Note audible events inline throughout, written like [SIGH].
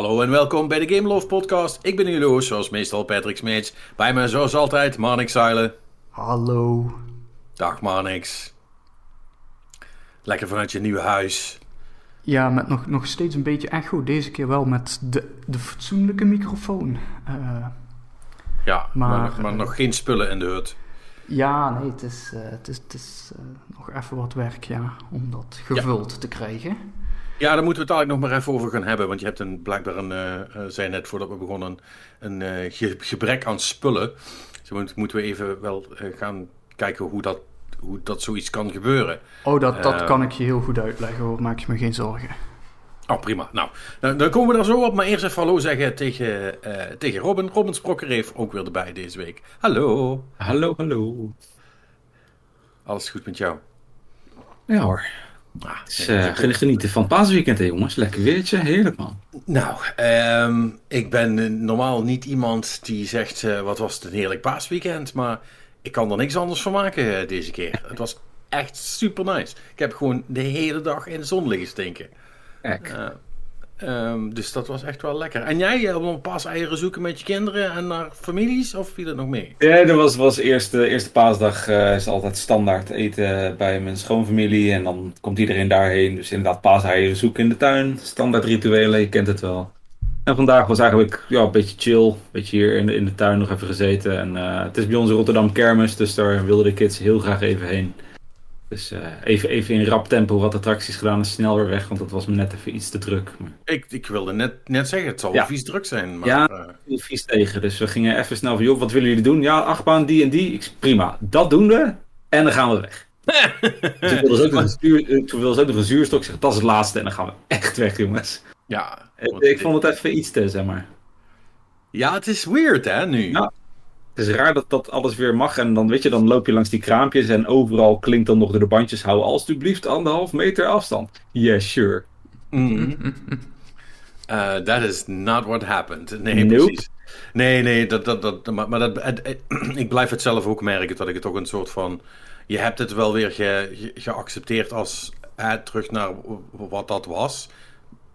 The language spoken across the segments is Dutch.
Hallo en welkom bij de Game Love Podcast. Ik ben jullie host, zoals meestal Patrick Smeets. Bij me zoals altijd Marnix Zeilen. Hallo. Dag Marnix. Lekker vanuit je nieuwe huis. Ja, met nog, nog steeds een beetje echo. Deze keer wel met de, de fatsoenlijke microfoon. Uh, ja, maar, maar, maar nog geen spullen in de hut. Ja, nee, het is, uh, het is, het is nog even wat werk ja, om dat gevuld ja. te krijgen. Ja, daar moeten we het eigenlijk nog maar even over gaan hebben. Want je hebt een, blijkbaar een, uh, zei net voordat we begonnen, een, een ge gebrek aan spullen. Dus moet, moeten we even wel gaan kijken hoe dat, hoe dat zoiets kan gebeuren. Oh, dat, dat kan ik je heel goed uitleggen hoor, maak je me geen zorgen. Oh, prima. Nou, dan, dan komen we daar zo op. Maar eerst even hallo zeggen tegen, uh, tegen Robin. Robin Sprokker heeft ook weer erbij deze week. Hallo. Hallo, hallo. Alles goed met jou? Ja hoor. Ah, dus, uh, genieten van het paasweekend, hè, jongens. Lekker weertje, heerlijk man. Nou, um, ik ben normaal niet iemand die zegt, uh, wat was het een heerlijk paasweekend. Maar ik kan er niks anders van maken deze keer. Het was echt super nice. Ik heb gewoon de hele dag in de zon liggen stinken. Uh, um, dus dat was echt wel lekker. En jij, uh, een pas eieren zoeken met je kinderen en naar families, of viel dat nog mee? Ja, dat was, was eerste, eerste paasdag uh, is altijd standaard eten bij mijn schoonfamilie. En dan komt iedereen daarheen. Dus inderdaad paaseieren zoeken in de tuin. Standaard rituelen, je kent het wel. En vandaag was eigenlijk ja, een beetje chill. Een beetje hier in de, in de tuin nog even gezeten. En uh, het is bij ons Rotterdam kermis, dus daar wilden de kids heel graag even heen. Dus uh, even, even in rap tempo wat attracties gedaan en snel weer weg, want dat was me net even iets te druk. Maar... Ik, ik wilde net, net zeggen, het zal ja. vies druk zijn. Maar, ja, uh... heel vies tegen. Dus we gingen even snel van, joh, wat willen jullie doen? Ja, achtbaan, die en die. Ik, prima, dat doen we en dan gaan we weg. dus [LAUGHS] toen wilden ze ook nog een, stuur, wilden ze ook nog een zuurstok zeggen, dat is het laatste en dan gaan we [LAUGHS] echt weg, jongens. Ja. Ik vond het even iets te, zeg maar. Ja, het is weird, hè, nu. Ja. Het is raar dat dat alles weer mag. En dan weet je, dan loop je langs die kraampjes en overal klinkt dan nog door de bandjes. Hou alstublieft anderhalf meter afstand. Yes, sure. Mm. [LAUGHS] Uh, that is not what happened. Nee, nope. precies. Nee, nee, dat, dat, dat, maar, maar dat, [CLEARS THROAT] ik blijf het zelf ook merken dat ik het toch een soort van. Je hebt het wel weer ge, ge, geaccepteerd als eh, terug naar wat dat was.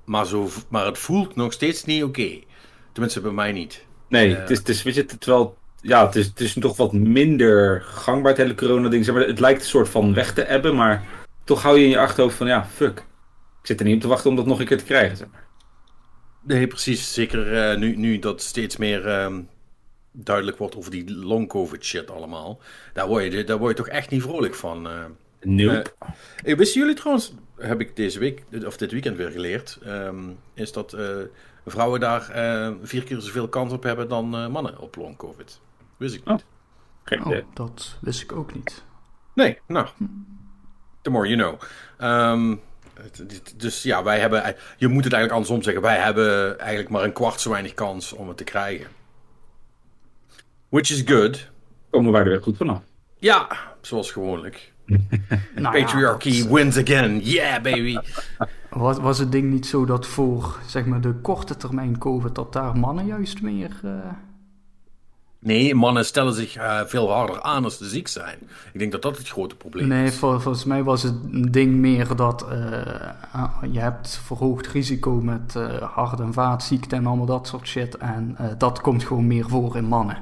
Maar, zo, maar het voelt nog steeds niet oké. Okay. Tenminste, bij mij niet. Nee, uh, het, is, het is, weet je, terwijl ja, het is, het is toch wat minder gangbaar, het hele corona-ding. Zeg maar, het lijkt een soort van weg te ebben, maar toch hou je in je achterhoofd van, ja, fuck. Ik zit er niet op te wachten om dat nog een keer te krijgen, zeg maar. Nee, precies. Zeker uh, nu, nu dat steeds meer um, duidelijk wordt over die long-covid shit allemaal. Daar word, je, daar word je toch echt niet vrolijk van. Uh, nope. Uh, wisten jullie trouwens, heb ik deze week, of dit weekend weer geleerd, um, is dat vrouwen daar vier keer zoveel kans op hebben dan mannen op long-covid. Wist ik niet. Oh, oh, dat wist ik ook niet. Nee, nou. The more you know. Um, dus ja, wij hebben. Je moet het eigenlijk andersom zeggen. Wij hebben eigenlijk maar een kwart zo weinig kans om het te krijgen. Which is good. Komen wij er weer goed vanaf? Ja, zoals gewoonlijk. [LAUGHS] nou Patriarchy ja, wins again. Yeah, baby. Was, was het ding niet zo dat voor zeg maar, de korte termijn COVID, dat daar mannen juist meer. Uh Nee, mannen stellen zich uh, veel harder aan als ze ziek zijn. Ik denk dat dat het grote probleem nee, is. Nee, vol, volgens mij was het een ding meer dat uh, je hebt verhoogd risico met uh, hart- en vaatziekten en allemaal dat soort shit. En dat komt gewoon meer voor in mannen.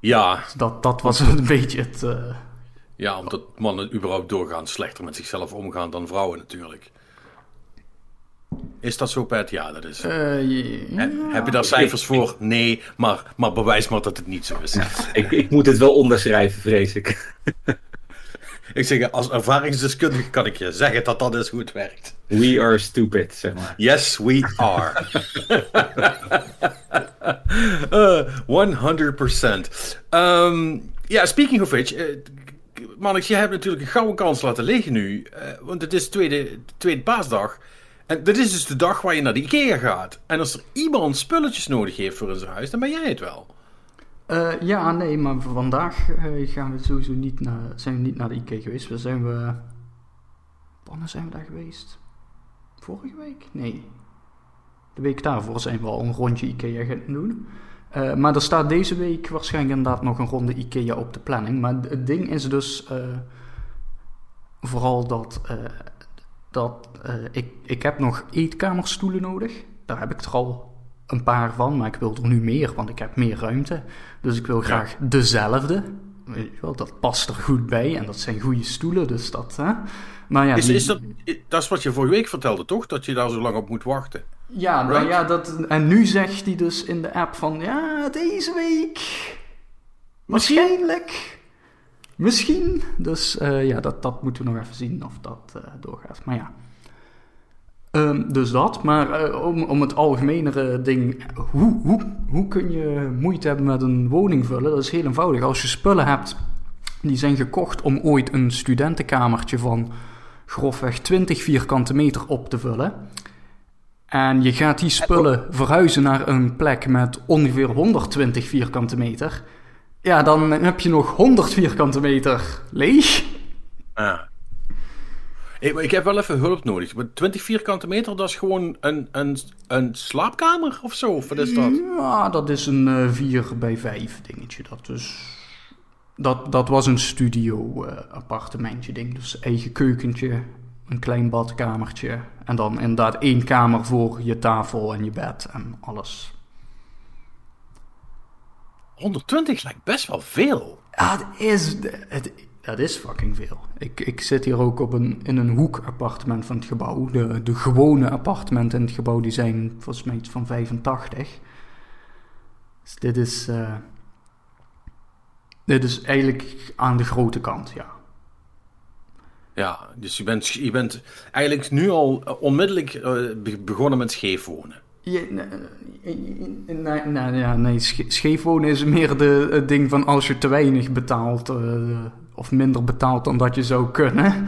Ja. Dat, dat was een [LAUGHS] beetje het... Ja, omdat mannen überhaupt doorgaan slechter met zichzelf omgaan dan vrouwen natuurlijk. Is dat zo, Pat? Ja, dat is. Uh, ja. Heb je daar cijfers voor? Nee, maar, maar bewijs maar dat het niet zo is. Ik, ik moet het wel onderschrijven, vrees ik. ik zeg, als ervaringsdeskundige kan ik je zeggen dat dat is hoe het werkt. We are stupid, zeg maar. Yes, we are. uh, 100%. Um, ja, speaking of which. Uh, Mannix, je hebt natuurlijk een gouden kans laten liggen nu. Uh, want het is tweede, tweede paasdag. En dit is dus de dag waar je naar de IKEA gaat. En als er iemand spulletjes nodig heeft voor zijn huis, dan ben jij het wel. Uh, ja, nee, maar vandaag uh, gaan we sowieso niet naar, zijn we niet naar de IKEA geweest. We zijn we... Wanneer zijn we daar geweest? Vorige week? Nee. De week daarvoor zijn we al een rondje IKEA gaan doen. Uh, maar er staat deze week waarschijnlijk inderdaad nog een ronde IKEA op de planning. Maar het ding is dus vooral dat dat uh, ik, ik heb nog eetkamerstoelen nodig. daar heb ik er al een paar van, maar ik wil er nu meer, want ik heb meer ruimte. Dus ik wil graag dezelfde. Weet je wel, dat past er goed bij en dat zijn goede stoelen, dus dat... Hè? Maar ja, Is, dat, dat is wat je vorige week vertelde, toch? Dat je daar zo lang op moet wachten. Ja, nou ja dat, en nu zegt hij dus in de app van, ja, deze week... Waarschijnlijk. Misschien. Dus eh, ja, dat, dat moeten we nog even zien of dat eh, doorgaat. Maar ja. Ehm, dus dat. Maar eh, om, om het algemenere ding. Hoe, hoe, hoe kun je moeite hebben met een woning vullen? Dat is heel eenvoudig. Als je spullen hebt die zijn gekocht om ooit een studentenkamertje van grofweg 20 vierkante meter op te vullen. En je gaat die spullen verhuizen naar een plek met ongeveer 120 vierkante meter. Ja, dan heb je nog 100 vierkante meter leeg. Ah. Ik, maar ik heb wel even hulp nodig. Maar 20 vierkante meter, dat is gewoon een, een, een slaapkamer of zo? Of wat is dat? Ja, dat is een eh 4 bij 5 dingetje. Dat, is, dat, dat was een studio eh, appartementje ding. Dus eigen keukentje, een klein badkamertje. En dan inderdaad één kamer voor je tafel en je bed en alles. 120 lijkt best wel veel. Ja, het is, het, dat is fucking veel. Ik, ik zit hier ook op een, in een hoekappartement van het gebouw. De, de gewone appartementen in het gebouw die zijn volgens mij iets van 85. Dus dit is, eh, dit is eigenlijk aan de grote kant, ja. Ja, dus je bent, je bent eigenlijk nu al onmiddellijk eh, be- begonnen met scheef wonen. Je, nee, nee, nee, ja, nee, sche- scheef wonen is meer de, het ding van als je te weinig betaalt eh, of minder betaalt dan dat je zou kunnen. [LAUGHS]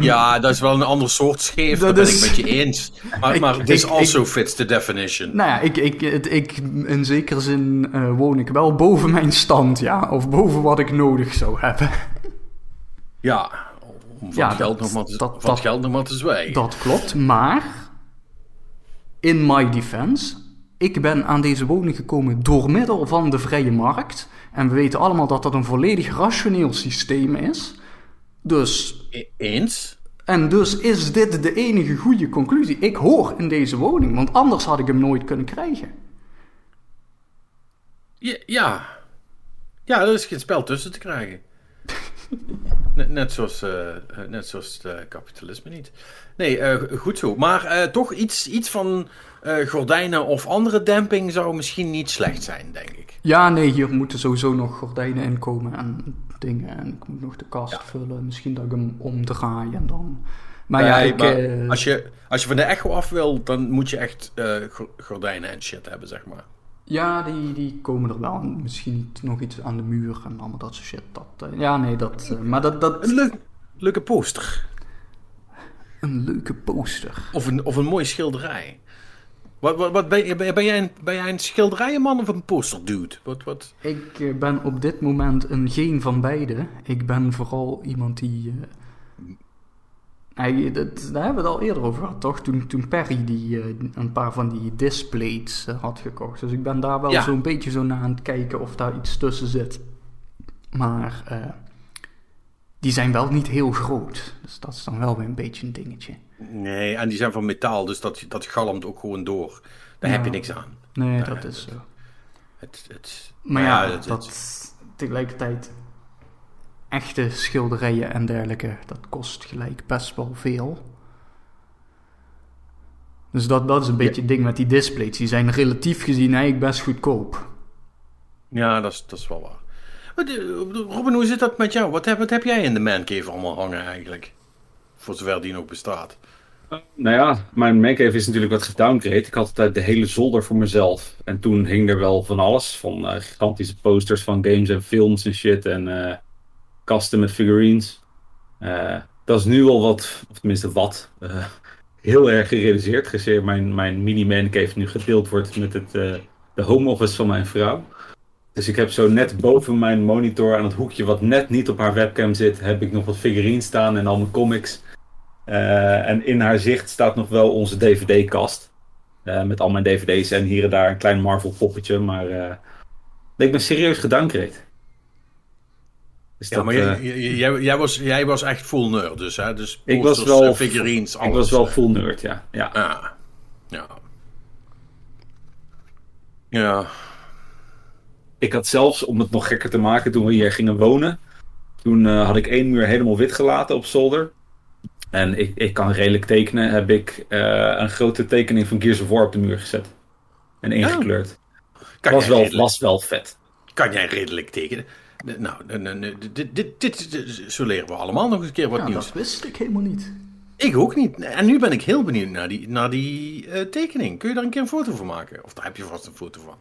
Ja, dat is wel een ander soort scheef, Dat dat, ben is- ik met je eens. Maar, Ik- maar this ik- also fits the definition. Nou ja, ik, ik, ik, in zekere zin eh, woon ik wel boven mijn stand, ja. Of boven wat ik nodig zou hebben. Ja, om van, Ja, het, geld nog maar te, dat- van dat- het geld nog maar te zwijgen. Dat klopt, maar... In my defense... Ik ben aan deze woning gekomen door middel van de vrije markt. En we weten allemaal dat dat een volledig rationeel systeem is. Dus... E- Eens? En dus is dit de enige goede conclusie. Ik hoor in deze woning, want anders had ik hem nooit kunnen krijgen. Ja, ja. Ja, er is geen spel tussen te krijgen. [LAUGHS] net, net, zoals, eh, eh, net zoals het eh, kapitalisme niet. Nee, goed zo. Maar toch iets, iets van gordijnen of andere demping zou misschien niet slecht zijn, denk ik. Ja, nee, hier moeten sowieso nog gordijnen in komen en dingen. En ik moet nog de kast Ja. vullen. Misschien dat ik hem omdraai en dan... Maar ja, ik... maar als, je, als je van de echo af wil, dan moet je echt go- gordijnen en shit hebben, zeg maar. Ja, die, die komen er wel. En Misschien nog iets aan de muur en allemaal dat soort shit. Dat, eh, ja, nee, dat... eh, maar dat... dat Een leuk, leuke poster. een leuke poster. Of een, of een mooie schilderij. Wat, wat, wat ben, ben, ben jij een, ben jij een schilderijenman of een posterdude? Wat, wat? Ik eh, ben op dit moment een geen van beide. Ik ben vooral iemand die... hij, dat, daar hebben we het al eerder over gehad, toch? Toen, toen Perry die, eh, een paar van die displays eh, had gekocht. Dus ik ben daar wel Ja. zo'n beetje zo naar aan het kijken of daar iets tussen zit. Maar eh, die zijn wel niet heel groot. Dus dat is dan wel weer een beetje een dingetje. Nee, en die zijn van metaal, dus dat, dat galmt ook gewoon door. Daar heb je niks aan. Nee, dat is zo. Het, het, Maar ja, het- dat tegelijkertijd echte schilderijen en dergelijke, dat kost gelijk best wel veel. Dus dat, dat is een beetje het ding met die displays. Die zijn relatief gezien eigenlijk best goedkoop. ja, dat is, dat is wel waar. Eh, Robin, hoe zit dat met jou? Wat heb, wat heb jij in de mancave allemaal hangen eigenlijk? Voor zover die nog bestaat. Nou ja, mijn mancave is natuurlijk wat gedowngrade. Ik had altijd de hele zolder voor mezelf. En toen hing er wel van alles. Van eh, gigantische posters van games en films en shit. En eh, kasten met figurines. Eh, dat is nu al wat, of tenminste wat, eh, heel erg gerealiseerd. Gezien mijn, mijn mini mancave nu gedeeld wordt met het, eh, de home office van mijn vrouw. Dus ik heb zo net boven mijn monitor aan het hoekje wat net niet op haar webcam zit, heb ik nog wat figurines staan en al mijn comics. En in haar zicht staat nog wel onze DVD-kast. Met al mijn DVD's en hier en daar een klein Marvel poppetje. Maar eh, ik ben serieus gedowngrade. Dus Ja, dat, maar eh, jij, jij- jij, jij was, jij was echt full nerd dus, hè? Dus Ik was wel- eh, figurines, ik alles. was wel full nerd, ja. ja. Ja. Ja. Ik had zelfs, om het nog gekker te maken, toen we hier gingen wonen, toen eh, had ik één muur helemaal wit gelaten op zolder. En ik, ik kan redelijk tekenen, heb ik eh, een grote tekening van Gears of War op de muur gezet. En ingekleurd. Kan Was wel, redelijk- was wel vet. Kan jij redelijk tekenen? Nou, dit, dit, dit, dit- zo leren we allemaal nog eens een keer wat Ja, nieuws. dat wist ik helemaal niet. Ik ook niet. En nu ben ik heel benieuwd naar die, naar die eh, tekening. Kun je daar een keer een foto van maken? Of daar heb je vast een foto van.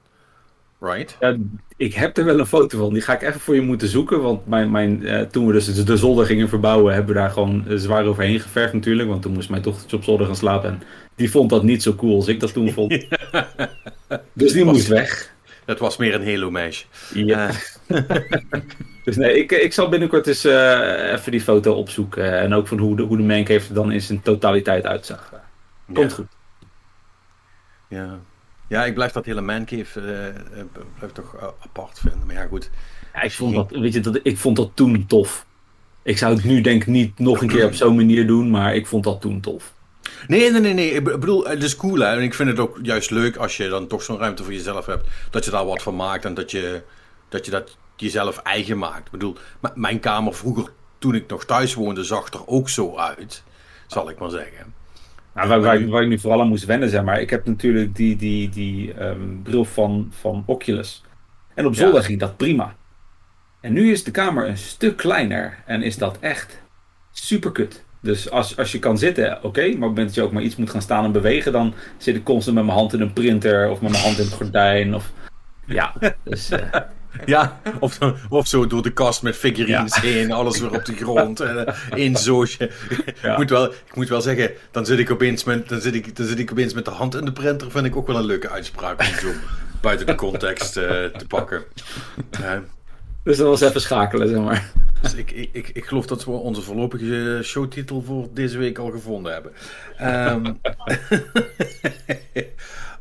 Right? Ja, ik heb er wel een foto van. Die ga ik even voor je moeten zoeken. Want mijn, mijn, eh, toen we dus de zolder gingen verbouwen, hebben we daar gewoon eh, zwaar overheen geverfd natuurlijk. Want toen moest mijn dochtertje op zolder gaan slapen. En die vond dat niet zo cool als ik dat toen vond. [LAUGHS] dus die Was- moest weg. Dat was meer een Halo-meisje. Ja. Eh, [LAUGHS] Dus nee, ik, ik zal binnenkort eens eh, even die foto opzoeken. En ook van hoe de, hoe de mancave er dan in zijn totaliteit uitzag. Komt ja, goed. Ja. ja, ik blijf dat hele mancave eh eh, blijf toch eh, apart vinden. Maar ja, goed. Ja, ik, vond dat, weet je, dat, ik vond dat toen tof. Ik zou het nu denk ik niet nog een keer op zo'n manier doen, maar ik vond dat toen tof. Nee, nee, nee, nee. Ik bedoel, het is cool hè. En ik vind het ook juist leuk als je dan toch zo'n ruimte voor jezelf hebt. Dat je daar wat van maakt en dat je dat, je dat jezelf eigen maakt. Ik bedoel, mijn kamer vroeger, toen ik nog thuis woonde, zag er ook zo uit. Zal ik maar zeggen. Nou, waar, waar, ik- waar ik nu vooral aan moest wennen, zeg maar. Ik heb natuurlijk die, die, die ehm, bril van, van Oculus. En op Ja. zolder ging dat prima. En nu is de kamer een stuk kleiner. En is dat echt super kut. Dus als, als je kan zitten, oké. maar op het moment dat je ook maar iets moet gaan staan en bewegen... dan zit ik constant met mijn hand in een printer... of met mijn hand in het gordijn. Of... Ja, dus... eh, [LAUGHS] Ja, of, of zo door de kast met figurines heen, alles weer op de grond. En, [LAUGHS] eh. Ja. Ik, moet wel, ik moet wel zeggen, dan zit, ik opeens met, dan, zit ik, dan zit ik opeens met de hand in de printer. Vind ik ook wel een leuke uitspraak om zo [LAUGHS] buiten de context eh, te pakken. Eh, dus dat was even schakelen, zeg maar. dus ik, ik, ik, ik geloof dat we onze voorlopige showtitel voor deze week al gevonden hebben. Ehm, [LAUGHS] [LAUGHS]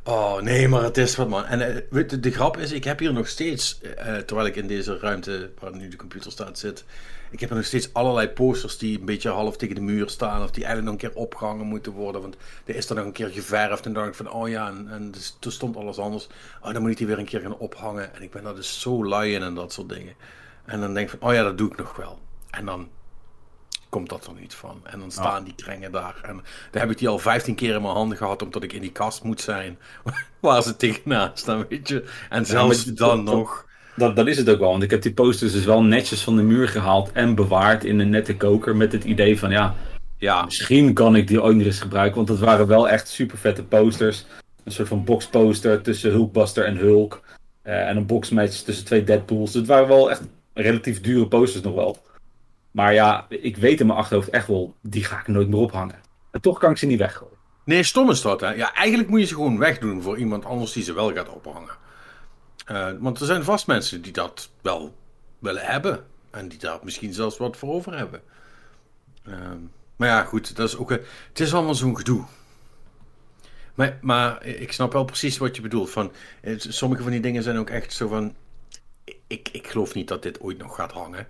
oh nee, maar het is wat man. En eh, weet de grap is, ik heb hier nog steeds, eh, terwijl ik in deze ruimte waar nu de computer staat zit, ik heb er nog steeds allerlei posters die een beetje half tegen de muur staan of die eigenlijk nog een keer opgehangen moeten worden. Want er is er nog een keer geverfd en dan dacht ik van, oh ja, en, en dus, toen stond alles anders. Oh, dan moet ik die weer een keer gaan ophangen. En ik ben daar dus zo lui in en dat soort dingen. En dan denk ik van, oh ja, dat doe ik nog wel. En dan komt dat er niet van. En dan staan die krengen daar. En dan heb ik die al 15 keer in mijn handen gehad, omdat ik in die kast moet zijn. [LAUGHS] Waar ze tegenaan staan, weet je. En zelfs dan dat- nog. Dat, dat is het ook wel, want ik heb die posters dus wel netjes van de muur gehaald en bewaard in een nette koker met het idee van ja, Ja, misschien kan ik die ooit nog eens gebruiken, want het waren wel echt super vette posters. Een soort van boxposter tussen Hulkbuster en Hulk eh, en een boxmatch tussen twee Deadpools. Het waren wel echt relatief dure posters nog wel. Maar ja, ik weet in mijn achterhoofd echt wel, die ga ik nooit meer ophangen. En toch kan ik ze niet weggooien. Nee, stom is dat, hè. Ja, eigenlijk moet je ze gewoon wegdoen voor iemand anders die ze wel gaat ophangen. Eh, want er zijn vast mensen die dat wel willen hebben. En die daar misschien zelfs wat voor over hebben. Ehm, maar ja, goed, dat is ook... het is allemaal zo'n gedoe. Maar, maar ik snap wel precies wat je bedoelt. Van, eh, sommige van die dingen zijn ook echt zo van... Ik, ik geloof niet dat dit ooit nog gaat hangen.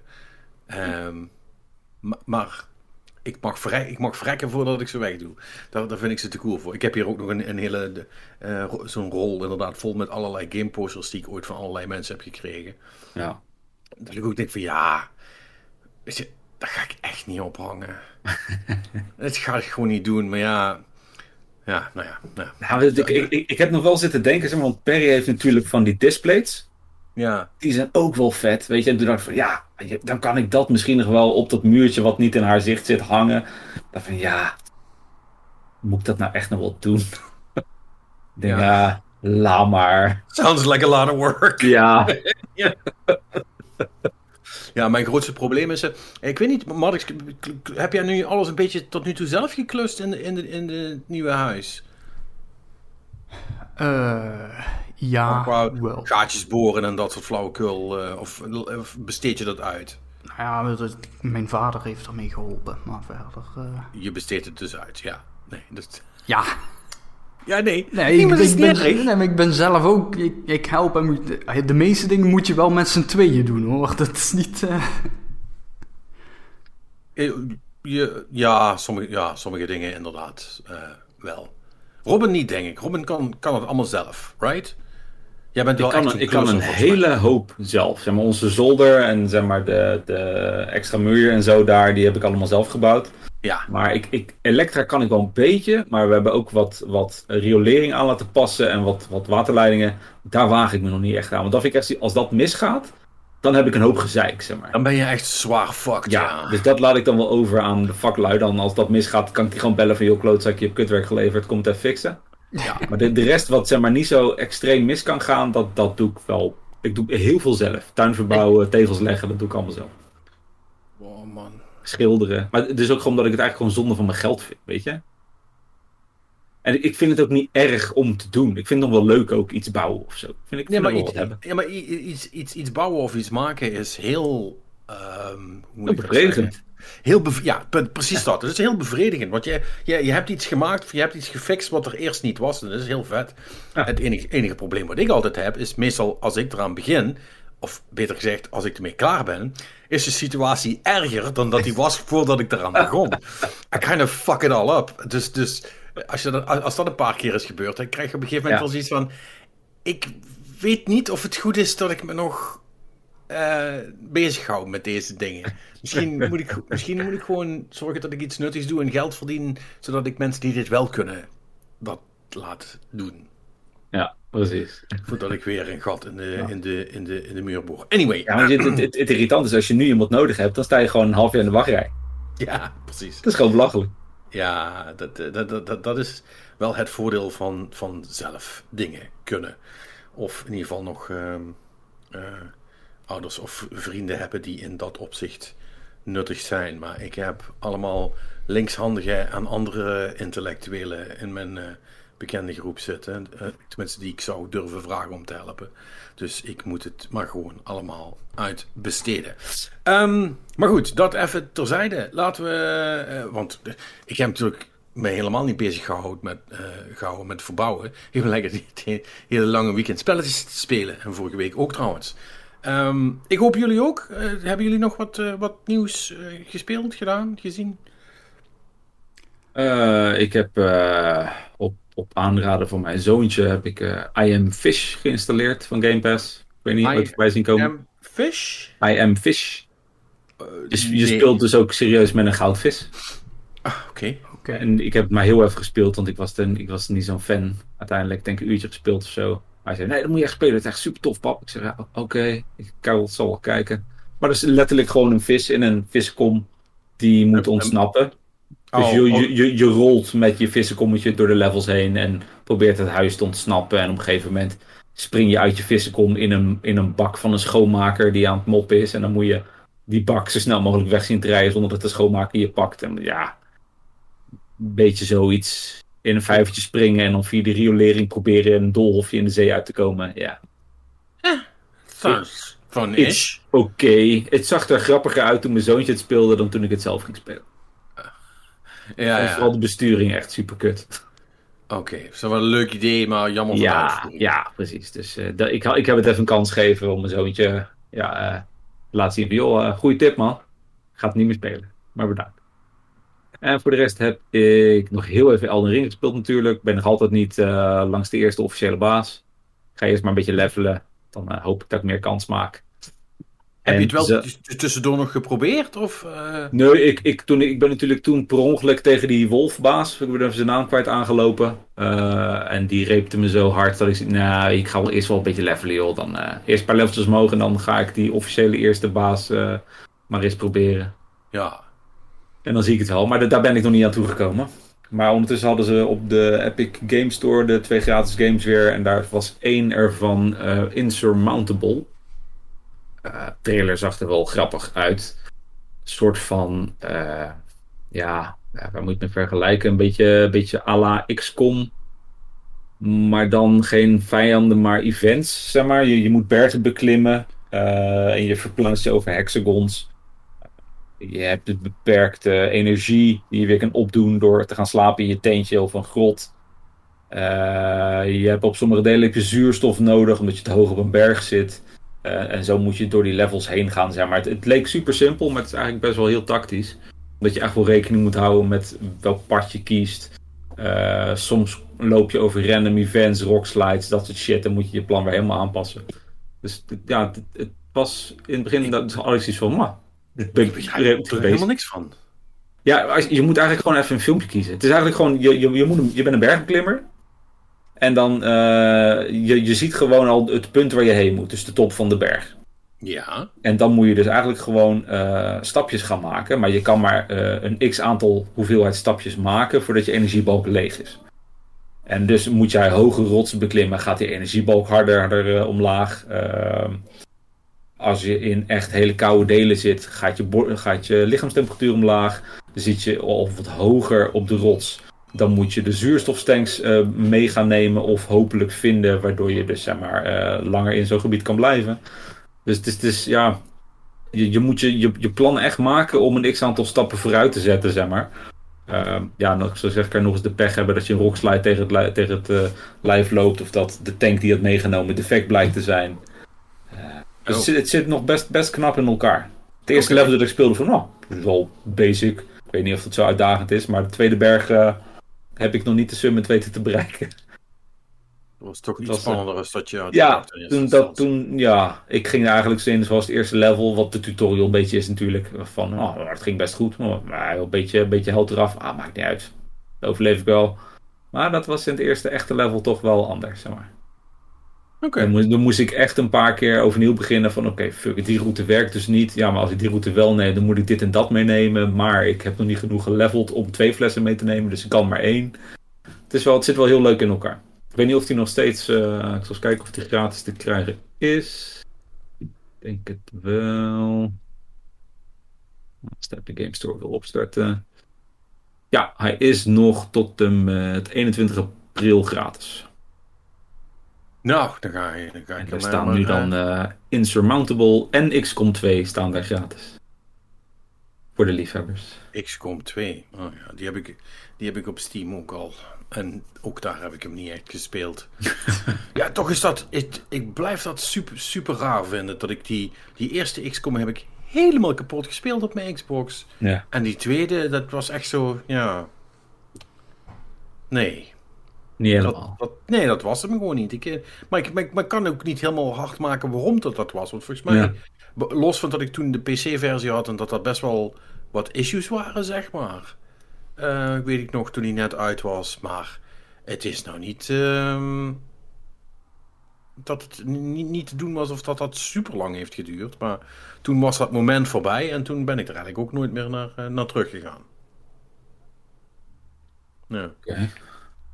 Ma- maar ik mag, vrij, ik mag vrekken voordat ik ze wegdoe. Daar, daar vind ik ze te cool voor. Ik heb hier ook nog een, een hele, eh, zo'n rol inderdaad vol met allerlei gameposters die ik ooit van allerlei mensen heb gekregen. Ja. Dat ik ook denk van ja, weet je, daar ga ik echt niet ophangen. Het [LAUGHS] ga ik gewoon niet doen, maar ja, ja, nou ja, nou. Nou, ik, ik, ik, heb nog wel zitten denken, zeg maar, want Perry heeft natuurlijk van die displays. Ja. die zijn ook wel vet. Weet je, en toen dacht ik van ja, dan kan ik dat misschien nog wel op dat muurtje wat niet in haar zicht zit hangen. Dan van ja, moet ik dat nou echt nog wel doen? [LAUGHS] ik denk Ja. ja, laat maar. Sounds like a lot of work. Ja, [LAUGHS] Ja, mijn grootste probleem is, eh, ik weet niet, Maddox, heb jij nu alles een beetje tot nu toe zelf geklust in, de, in, de, in de het nieuwe huis? Eh, ja, Qua wel. gaatjes boren en dat soort flauwekul, eh, of, of besteed je dat uit? Nou ja, dat- mijn vader heeft ermee geholpen, maar verder... eh, Je besteedt het dus uit, ja. Nee, dat... ja, Ja, nee. nee, ik, ben, nee, maar ik ben zelf ook... Ik, ik help moet, de meeste dingen moet je wel met z'n tweeën doen, hoor. Dat is niet... eh, Je, ja, sommige, ja, sommige dingen inderdaad wel. Robin niet, denk ik. Robin kan, kan het allemaal zelf, right? Jij bent Ik kan, echt een, ik kan een hele hoop zelf. Zeg maar, onze zolder en zeg maar, de, de extra muur en zo daar, die heb ik allemaal zelf gebouwd. Ja, Maar ik, ik, elektra kan ik wel een beetje, maar we hebben ook wat, wat riolering aan laten passen en wat, wat waterleidingen. Daar waag ik me nog niet echt aan. Want dat vind ik echt, als dat misgaat, dan heb ik een hoop gezeik, zeg maar. dan ben je echt zwaar fucked. Ja, Ja, dus dat laat ik dan wel over aan de vaklui. Dan als dat misgaat, kan ik die gewoon bellen van... joh, klootzak, je hebt kutwerk geleverd, kom het even fixen. Ja. [LAUGHS] Maar de, de rest wat zeg maar niet zo extreem mis kan gaan, dat, dat doe ik wel. Ik doe heel veel zelf. Tuin verbouwen, tegels leggen, dat doe ik allemaal zelf. Oh man. Schilderen. Maar het is ook gewoon omdat ik het eigenlijk gewoon zonde van mijn geld vind, weet je? En ik vind het ook niet erg om te doen. Ik vind het nog wel leuk ook iets bouwen of zo. Vind ik Nee, maar, iets, hebben. ja, maar iets, iets, iets bouwen of iets maken is heel. ehm, hoe dat Bevredigend. Heel ja, punt, precies dat. Het is heel bevredigend. Want je, je, je hebt iets gemaakt, of je hebt iets gefixt wat er eerst niet was. En dat is heel vet. Ja. Het enige, enige probleem wat ik altijd heb, is meestal als ik eraan begin, of beter gezegd, als ik ermee klaar ben, is de situatie erger dan dat die was voordat ik eraan begon. [LAUGHS] I kind of fuck it all up. Dus, dus als, je dat, als dat een paar keer is gebeurd, dan krijg je op een gegeven moment Ja. wel zoiets van. Ik weet niet of het goed is dat ik me nog eh bezig hou met deze dingen. Misschien [LAUGHS] moet, ik, misschien moet ik gewoon zorgen dat ik iets nuttigs doe en geld verdien, zodat ik mensen die dit wel kunnen, dat laat doen. Ja, precies. Voordat ik weer een gat in de, in de, in de, in de muur boor. Anyway. Ja, maar het, het, het, het irritant is als je nu iemand nodig hebt, dan sta je gewoon een half jaar in de wachtrij. Ja, precies. Dat is gewoon belachelijk. Ja, dat, eh, dat, dat, dat, dat is wel het voordeel van, van zelf dingen kunnen. Of in ieder geval nog ehm, eh, ouders of vrienden hebben die in dat opzicht nuttig zijn. Maar ik heb allemaal linkshandige en andere intellectuelen in mijn eh, bekende groep zitten. Eh, tenminste, die ik zou durven vragen om te helpen. Dus ik moet het maar gewoon allemaal uitbesteden. Ehm, maar goed, dat even terzijde. Laten we. eh, want ik heb natuurlijk me helemaal niet bezig gehouden met, met verbouwen. Ik ben lekker het he- hele lange weekend spelletjes te spelen. En vorige week ook trouwens. Ehm, ik hoop jullie ook. Eh, hebben jullie nog wat, eh, wat nieuws eh, gespeeld, gedaan, gezien? Eh, ik heb eh, op, op aanraden van mijn zoontje heb ik eh I Am Fish geïnstalleerd van Game Pass. Ik weet niet I wat je voorbij zien komen. Ehm, Fish? I Am Fish. Dus je nee. speelt dus ook serieus met een goudvis. Ah, Oké. Oké. En ik heb het maar heel even gespeeld, want ik was, ten, ik was niet zo'n fan. Uiteindelijk denk ik een uurtje gespeeld of zo. Hij zei, nee, dat moet je echt spelen. Het is echt super tof, pap. Ik zeg, ja, oké. Ik kan het zal wel kijken. Maar dat is letterlijk gewoon een vis in een viskom die moet En- ontsnappen. Dus Oh, je, oh. je, je, je rolt met je vissenkommetje door de levels heen en probeert het huis te ontsnappen. En op een gegeven moment spring je uit je vissenkom in een, in een bak van een schoonmaker die aan het moppen is. En dan moet je die bak zo snel mogelijk weg zien te rijden zonder dat de schoonmaker je pakt. En ja, een beetje zoiets. In een vijvertje springen en dan via de riolering proberen een doolhofje in de zee uit te komen. Ja, Sounds fun It's ish. oké. Het zag er grappiger uit toen mijn zoontje het speelde dan toen ik het zelf ging spelen. Ja, ja. vooral de besturing echt super kut. Oké, dat is wel een leuk idee, maar jammer voor Ja, ja, precies. Dus eh, dat, ik, ik heb het even een kans gegeven om mijn zoontje ja, eh, te laten zien. van, Joh, eh goede tip man. Gaat niet meer spelen. Maar bedankt. En voor de rest heb ik nog heel even Elden Ring gespeeld natuurlijk. Ik ben nog altijd niet eh, langs de eerste officiële baas. Ga eerst maar een beetje levelen. Dan eh, hoop ik dat ik meer kans maak. Heb je het wel ze- tuss- tussendoor nog geprobeerd? Of, eh, Nee, ik, ik, toen, ik ben natuurlijk toen per ongeluk tegen die wolfbaas, ik ben even zijn naam kwijt aangelopen. En die reepte me zo hard dat ik zei, nou, ik ga wel eerst wel een beetje levelen joh. Dan eerst een paar levels omhoog en dan ga ik die officiële eerste baas maar eens proberen. ja. En dan zie ik het wel, maar da- daar ben ik nog niet aan toegekomen. Maar ondertussen hadden ze op de Epic Game Store de twee gratis games weer. En daar was één ervan eh Insurmountable. Eh trailer zag er wel grappig uit. Een soort van, eh, ja, waar moet het mee vergelijken? Een beetje, beetje à la XCOM. Maar dan geen vijanden, maar events, zeg maar. Je, je moet bergen beklimmen. en je verplaatst je over hexagons. Je hebt de beperkte energie die je weer kan opdoen door te gaan slapen in je tentje of een grot. Eh, je hebt op sommige delen heb je zuurstof nodig omdat je te hoog op een berg zit. Eh, en zo moet je door die levels heen gaan. Zeg maar. het, het leek super simpel, maar het is eigenlijk best wel heel tactisch. Omdat je echt wel rekening moet houden met welk pad je kiest. Eh, soms loop je over random events, rock slides, dat soort shit. Dan moet je je plan weer helemaal aanpassen. Dus ja, het, het was in het begin dat Alex iets van, maar dit ben Ik begrijp er helemaal niks van. Ja, als, je moet eigenlijk gewoon even een filmpje kiezen. Het is eigenlijk gewoon, je, je, je, moet een- je bent een bergbeklimmer. En dan, eh, je, je ziet gewoon al het punt waar je heen moet. Dus de top van de berg. Ja. En dan moet je dus eigenlijk gewoon eh, stapjes gaan maken. Maar je kan maar eh, een x aantal hoeveelheid stapjes maken voordat je energiebalk leeg is. En dus moet jij hoge rotsen beklimmen, gaat die energiebalk harder, harder omlaag. Als je in echt hele koude delen zit, gaat je, gaat je lichaamstemperatuur omlaag. Zit je al wat hoger op de rots. Dan moet je de zuurstofstanks eh, mee gaan nemen of hopelijk vinden, waardoor je dus zeg maar, eh, langer in zo'n gebied kan blijven. Dus het is, ja, je, je moet je, je, plannen echt maken om een x aantal stappen vooruit te zetten, zeg maar. Ehm, ja, nog, zo zeg, kan nog eens de pech hebben dat je een rockslide tegen het, tegen het eh, lijf loopt. Of dat de tank die had meegenomen defect blijkt te zijn. Dus Oh. het, zit, het zit nog best, best knap in elkaar. Het eerste level dat ik speelde van, nou, is wel basic. Ik weet niet of het zo uitdagend is. Maar de tweede berg eh, heb ik nog niet de summit weten te bereiken. Dat was toch iets was, eh, spannender als dat je Ja, toen, dat, toen, ja, ik ging er eigenlijk in zoals het eerste level, wat de tutorial een beetje is natuurlijk. Van, oh, het ging best goed, maar, maar een beetje, een beetje held eraf. Ah, maakt niet uit. Dat overleef ik wel. Maar dat was in het eerste echte level toch wel anders, zeg maar. Oké. Dan, moest, dan ik echt een paar keer overnieuw beginnen van, oké, fuck die route werkt dus niet. Ja, maar als ik die route wel neem, dan moet ik dit en dat meenemen. Maar ik heb nog niet genoeg geleveld om twee flessen mee te nemen, dus ik kan maar één. Het, is wel, het zit wel heel leuk in elkaar. Ik weet niet of die nog steeds. eh, ik zal eens kijken of die gratis te krijgen is. Ik denk het wel. Als de Epic Game Store wil opstarten. Ja, hij is nog tot en met 21 april gratis. Nou, dan ga je. Dan ga En er staan nu eh, dan eh, Insurmountable en XCOM 2 staan daar gratis. Voor de liefhebbers. XCOM 2. Oh ja, die heb, ik, die heb ik op Steam ook al. En ook daar heb ik hem niet echt gespeeld. [LAUGHS] ja, toch is dat. Ik, ik blijf dat super, super raar vinden. Dat ik die, die eerste XCOM heb ik helemaal kapot gespeeld op mijn Xbox. Ja. En die tweede, dat was echt zo. Ja. Nee. Niet Dat, helemaal. dat- nee, dat was hem gewoon niet. Ik, eh, maar, ik, maar, ik- maar ik kan ook niet helemaal hard maken waarom dat, dat was. Want volgens mij, Ja. los van dat ik toen de PC-versie had en dat dat best wel wat issues waren, zeg maar. Ik weet ik nog toen hij net uit was. Maar het is nou niet. ehm, dat het niet, niet te doen was of dat dat super lang heeft geduurd. Maar toen was dat moment voorbij en toen ben ik er eigenlijk ook nooit meer naar, eh, naar teruggegaan. Ja. Oké.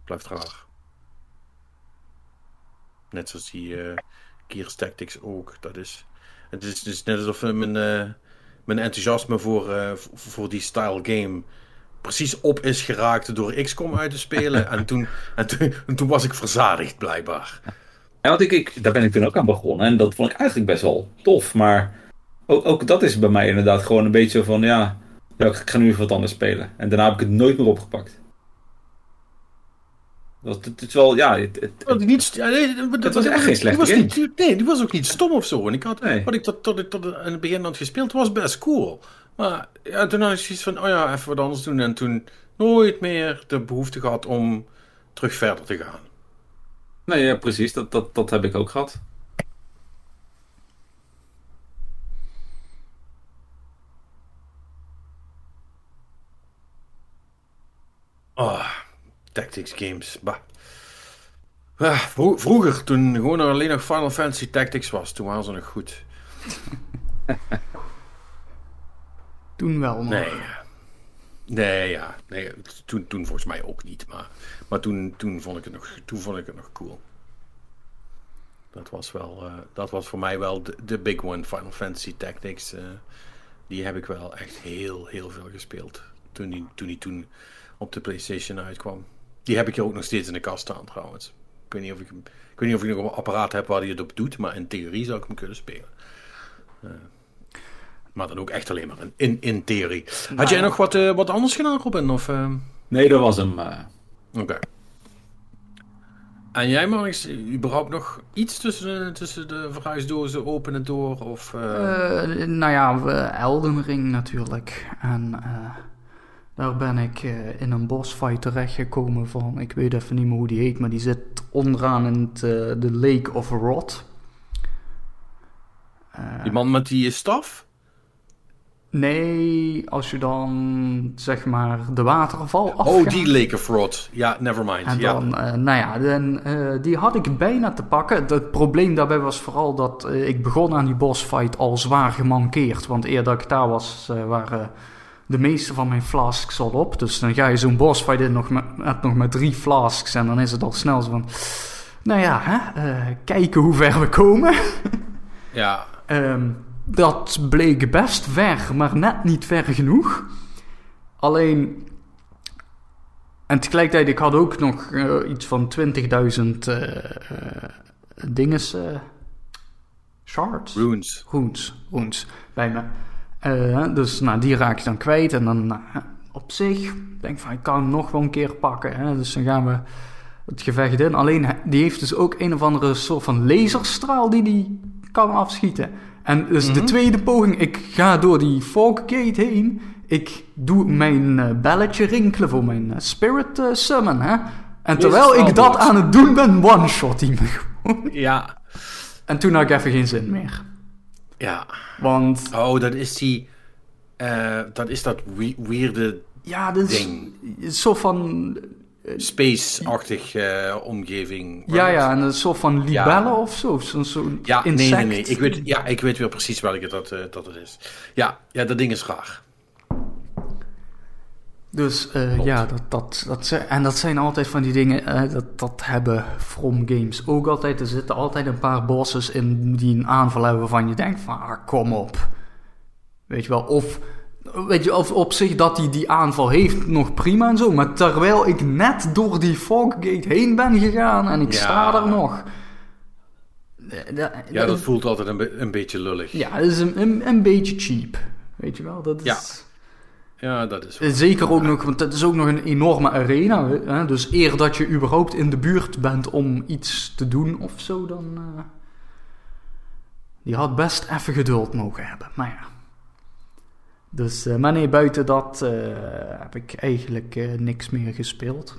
Blijft raar. Net zoals die Gears Tactics ook. Dat is, het is dus net alsof mijn, eh, mijn enthousiasme voor, eh, voor die style game precies op is geraakt door XCOM uit te spelen. [LAUGHS] en, toen, en, toen, en toen was ik verzadigd, blijkbaar. Ja, want ik, ik, daar ben ik toen ook aan begonnen. En dat vond ik eigenlijk best wel tof. Maar ook, ook dat is bij mij inderdaad gewoon een beetje van... Ja, ja, ik ga nu even wat anders spelen. En daarna heb ik het nooit meer opgepakt. Dat, het is wel, ja... Het, het- Dat, niet, st- ja, nee, dat, Dat was echt geen slechte was game. niet, Nee, die was ook niet stom of zo. En ik had, Nee. wat ik tot, tot, tot aan het begin had gespeeld, was best cool. Maar ja, toen had ik zoiets van, oh ja, even wat anders doen. En toen nooit meer de behoefte gehad om terug verder te gaan. Nee, ja, precies. Dat, dat, dat heb ik ook gehad. Ah, Tactics games, bah. Ah, vro- vroeger, toen gewoon alleen nog Final Fantasy Tactics was, toen waren ze nog goed. [LAUGHS] Toen wel, maar... Nee. Nee, ja. Nee, toen, toen volgens mij ook niet. Maar, maar toen, toen, vond ik het nog, toen vond ik het nog cool. Dat was, wel, eh, dat was voor mij wel de, de big one, Final Fantasy Tactics. eh, die heb ik wel echt heel, heel veel gespeeld. Toen die, toen die toen op de PlayStation uitkwam. Die heb ik hier ook nog steeds in de kast staan trouwens. Ik weet niet of ik, ik, weet niet of ik nog een apparaat heb waar hij het op doet. Maar in theorie zou ik hem kunnen spelen. Eh, maar dan ook echt alleen maar in, in, theorie. Had jij nog wat, eh, wat anders gedaan, Robin? Of, eh, Nee, dat was hem. Oké. En jij, Marnix, überhaupt nog iets tussen de, tussen de verhuisdozen openen door? Of, nou ja, Elden Ring natuurlijk. En eh, Daar ben ik eh, in een bossfight terechtgekomen van, ik weet even niet meer hoe die heet, maar die zit onderaan in eh, de Lake of Rot. Eh, Die man met die staf? nee, als je dan zeg maar de waterval afgaat. Oh, die Lake of Rot. Ja, never mind. En Ja. dan, nou ja, dan, die had ik bijna te pakken. Het probleem daarbij was vooral dat ik begon aan die bossfight al zwaar gemankeerd. Want eer dat ik daar was, waren de meeste van mijn flasks al op. Dus dan ga je zo'n bossfight in nog met, met nog met drie flasks. En dan is het al snel zo van... Nou ja, hè, eh, kijken hoe ver we komen. [LAUGHS] ja. Ehm, dat bleek best ver, maar net niet ver genoeg. Alleen. En tegelijkertijd, ik had ook nog eh, iets van 20.000 eh dinges. eh shards. Runes. Runes, runes bij me. Eh, dus nou, die raak ik dan kwijt. En dan nou, op zich denk ik van, ik kan hem nog wel een keer pakken. Hè? Dus dan gaan we het gevecht in. Alleen, die heeft dus ook een of andere soort van laserstraal die die kan afschieten. En dus de Mhm. tweede poging, ik ga door die Foggate heen. Ik doe mijn eh, belletje rinkelen voor mijn eh, Spirit Summon. Hè? En terwijl ik dat Laserstraal aan het doen ben, one-shot hij me gewoon. Ja. En toen had ik even geen zin meer. Ja. Want Oh, dat is die... eh, dat is dat we- weirde Ja, is ding. een soort van... Space-achtig eh, omgeving. Ja, ja, en een soort van libelle Ja. of zo. Zo'n zo'n Ja, nee, insect. nee, nee. Ik weet, ja, ik weet weer precies welke dat, eh, dat het is. Ja, ja, dat ding is raar. Dus eh, ja, dat, dat, dat zijn, en dat zijn altijd van die dingen, eh, dat, dat hebben From Games ook altijd. Er zitten altijd een paar bosses in die een aanval hebben waarvan je denkt van, ah, kom op. Weet je wel, of, weet je, of op zich dat hij die aanval heeft, nog prima en zo. Maar terwijl ik net door die Foggate heen ben gegaan en ik Ja. sta er nog. Eh, dat- Ja, dat voelt altijd een, be- een beetje lullig. Ja, dat is een, een, een beetje cheap. Weet je wel, dat is... Ja. Ja, dat is... Eh, Zeker ook nog, want het is ook nog een enorme arena. Hè? Dus eer dat je überhaupt in de buurt bent om iets te doen of zo, dan. eh, die had best even geduld mogen hebben. Maar ja. Dus, eh, maar nee, buiten dat eh, heb ik eigenlijk eh, niks meer gespeeld.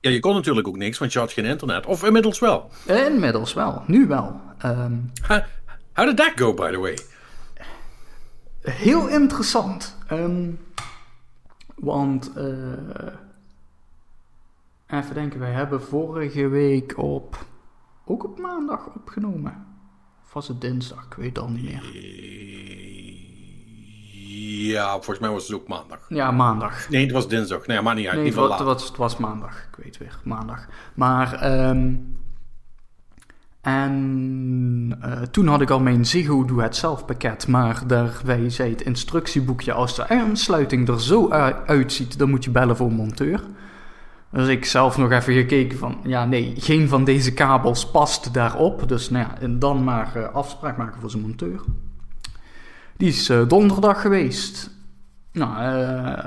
Ja, je kon natuurlijk ook niks, want je had geen internet. Of inmiddels wel. Inmiddels wel, nu wel. Ehm, How, how did that go, by the way? Heel interessant. Ehm, want, eh, even denken, wij hebben vorige week op, ook op maandag opgenomen. Of was het dinsdag? Ik weet het al niet meer. Ja, volgens mij was het ook maandag. Ja, maandag. Nee, het was dinsdag. Nee, maar niet uit. Nee, het was, het, was, het was maandag. Ik weet weer, maandag. Maar, ehm, en eh, toen had ik al mijn Ziggo Doe Het Zelf pakket. Maar daarbij zei het instructieboekje, als de aansluiting er zo uitziet, dan moet je bellen voor monteur. Dus ik zelf nog even gekeken van, ja nee, geen van deze kabels past daarop. Dus nou en dan maar eh, afspraak maken voor zijn monteur. Die is eh, donderdag geweest. Nou, eh,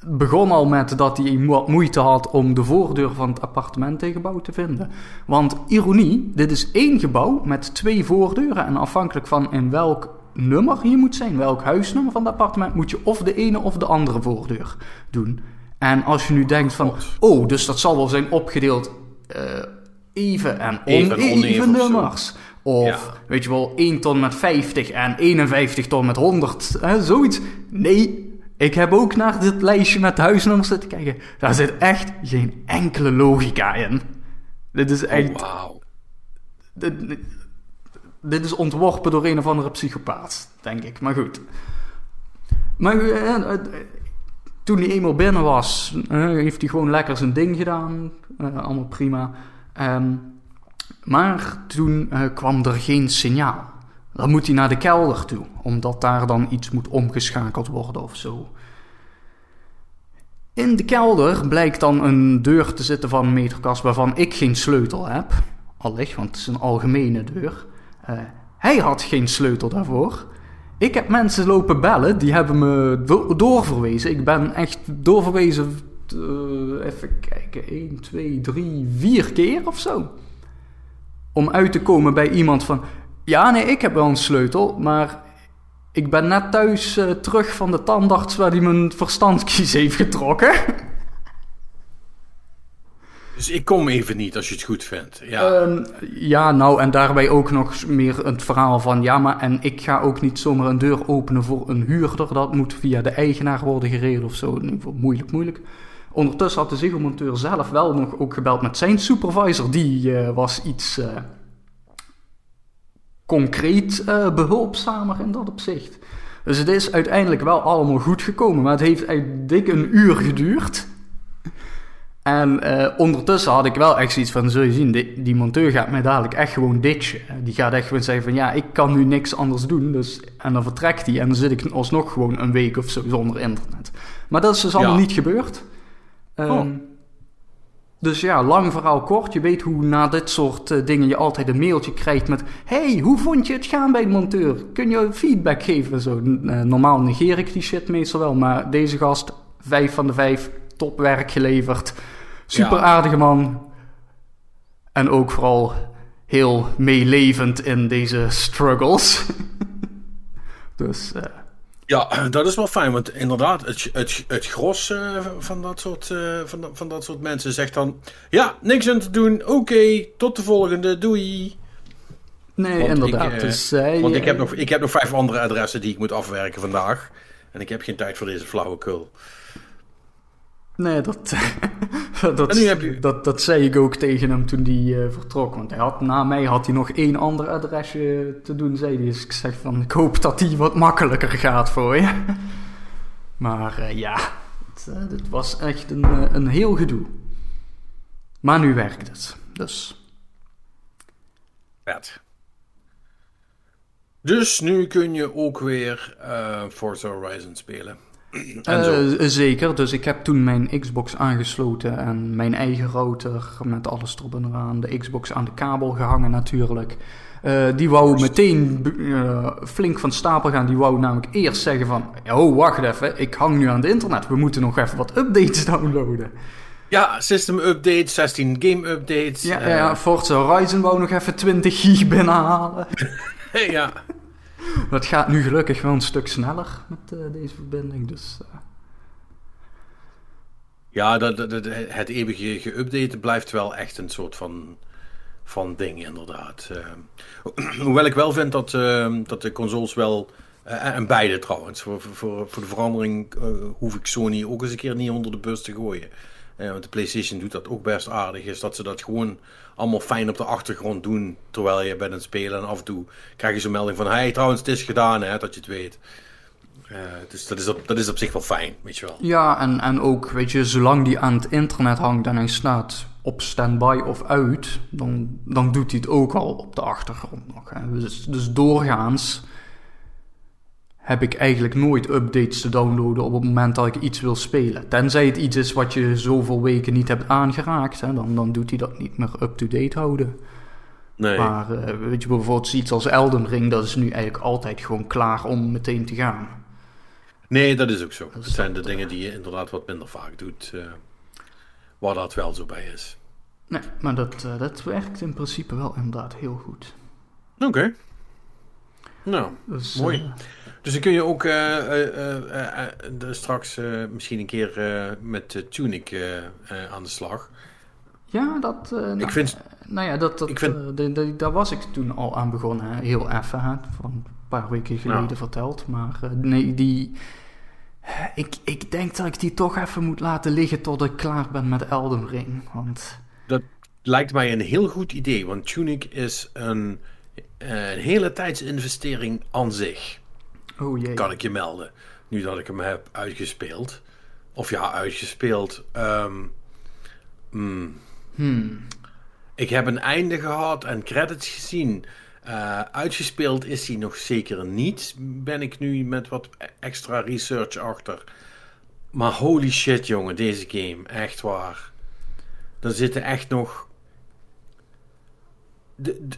het begon al met dat hij mo- moeite had om de voordeur van het appartementengebouw te vinden. Want ironie, dit is één gebouw met twee voordeuren. En afhankelijk van in welk nummer je moet zijn, welk huisnummer van het appartement, moet je of de ene of de andere voordeur doen. En als je nu denkt van, oh, dus dat zal wel zijn opgedeeld eh, even en Even en oneven nummers. Of, Ja. weet je wel, 1 ton met 50 en 51 ton met 100. Hè, zoiets. Nee, ik heb ook naar dit lijstje met huisnummers zitten kijken. Daar zit echt geen enkele logica in. Dit is echt... Oh, wauw. dit, is ontworpen door een of andere psychopaat, denk ik. Maar goed. Maar eh, eh, toen hij eenmaal binnen was, eh, heeft hij gewoon lekker zijn ding gedaan. Allemaal prima. Ehm, maar toen kwam er geen signaal. Dan moet hij naar de kelder toe, omdat daar dan iets moet omgeschakeld worden of zo. In de kelder blijkt dan een deur te zitten van een meterkast waarvan ik geen sleutel heb. Allicht, want het is een algemene deur. Eh, hij had geen sleutel daarvoor. Ik heb mensen lopen bellen, die hebben me do- doorverwezen. Ik ben echt doorverwezen, eh, even kijken, 1, 2, 3, 4 keer of zo. Om uit te komen bij iemand van, ja nee, ik heb wel een sleutel, maar ik ben net thuis eh, terug van de tandarts waar hij mijn verstandskies [LAUGHS] heeft getrokken. Dus ik kom even niet als je het goed vindt. Ja, Ehm, ja, nou, en daarbij ook nog meer het verhaal van... ja, maar en ik ga ook niet zomaar een deur openen voor een huurder. Dat moet via de eigenaar worden geregeld of zo. Moeilijk, moeilijk. Ondertussen had de zegelmonteur zelf wel nog ook gebeld met zijn supervisor. Die eh, was iets eh, concreet eh, behulpzamer in dat opzicht. Dus het is uiteindelijk wel allemaal goed gekomen. Maar het heeft eigenlijk dik een uur geduurd... En eh, ondertussen had ik wel echt zoiets van, zul je zien, die, die monteur gaat mij dadelijk echt gewoon ditchen. Eh, Die gaat echt gewoon zeggen van, ja, ik kan nu niks anders doen. Dus, en dan vertrekt hij en dan zit ik alsnog gewoon een week of zo zonder internet. Maar dat is dus allemaal Ja. niet gebeurd. Ehm, Oh. Dus ja, lang verhaal kort. Je weet hoe na dit soort eh, dingen je altijd een mailtje krijgt met... hey, hoe vond je het gaan bij de monteur? Kun je feedback geven? en Zo, eh, normaal negeer ik die shit meestal wel. Maar deze gast, vijf van de vijf, topwerk geleverd. Super aardige man. En ook vooral heel meelevend in deze struggles. [LAUGHS] dus eh, ja, dat is wel fijn. Want inderdaad, het, het, het gros eh, van, dat soort, eh, van, dat- van dat soort mensen zegt dan... Ja, niks aan te doen. Oké, tot de volgende. Doei. nee, Want inderdaad. ik, eh, dus, Want ik heb, nog, ik heb nog vijf andere adressen die ik moet afwerken vandaag. En ik heb geen tijd voor deze flauwekul. Nee, dat, [LAUGHS] dat, je- dat, dat zei ik ook tegen hem toen hij eh, vertrok. Want hij had, na mij had hij nog één ander adresje te doen, zei hij. Dus ik zeg van, ik hoop dat die wat makkelijker gaat voor je. [LAUGHS] Maar eh, ja, het, eh, dit was echt een, een heel gedoe. Maar nu werkt het. Dus. Dus nu kun je ook weer Forza Horizon spelen. Eh, zeker, dus ik heb toen mijn Xbox aangesloten en mijn eigen router met alles erop en eraan. De Xbox aan de kabel gehangen natuurlijk. Eh, die wou meteen eh, flink van stapel gaan. Die wou namelijk eerst zeggen van... Oh, wacht even, ik hang nu aan het internet. We moeten nog even wat updates [LAUGHS] downloaden. Ja, system updates, 16 game updates. Ja, ja Forza Horizon wou nog even 20 gig binnenhalen. [LAUGHS] ja. Dat gaat nu gelukkig wel een stuk sneller met eh, deze verbinding. Dus eh, Ja, dat, het eeuwige geüpdaten blijft wel echt een soort van, van ding, inderdaad. Eh, ho- [CLEARS THROAT] hoewel ik wel vind dat, dat de consoles wel. en beide trouwens. Voor, voor, voor de verandering hoef ik Sony ook eens een keer niet onder de bus te gooien. Eh, want de PlayStation doet dat ook best aardig. Is dat ze dat gewoon allemaal fijn op de achtergrond doen. Terwijl je bent aan het spelen. En af en toe krijg je zo'n melding van: hey, trouwens, het is gedaan, hè, dat je het weet. Eh, dus dat is, op, dat is op zich wel fijn, weet je wel. Ja, en, en ook, weet je, zolang die aan het internet hangt en hij staat op standby of uit, dan, dan doet hij het ook al op de achtergrond nog. Hè. Dus, dus doorgaans heb ik eigenlijk nooit updates te downloaden op het moment dat ik iets wil spelen. Tenzij het iets is wat je zoveel weken niet hebt aangeraakt, hè, dan, dan doet hij dat niet meer up-to-date houden. Nee. Maar eh, weet je, bijvoorbeeld iets als Elden Ring, dat is nu eigenlijk altijd gewoon klaar om meteen te gaan. Nee, dat is ook zo. Dat Dat zijn de dingen die je inderdaad wat minder vaak doet. eh, waar dat wel zo bij is. Nee, maar dat, eh, dat werkt in principe wel inderdaad heel goed. Oké. Nou, Dus, Mooi. Dus dan kun je ook eh, eh, eh, straks misschien een keer met Tunic aan de slag. ja, dat... nou, Ik vind- nou ja, dat, dat, ik vind- de- de- daar was ik toen al aan begonnen. hè. Heel even, hè, van een paar weken geleden verteld. Maar nee, die... Ik, ik denk dat ik die toch even moet laten liggen tot ik klaar ben met Elden Ring. Want... Lijkt mij een heel goed idee, want Tunic is een, een hele tijdsinvestering aan zich. Oh jee. kan ik je melden. Nu dat ik hem heb uitgespeeld. Of ja, uitgespeeld. Ehm, hmm. Hmm. Ik heb een einde gehad en credits gezien. Eh, uitgespeeld is hij nog zeker niet. Ben ik nu met wat extra research achter. Maar holy shit, jongen, deze game. Echt waar. Er zitten echt nog. De- de-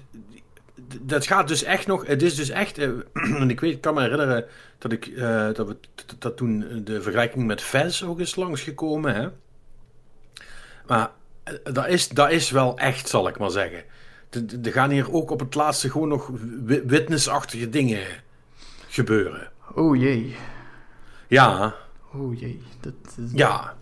dat gaat dus echt nog. Het is dus echt. eh, [CLEARS THROAT] en ik weet, ik kan me herinneren dat ik. eh, dat, we, dat, toen de vergelijking met Fez ook is langsgekomen. Hè? Maar eh, dat is, dat is wel echt, zal ik maar zeggen. Er- gaan hier ook op het laatste gewoon nog wi- witnessachtige dingen gebeuren. Oh jee. Ja, Oh jee. Dat, dat- ja,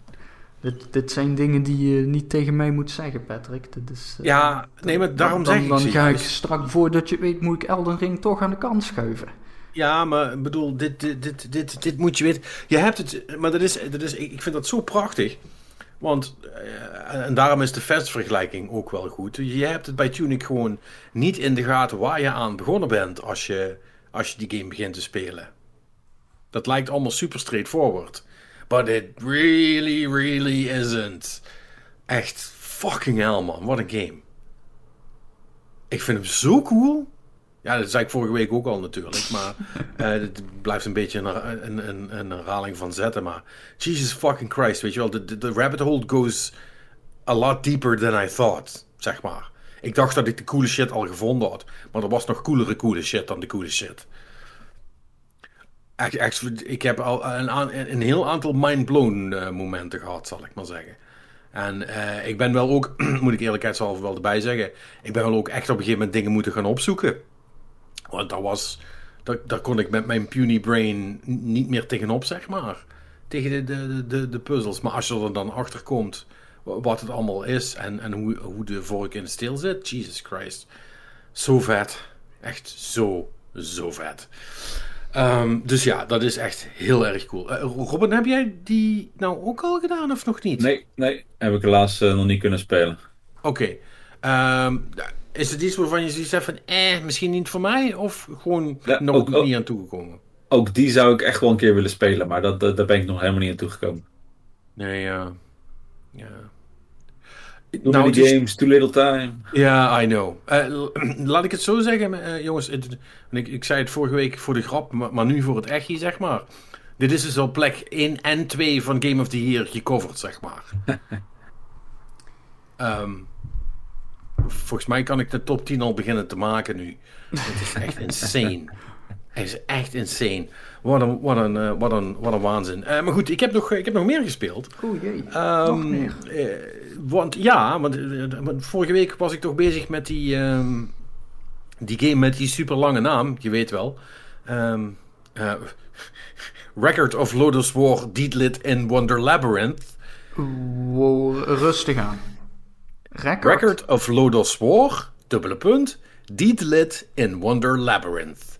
Dit, dit zijn dingen die je niet tegen mij moet zeggen, Patrick. Dit is, eh, ja. Nee, maar daarom dan, zeg ik Dan ze ga ik straks, voordat je weet, moet ik Elden Ring toch aan de kant schuiven. Ja, maar ik bedoel, dit, dit, dit, dit, dit moet je weten. Je hebt het, maar dat is, dat is, ik vind dat zo prachtig. Want, eh, en daarom is de vergelijking ook wel goed. Je hebt het bij Tunic gewoon niet in de gaten waar je aan begonnen bent als je, als je die game begint te spelen. Dat lijkt allemaal super straightforward. But it really, really isn't. Echt fucking hell, man. Wat een game. Ik vind hem zo cool. Ja, dat zei ik vorige week ook al natuurlijk. Maar [LAUGHS] eh, het blijft een beetje een, een, een, een herhaling van zetten. Maar Jesus fucking Christ, weet je wel. De, de, de rabbit hole goes a lot deeper than I thought, zeg maar. Ik dacht dat ik de coole shit al gevonden had. Maar er was nog coolere coole shit dan de coole shit. Ik heb al een, een heel aantal mind-blown eh, momenten gehad, zal ik maar zeggen. En eh, ik ben wel ook, [CLEARS THROAT] moet ik eerlijkheidshalve wel erbij zeggen, ik ben wel ook echt op een gegeven moment dingen moeten gaan opzoeken. Want dat was, daar, daar kon ik met mijn puny brain niet meer tegenop, zeg maar. Tegen de, de, de, de puzzels. Maar als je er dan achter komt wa- wat het allemaal is en, en hoe, hoe de vork in de steel zit, Jesus Christ. Zo vet. Echt zo, zo vet. Ehm, dus ja, dat is echt heel erg cool. Eh, Robin, heb jij die nou ook al gedaan of nog niet? Nee, nee, heb ik helaas eh, nog niet kunnen spelen. Oké. Ehm, is het iets waarvan je zoiets hebt van, eh, misschien niet voor mij? Of gewoon Ja, nog ook- ook- niet aan toegekomen? Ook die zou ik echt wel een keer willen spelen, maar dat, dat, daar ben ik nog helemaal niet aan toegekomen. Nee, ja. ja. Nou, many is- games, too little time. Ja, I know. Eh, laat ik het zo zeggen, eh, jongens. Het- ik, ik zei het vorige week voor de grap, maar, maar nu voor het echtje, zeg maar. Dit is dus op plek 1 en 2 van Game of the Year gecoverd, zeg maar. [LAUGHS] Ehm, volgens mij kan ik de top 10 al beginnen te maken nu. Het is echt [LAUGHS] insane. Het is echt insane. Wat een, wat een, eh, wat een, wat een waanzin. Eh, maar goed, ik heb, nog, ik heb nog meer gespeeld. Oh jee. Ehm, nog meer. eh, want ja, want, vorige week was ik toch bezig met die, ehm, die game met die super lange naam, je weet wel. Ehm, eh, [LAUGHS] Record of Lotus War Deedlit in Wonder Labyrinth. Wow, rustig aan. Record? Record of Lotus War, dubbele punt, Deedlit in Wonder Labyrinth.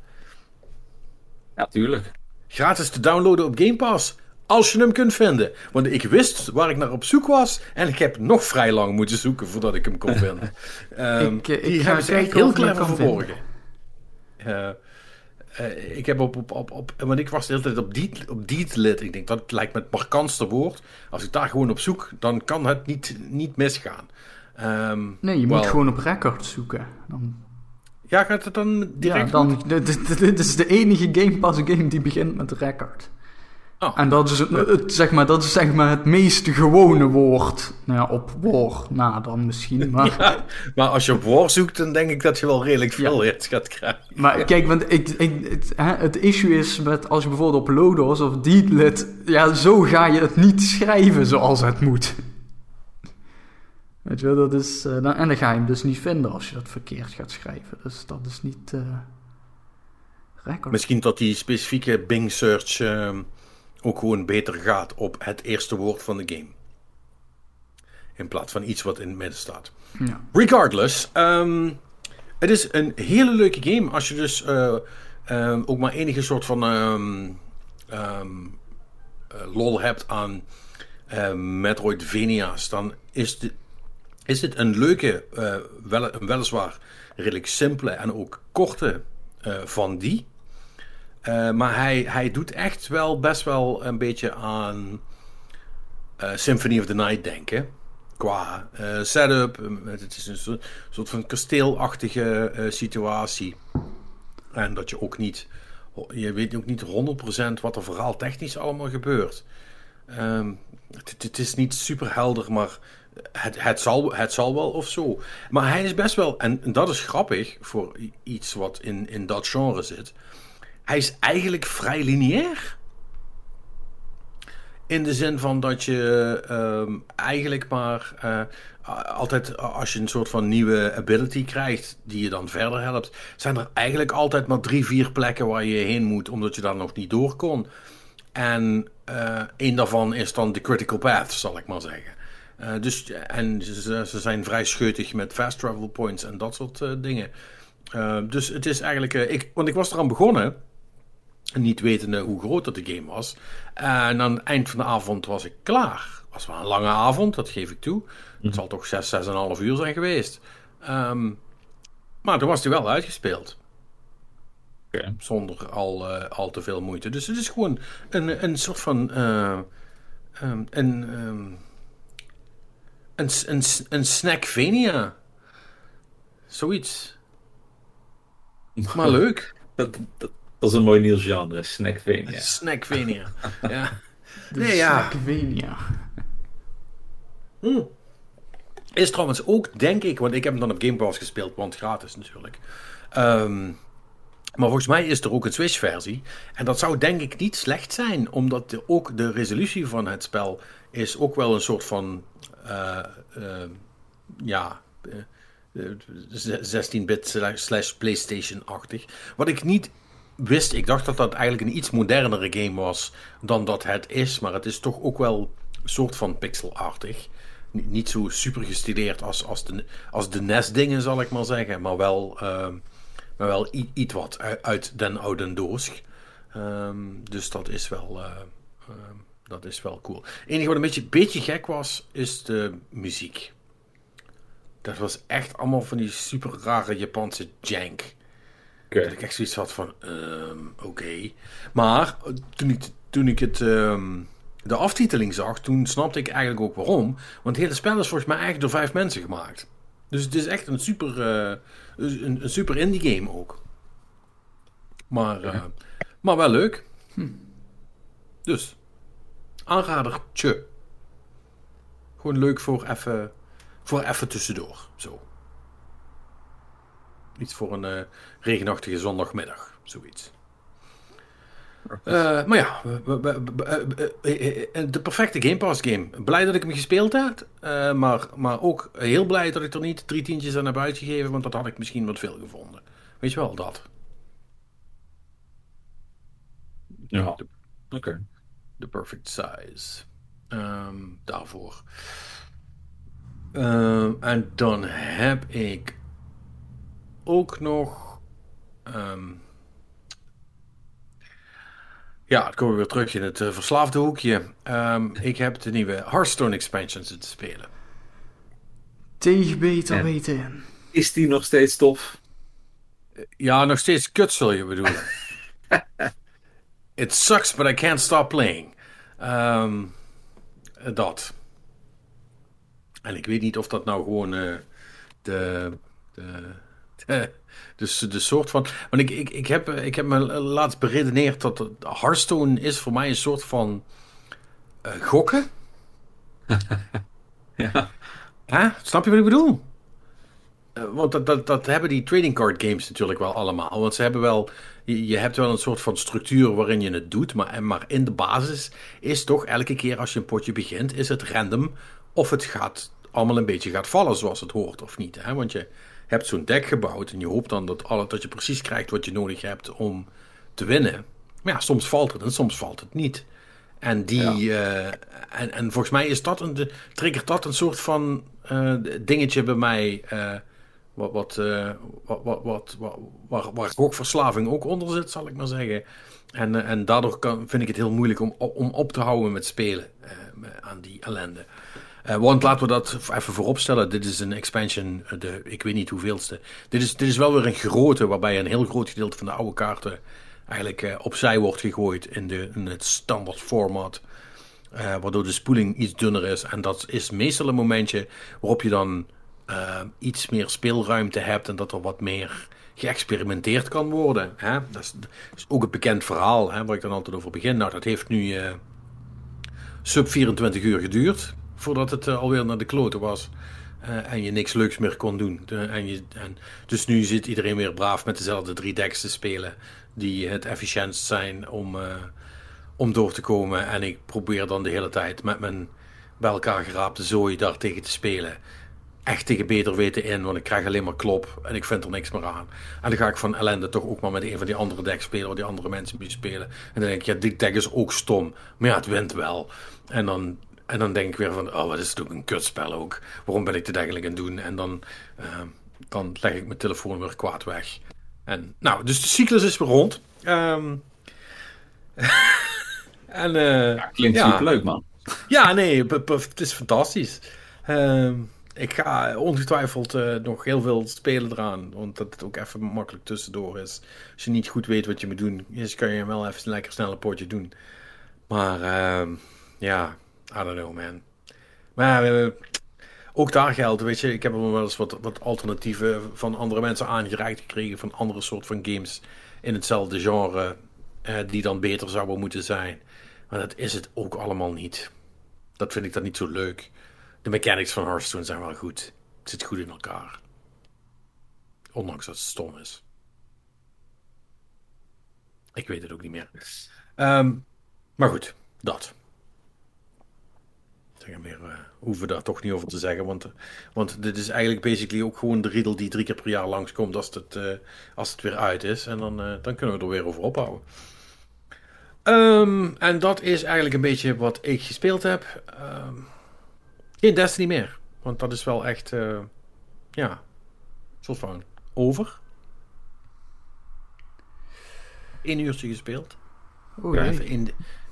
Ja, tuurlijk. Gratis te downloaden op Game Pass. Als je hem kunt vinden. Want ik wist waar ik naar op zoek was. En ik heb nog vrij lang moeten zoeken voordat ik hem kon [LAUGHS] vinden. Ehm, Ik, eh, ik die ga hebben ze echt heel ik clever verborgen. Eh, eh, ik heb op, op, op, op... Want ik was de hele tijd op Deet- op. Ik denk, dat lijkt me het markantste woord. Als ik daar gewoon op zoek, dan kan het niet, niet misgaan. Ehm, Nee, je moet gewoon op record zoeken. Dan, Ja, gaat het dan direct ja, dan, dit, is de enige Game Pass game die begint met record. Oh. En dat is het, het, zeg maar, dat is zeg maar het meest gewone woord. Nou ja, op woord na dan misschien. Maar, [LAUGHS] Ja, maar als je op war zoekt, dan denk ik dat je wel redelijk veel hits gaat krijgen. maar kijk, want ik, ik, het, hè, het issue is met als je bijvoorbeeld op Lodos of Deedlit... Ja, zo ga je het niet schrijven zoals het moet. Weet je wel, dat is... eh, dan, en dan ga je hem dus niet vinden als je dat verkeerd gaat schrijven. Dus dat is niet... eh record. Misschien dat die specifieke Bing search ehm, ook gewoon beter gaat op het eerste woord van de game. In plaats van iets wat in het midden staat. Ja. Regardless, ehm, het is een hele leuke game als je dus eh, ehm, ook maar enige soort van lol hebt aan Metroidvania's. Dan is, de, is dit een leuke, eh, wel, een weliswaar redelijk simpele en ook korte eh, van die. Eh, maar hij, hij doet echt wel best wel een beetje aan Symphony of the Night denken. Qua setup. eh, Het is een soort, van kasteelachtige situatie. En dat je ook niet... Je weet ook niet 100% wat er verhaal technisch allemaal gebeurt. Ehm, het, het is niet super helder, maar het, het, zal, het zal wel of zo. Maar hij is best wel... En, dat is grappig voor iets wat in, in dat genre zit. Hij is eigenlijk vrij lineair. In de zin van dat je ehm, eigenlijk maar altijd als je een soort van nieuwe ability krijgt die je dan verder helpt, zijn er eigenlijk altijd maar drie, vier plekken waar je heen moet, omdat je daar nog niet door kon. En uh, een daarvan is dan de critical path, zal ik maar zeggen. Uh, dus, en ze, ze, zijn vrij scheutig met fast travel points en dat soort uh, dingen. dus het is eigenlijk. ik, want ik was eraan begonnen. Niet wetende hoe groot dat de game was. en aan het eind van de avond was ik klaar. Was wel een lange avond, dat geef ik toe. Het mhm. zal toch 6, 6,5 uur zijn geweest. Um, maar toen was hij wel uitgespeeld. Okay. Zonder al, al te veel moeite. Dus het is gewoon een, een soort van. Een, um, een, een, een snackvania. Zoiets. Maar [LAUGHS] leuk. Dat, dat, dat, is een mooi nieuw genre, snackvania. [LAUGHS] Snackvania, ja. [LAUGHS] nee, ja. Snackvania. Hmm. Is trouwens ook, denk ik, want ik heb hem dan op Game Pass gespeeld, want gratis natuurlijk. Um, maar volgens mij is er ook een Switch-versie. En dat zou denk ik niet slecht zijn, omdat de, ook de resolutie van het spel is ook wel een soort van. Uh, uh, ja. Uh, 16-bit slash PlayStation-achtig. Wat ik niet wist, ik dacht dat dat eigenlijk een iets modernere game was dan dat het is. Maar het is toch ook wel een soort van pixelachtig niet zo super gestileerd als, als de, als de NES-dingen, zal ik maar zeggen. Maar wel, uh, maar wel iets wat uit, den oude doos. Um, dus dat is wel, uh, dat is wel cool. Het enige wat een beetje, beetje gek was, is de muziek. Dat was echt allemaal van die super rare Japanse jank. Okay. Dat ik echt zoiets had van, um, oké. Maar toen ik, toen ik het... Um, de aftiteling zag, toen snapte ik eigenlijk ook waarom. Want het hele spel is volgens mij eigenlijk door vijf mensen gemaakt. Dus het is echt een super, uh, een, een, super indie game ook. Maar, uh, maar wel leuk. Hm. Dus, aanrader, tje. Gewoon leuk voor even, voor even tussendoor. Zo. Iets voor een uh, regenachtige zondagmiddag, zoiets. Uh, maar ja, de perfecte Game Pass game. Blij dat ik hem gespeeld heb, uh, maar, maar ook heel blij dat ik er niet drie tientjes aan heb uitgegeven, want dat had ik misschien wat veel gevonden. Weet je wel, dat. Ja, oké. Okay. De perfect size. Um, daarvoor. Uh, en dan heb ik ook nog. Um, ja, dan komen we weer terug in het uh, verslaafde hoekje. Um, ik heb de nieuwe Hearthstone expansion te spelen. Tegen beter en weten. Is die nog steeds tof? Ja, nog steeds kut zul je bedoelen. [LAUGHS] It sucks, but I can't stop playing. Um, dat. En ik weet niet of dat nou gewoon uh, de, de, de dus de soort van. Want ik, ik, ik, heb, ik heb me laatst beredeneerd dat Hearthstone is voor mij een soort van uh, gokken. [LAUGHS] ja. Huh? Snap je wat ik bedoel? Uh, want dat, dat, dat hebben die trading card games natuurlijk wel allemaal. Want ze hebben wel. Je, hebt wel een soort van structuur waarin je het doet. Maar, maar in de basis is toch elke keer als je een potje begint, is het random of het gaat allemaal een beetje gaat vallen zoals het hoort of niet. Hè? Want je hebt zo'n deck gebouwd en je hoopt dan dat, alle, dat je precies krijgt wat je nodig hebt om te winnen. Maar ja, soms valt het en soms valt het niet. En, die, eh, en, en volgens mij is dat een, triggert dat een soort van uh, dingetje bij mij. Uh, wat, wat, wat, wat, wat, wat, waar, waar gokverslaving ook onder zit, zal ik maar zeggen. En, en daardoor kan, vind ik het heel moeilijk om, om op te houden met spelen aan die ellende. Want laten we dat even vooropstellen. Dit is een expansion, eh, de, ik weet niet hoeveelste. Dit is, dit is wel weer een grote, waarbij een heel groot gedeelte van de oude kaarten eigenlijk opzij wordt gegooid in, de, in het standaard format. Waardoor de spoeling iets dunner is. En dat is meestal een momentje waarop je dan iets meer speelruimte hebt en dat er wat meer geëxperimenteerd kan worden. Hè? Dat, is, ook een bekend verhaal hè, waar ik dan altijd over begin. Nou, dat heeft nu sub 24 uur geduurd voordat het uh, alweer naar de kloten was. Uh, en je niks leuks meer kon doen. En je, en, dus nu zit iedereen weer braaf met dezelfde drie decks te spelen. Die het efficiëntst zijn om, om door te komen. En ik probeer dan de hele tijd met mijn bij elkaar geraapte zooi daar tegen te spelen. Echt tegen beter weten in, want ik krijg alleen maar klop en ik vind er niks meer aan. En dan ga ik van ellende toch ook maar met een van die andere decks spelen, waar die andere mensen mee spelen. En dan denk ik, ja, die deck is ook stom. Maar ja, het wint wel. En dan, en dan denk ik weer van, oh, wat is het ook een kutspel ook. Waarom ben ik dit eigenlijk aan het doen? En dan, uh, dan leg ik mijn telefoon weer kwaad weg. En nou, dus de cyclus is weer rond. Um, [LAUGHS] en, uh, ja, klinkt ja. super leuk, man. Ja, nee, het is fantastisch. Uh, ik ga ongetwijfeld uh, nog heel veel spelen eraan. Want dat het ook even makkelijk tussendoor is. Als je niet goed weet wat je moet doen, kan je wel even lekker snel een potje doen. Maar uh, ja, I don't know man. Maar uh, ook daar geldt, weet je, ik heb wel eens wat, wat alternatieven van andere mensen aangereikt gekregen. Van andere soort van games in hetzelfde genre. eh, die dan beter zouden moeten zijn. Maar dat is het ook allemaal niet. Dat vind ik dan niet zo leuk. De mechanics van Hearthstone zijn wel goed. Het zit goed in elkaar. Ondanks dat het stom is. Ik weet het ook niet meer. Um, maar goed, dat. Zeg meer, uh, hoeven we daar toch niet over te zeggen. Want, want dit is eigenlijk basically ook gewoon de riedel die drie keer per jaar langskomt als het, uh, als het weer uit is. En dan, uh, dan kunnen we er weer over ophouden. Um, en dat is eigenlijk een beetje wat ik gespeeld heb. Um, geen Destiny meer. Want dat is wel echt, uh, ja, een soort van over. Eén uurtje gespeeld. Oh, ja, even in,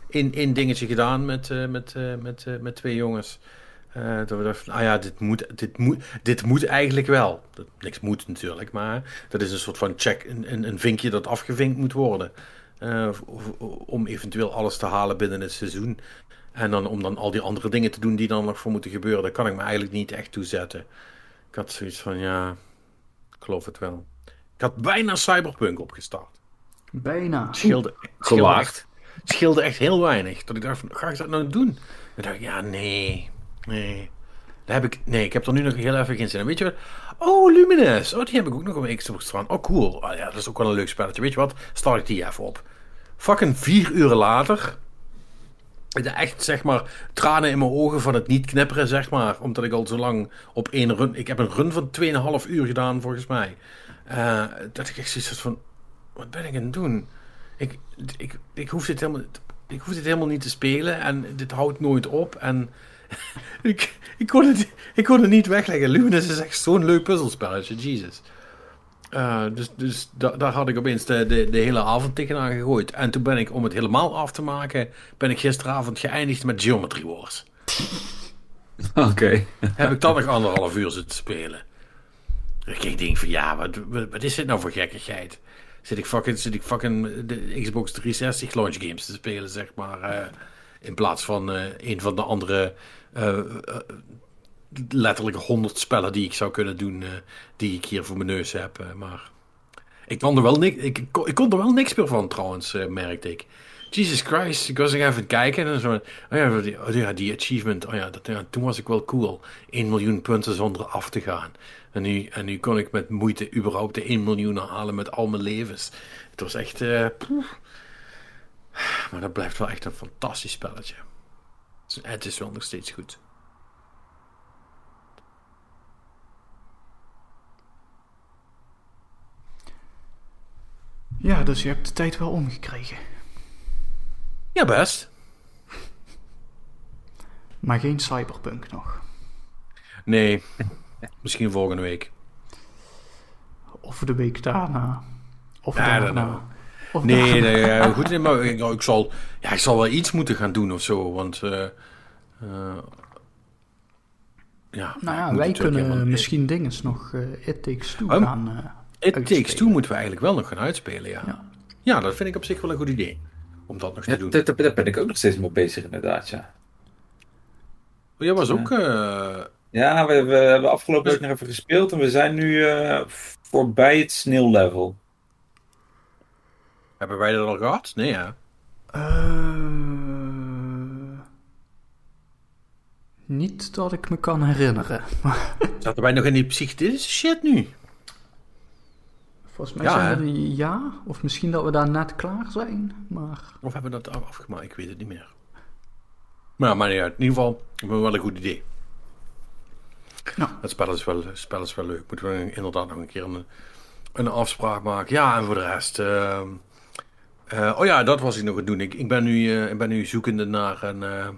in, in dingetje gedaan met, uh, met, uh, met, met twee jongens. Dat we dachten, ah ja, dit moet, dit moet, dit moet eigenlijk wel. Dat, niks moet natuurlijk, maar dat is een soort van check, een, een, een vinkje dat afgevinkt moet worden. Om eventueel alles te halen binnen het seizoen. En dan om dan al die andere dingen te doen die dan nog voor moeten gebeuren, daar kan ik me eigenlijk niet echt toe zetten. Ik had zoiets van, ja, ik geloof het wel. Ik had bijna Cyberpunk opgestart. Bijna. Het scheelde, het scheelde, echt, het scheelde echt heel weinig. Dat ik dacht, van, ga ik dat nou doen? En dan dacht ik, ja, nee, nee. Daar heb ik, nee, ik heb er nu nog heel even geen zin in. Weet je wat? Oh, Lumines. Oh, die heb ik ook nog een week van. Oh, cool. Oh, ja, dat is ook wel een leuk spelletje. Weet je wat? Start ik die even op. Fucking vier uur later. Echt, zeg maar, tranen in mijn ogen van het niet knipperen, zeg maar. Omdat ik al zo lang op één run... Ik heb een run van 2,5 uur gedaan, volgens mij. Uh, dat ik echt zoiets van... Wat ben ik aan het doen? Ik, ik, ik, hoef dit helemaal, ik hoef dit helemaal niet te spelen. En dit houdt nooit op. En... [LAUGHS] ik, ik, kon het, ik kon het niet wegleggen. Luminous is echt zo'n leuk puzzelspelletje, Jesus. Uh, dus dus da, daar had ik opeens de, de, de, hele avond tegenaan gegooid. En toen ben ik, om het helemaal af te maken, ben ik gisteravond geëindigd met Geometry Wars. [LAUGHS] Oké. Okay. Heb ik dan nog anderhalf uur zitten spelen. Ik denk van ja, wat, wat is dit nou voor gekkigheid? Zit ik fucking, zit ik fucking de Xbox 360 launch games te spelen, zeg maar. Uh, in plaats van uh, een van de andere letterlijk honderd spellen die ik zou kunnen doen, die ik hier voor mijn neus heb. maar ik kon, er wel niks, ik, ik, kon er wel niks meer van trouwens, merkte ik. Jesus Christ, ik was even kijken en zo. Oh ja, die, oh ja, die achievement, oh ja, dat, toen was ik wel cool. 1 miljoen punten zonder af te gaan. En nu, en nu kon ik met moeite überhaupt de 1 miljoen halen met al mijn levens. Het was echt... Maar dat blijft wel echt een fantastisch spelletje. Het is wel nog steeds goed. Ja, dus je hebt de tijd wel omgekregen. Ja, best. Maar geen cyberpunk nog. Nee, misschien volgende week. Of de week daarna. Of ja, daarna. Of nee, nee [LAUGHS] goed, maar ik, ik, zal, ja, ik zal wel iets moeten gaan doen of zo, want... Uh, uh, ja, nou ja, wij kunnen helemaal... misschien dingen nog uh, It Takes Two um, gaan It. Takes Two moeten we eigenlijk wel nog gaan uitspelen, ja. ja. ja. dat vind ik op zich wel een goed idee. Om dat nog te ja, doen. Daar, ben ik ook nog steeds mee bezig inderdaad, ja. Oh, jij was ook... Ja, we, we hebben afgelopen week nog even gespeeld en we zijn nu voorbij het sneeuwlevel. Hebben wij dat al gehad? Nee, ja. Uh, niet dat ik me kan herinneren. Zaten wij nog in die psychedelische shit nu? Volgens mij Ja, zijn we er ja, of misschien dat we daar net klaar zijn, maar... Of hebben we dat af- afgemaakt? Ik weet het niet meer. Maar ja, maar uit. In ieder geval, ik heb wel een goed idee. Nou. Het spel is wel, het spel is wel leuk. Moeten we inderdaad nog een keer een, een afspraak maken. Ja, en voor de rest... ehm, eh, oh ja, dat was ik nog aan het doen. Ik, ik, ben, nu, eh, ik ben nu zoekende naar een, eh,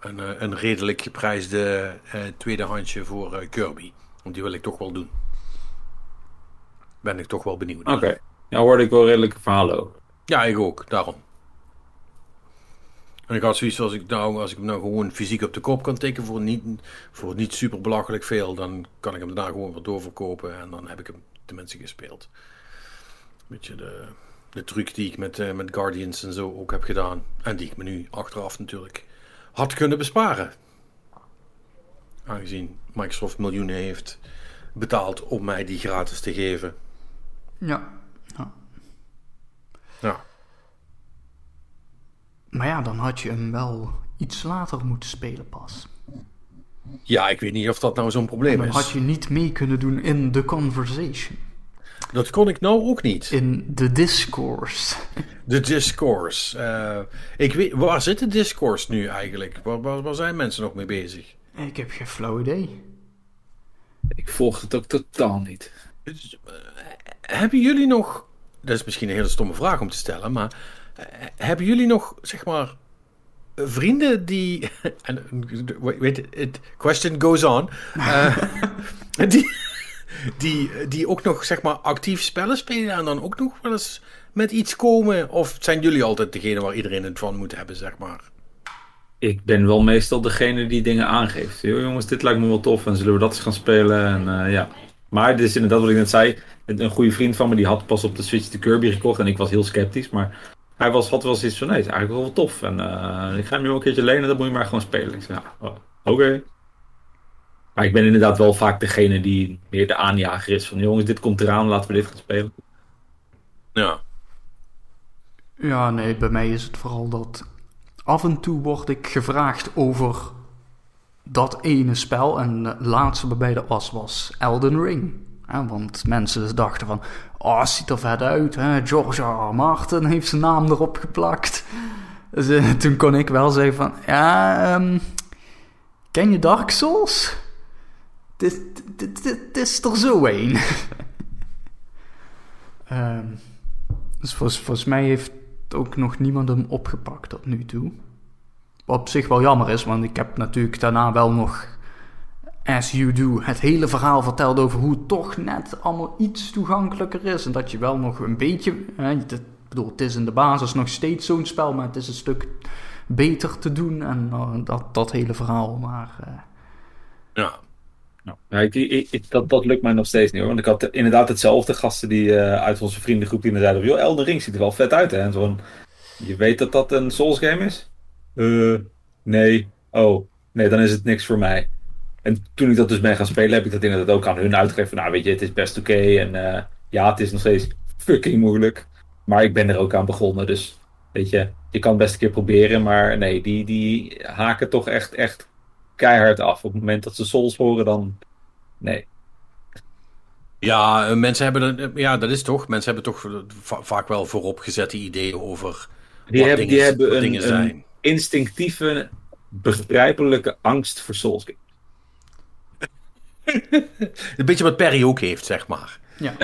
een, een redelijk geprijsde eh tweedehandsje voor Kirby. Want die wil ik toch wel doen. Ben ik toch wel benieuwd. Oké. Ja, hoorde ik wel redelijke verhalen over. Ja, ik ook, daarom. En ik had zoiets als ik nou, als ik hem nou gewoon fysiek op de kop kan tikken voor niet, voor niet super belachelijk veel, dan kan ik hem daarna gewoon weer doorverkopen en dan heb ik hem tenminste gespeeld. Beetje de, de truc die ik met, eh, met Guardians en zo ook heb gedaan. En die ik me nu achteraf natuurlijk had kunnen besparen. Aangezien Microsoft miljoenen heeft betaald om mij die gratis te geven. Ja. ja. Ja. Maar ja, dan had je hem wel iets later moeten spelen pas. Ja, ik weet niet of dat nou zo'n probleem Dan is. had je niet mee kunnen doen in de conversation. Dat kon ik nou ook niet. In de discourse. [LAUGHS] De discourse. Eh, ik weet, waar zit de discourse nu eigenlijk? Waar, waar, waar zijn mensen nog mee bezig? Ik heb geen flauw idee. Ik volg het ook totaal niet. Hebben jullie nog... Dat is misschien een hele stomme vraag om te stellen, maar... eh, hebben jullie nog, zeg maar... Vrienden die... [LAUGHS] En, eh, weet het, question goes on. Eh, [LAUGHS] die, die, die ook nog, zeg maar, actief spellen spelen en dan ook nog wel eens met iets komen? Of zijn jullie altijd degene waar iedereen het van moet hebben, zeg maar? Ik ben wel meestal degene die dingen aangeeft. Yo, jongens, dit lijkt me wel tof en zullen we dat eens gaan spelen? En ja. Maar dit is inderdaad wat ik net zei. Een een goede vriend van me die had pas op de Switch de Kirby gekocht en ik was heel sceptisch. Maar hij was, had wel zoiets van, nee, het is eigenlijk wel tof. En eh, ik ga hem nu een keertje lenen, dan moet je maar gewoon spelen. Ik zei, ja, oh, oké. Maar ik ben inderdaad wel vaak degene die meer de aanjager is van, jongens, dit komt eraan, laten we dit gaan spelen. Ja. Ja, nee, bij mij is het vooral dat af en toe word ik gevraagd over dat ene spel. En het laatste waarbij dat was, was Elden Ring. Want mensen dachten van, oh, het ziet er vet uit. Hè? R. Martin heeft zijn naam erop geplakt. Dus eh, toen kon ik wel zeggen van, ja, ehm, ken je Dark Souls? Dit is er zo een. [LAUGHS] Ehm, dus volgens mij heeft ook nog niemand hem opgepakt tot nu toe. Wat op zich wel jammer is, want ik heb natuurlijk daarna wel nog, as you do, het hele verhaal verteld over hoe het toch net allemaal iets toegankelijker is. En dat je wel nog een beetje, hè, ik bedoel, het is in de basis nog steeds zo'n spel, maar het is een stuk beter te doen en eh, dat, dat hele verhaal. Maar eh, Ja. Ja, ik, ik, ik- dat, dat lukt mij nog steeds niet hoor. Want ik had inderdaad hetzelfde gasten die eh, uit onze vriendengroep die zeiden: joh, Elden Ring ziet er wel vet uit hè. En zo van, je weet dat dat een Souls game is? Eh, nee. Oh, nee, dan is het niks voor mij. En toen ik dat dus ben gaan spelen, heb ik dat inderdaad ook aan hun uitgegeven. van, Nou, weet je, het is best oké. En eh, ja, het is nog steeds fucking moeilijk. Maar ik ben er ook aan begonnen. Dus weet je, je kan het best een keer proberen. Maar nee, die, die haken toch echt, echt keihard af. Op het moment dat ze Souls horen, dan. Nee. Ja, eh, mensen hebben, er- ja, dat is toch. Mensen hebben toch va- vaak wel vooropgezette ideeën over Die wat hebben, dingen, die hebben wat een, dingen een instinctieve, begrijpelijke angst voor Souls. Een beetje wat Perry ook heeft, zeg maar. ja,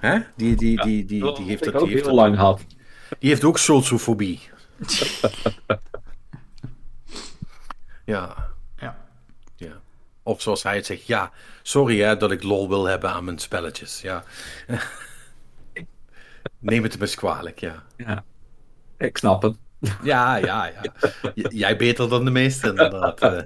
Hè? Die, die, die, die, Dat die, heeft dat, ik die, ook heeft heel dat- lang gehad. die heeft ook soulsofobie. [LAUGHS] ja, ja. ja. Of zoals hij het zegt, ja, sorry hè, dat ik lol wil hebben aan mijn spelletjes. Ja. [LAUGHS] Neem het me eens kwalijk, ja. Ja. Ik snap het. Ja, ja, ja. Jij beter dan de meesten, inderdaad. [LAUGHS]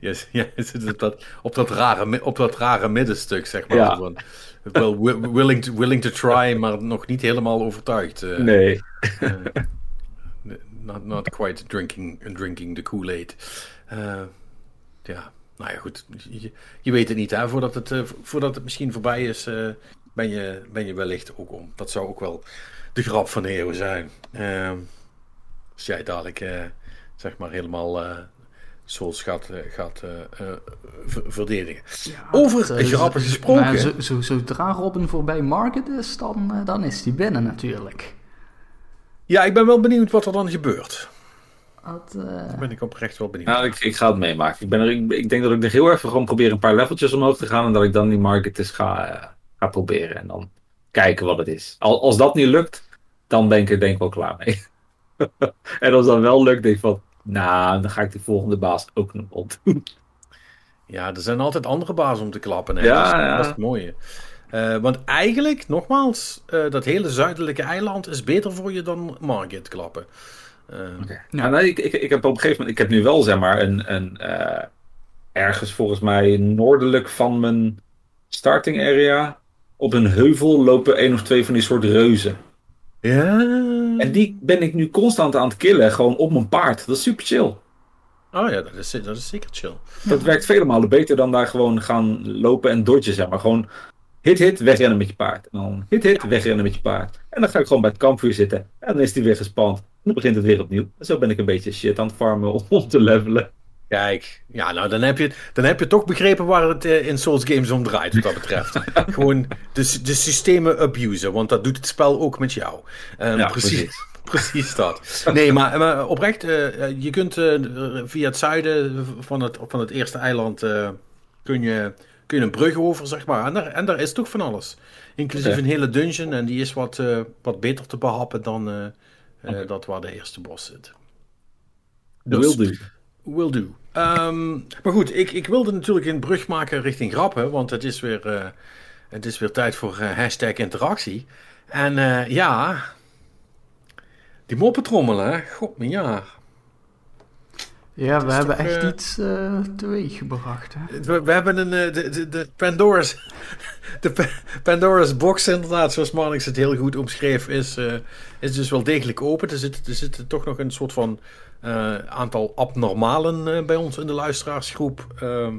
Eh, Jij zit op dat, op, dat rare, op dat rare middenstuk, zeg maar. Ja. Van, well, wi- willing, to, willing to try, maar nog niet helemaal overtuigd. eh. Nee. Eh, not, not quite drinking, drinking the Kool-Aid. Ja, nou ja, goed. Je, je weet het niet, hè. Voordat het, voordat het misschien voorbij is, ben, je, ben je wellicht ook om. Dat zou ook wel de grap van de eeuw zijn. Eh, als jij dadelijk, eh, zeg maar, helemaal eh, Souls gaat, eh, gaat eh, eh, ver- verdedigen. Ja, Over eh, grappen zo- gesproken. zo, zo, zodra Robin voorbij Market is, dan, dan is hij binnen natuurlijk. Ja, ik ben wel benieuwd wat er dan gebeurt. Dat, eh, Daar ben ik oprecht wel benieuwd. Nou, ik, ik ga het meemaken. Ik, ben er, ik, ik denk dat ik er heel even gewoon probeer een paar leveltjes omhoog te gaan. En dat ik dan die marketers ga, eh, ga proberen. En dan kijken wat het is. Al, als dat niet lukt, dan ben ik er denk ik wel klaar mee. [LAUGHS] en als dat wel lukt, denk ik van... Nou, dan ga ik die volgende baas ook nog ontdoen. Ja, er zijn altijd andere bazen om te klappen. Hè? Ja, dat, is, ja. dat is het mooie. Eh, want eigenlijk, nogmaals, eh, dat hele zuidelijke eiland is beter voor je dan Margit klappen. Eh, Ja, nee, ik, ik, ik heb op een gegeven moment... Ik heb nu wel, zeg maar, een... een eh, ergens volgens mij noordelijk van mijn starting area... Op een heuvel lopen één of twee van die soort reuzen. Ja. En die ben ik nu constant aan het killen, gewoon op mijn paard. Dat is super chill. Oh ja, dat is, dat is zeker chill. Dat werkt vele malen beter dan daar gewoon gaan lopen en dodgen, zeg maar. Gewoon hit, hit, wegrennen met je paard. En dan hit, hit, wegrennen met je paard. En dan ga ik gewoon bij het kampvuur zitten. En dan is die weer gespand. En dan begint het weer opnieuw. En zo ben ik een beetje shit aan het farmen om te levelen. Kijk, ja, nou dan heb je, dan heb je toch begrepen waar het eh, in Souls Games om draait, wat dat betreft. [LAUGHS] Gewoon de, de systemen abusen, want dat doet het spel ook met jou. Ehm, Ja, precies, precies. [LAUGHS] precies dat. Nee, maar, maar oprecht, eh, eh, je kunt via het zuiden van het, van het eerste eiland kun, je, kun je een brug over, zeg maar. En daar, en daar is toch van alles. Inclusief een hele dungeon en die is wat, wat beter te behappen dan dat waar de eerste bos zit. Will do. Will do. Ehm, maar goed, ik, ik wilde natuurlijk een brug maken richting grappen, want het is weer, eh, het is weer tijd voor eh, hashtag interactie. En eh, ja, die moppetrommelen, god mijn ja. Ja, we hebben toch, echt eh, iets eh teweeg gebracht. Hè? We, we hebben een, eh, de, de, de Pandora's, [LAUGHS] de Pa- Pandora's box inderdaad, zoals Marnix het heel goed omschreef, is, eh, is dus wel degelijk open. Er zitten, er zitten toch nog een soort van eh, aantal abnormalen eh, bij ons in de luisteraarsgroep. Ehm,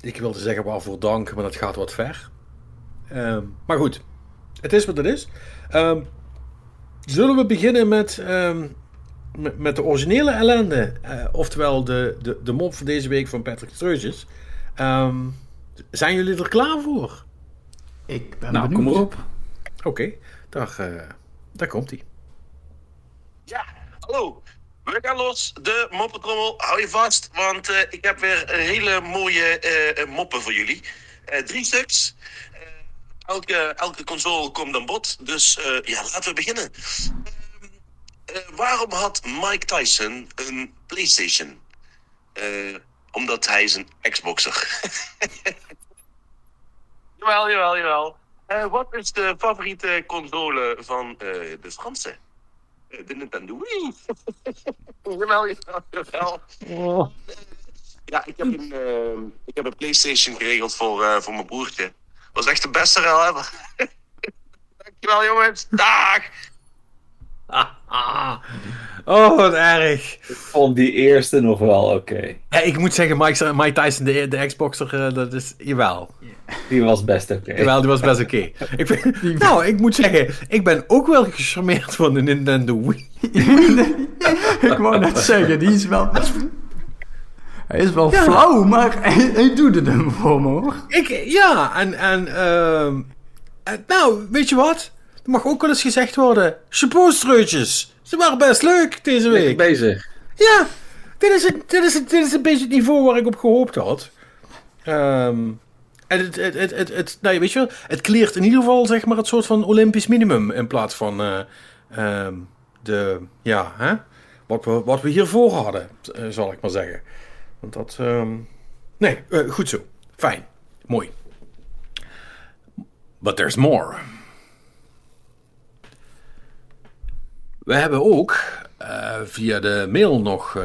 ik wilde zeggen waarvoor dank, maar dat gaat wat ver. Ehm, maar goed, het is wat het is. Ehm, zullen we beginnen met, met, de originele ellende? Eh, oftewel de, de, de mop van deze week van Patrick Sturges. Ehm, zijn jullie er klaar voor? Ik ben Nou, benieuwd. kom maar op. Oké, daar, eh, daar komt hij. Ja, hallo. We gaan los. De moppentrommel. Hou je vast, want eh, ik heb weer een hele mooie moppen voor jullie. Eh, drie stuks. Eh, elke, elke console komt aan bod. Dus eh, ja, laten we beginnen. Eh, waarom had Mike Tyson een PlayStation? Eh, omdat hij is een Xboxer. jawel, jawel, jawel. Eh, wat is de favoriete console van eh, de Fransen? Eh, de Nintendo Wii. [LAUGHS] jawel, jawel, jawel. Ja, ik heb een, ik heb een PlayStation geregeld voor, eh, voor mijn broertje. Was echt de beste ruil ever. [LAUGHS] Dankjewel, jongens. Dag! [LAUGHS] Oh, wat erg. Ik vond die eerste nog wel oké. Ja, ik moet zeggen, Mike, Mike Tyson, de, de Xboxer, eh, dat is... Jawel. Die was best oké. Jawel, die was best oké. [LAUGHS] Nou, ik moet zeggen, ik ben ook wel gecharmeerd van de Nintendo Wii. [LAUGHS] ik wou net zeggen, die is wel... Hij is wel flauw, maar hij, hij doet het hem voor me hoor. Ik, ja, en, en, ehm, en, nou, weet je wat? Mag ook wel eens gezegd worden, chapeaustreutjes. Ze waren best leuk deze Lekker week. bezig. Ja, dit is, het, dit, is het, dit is een beetje het niveau waar ik op gehoopt had. Ehm, en het, het, het, het, het, nou, weet je wel, het kleert in ieder geval zeg maar het soort van Olympisch minimum in plaats van eh, ehm, de, ja, hè, wat, we, wat we hiervoor hadden, eh, zal ik maar zeggen. Want dat, ehm, nee, eh, goed zo. Fijn. Mooi. But there's more. We hebben ook eh, via de mail nog eh,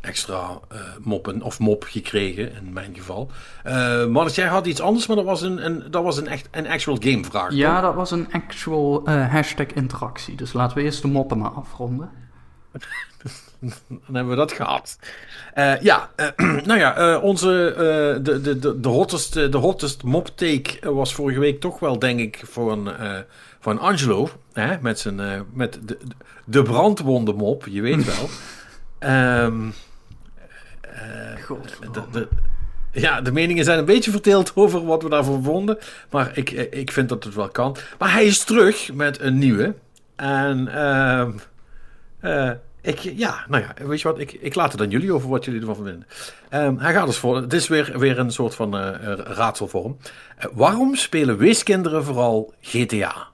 extra eh, moppen of mop gekregen, in mijn geval. Mannes, jij had iets anders, maar dat was een, een, dat was een, echt, een actual game vraag. Ja, toch? dat was een actual hashtag interactie. Dus laten we eerst de moppen maar afronden. [LAUGHS] Dan hebben we dat gehad. Eh, ja, eh, [CLEARS THROAT] nou ja, eh, onze, de, de, de, de, hottest, de hottest mop take was vorige week toch wel, denk ik, van, van Angelo. Hè, met zijn, met de, de brandwonden mop, je weet wel. [LAUGHS] Ehm, de, de, ja, de meningen zijn een beetje verdeeld [LAUGHS] over wat we daarvan vonden. Maar ik, ik vind dat het wel kan. Maar hij is terug met een nieuwe. En uh, ik, ja, nou ja, weet je wat? Ik, ik laat het aan jullie over wat jullie ervan vinden. Um, hij gaat dus voor. Het is weer, weer een soort van uh, raadselvorm. Uh, waarom spelen weeskinderen vooral GTA?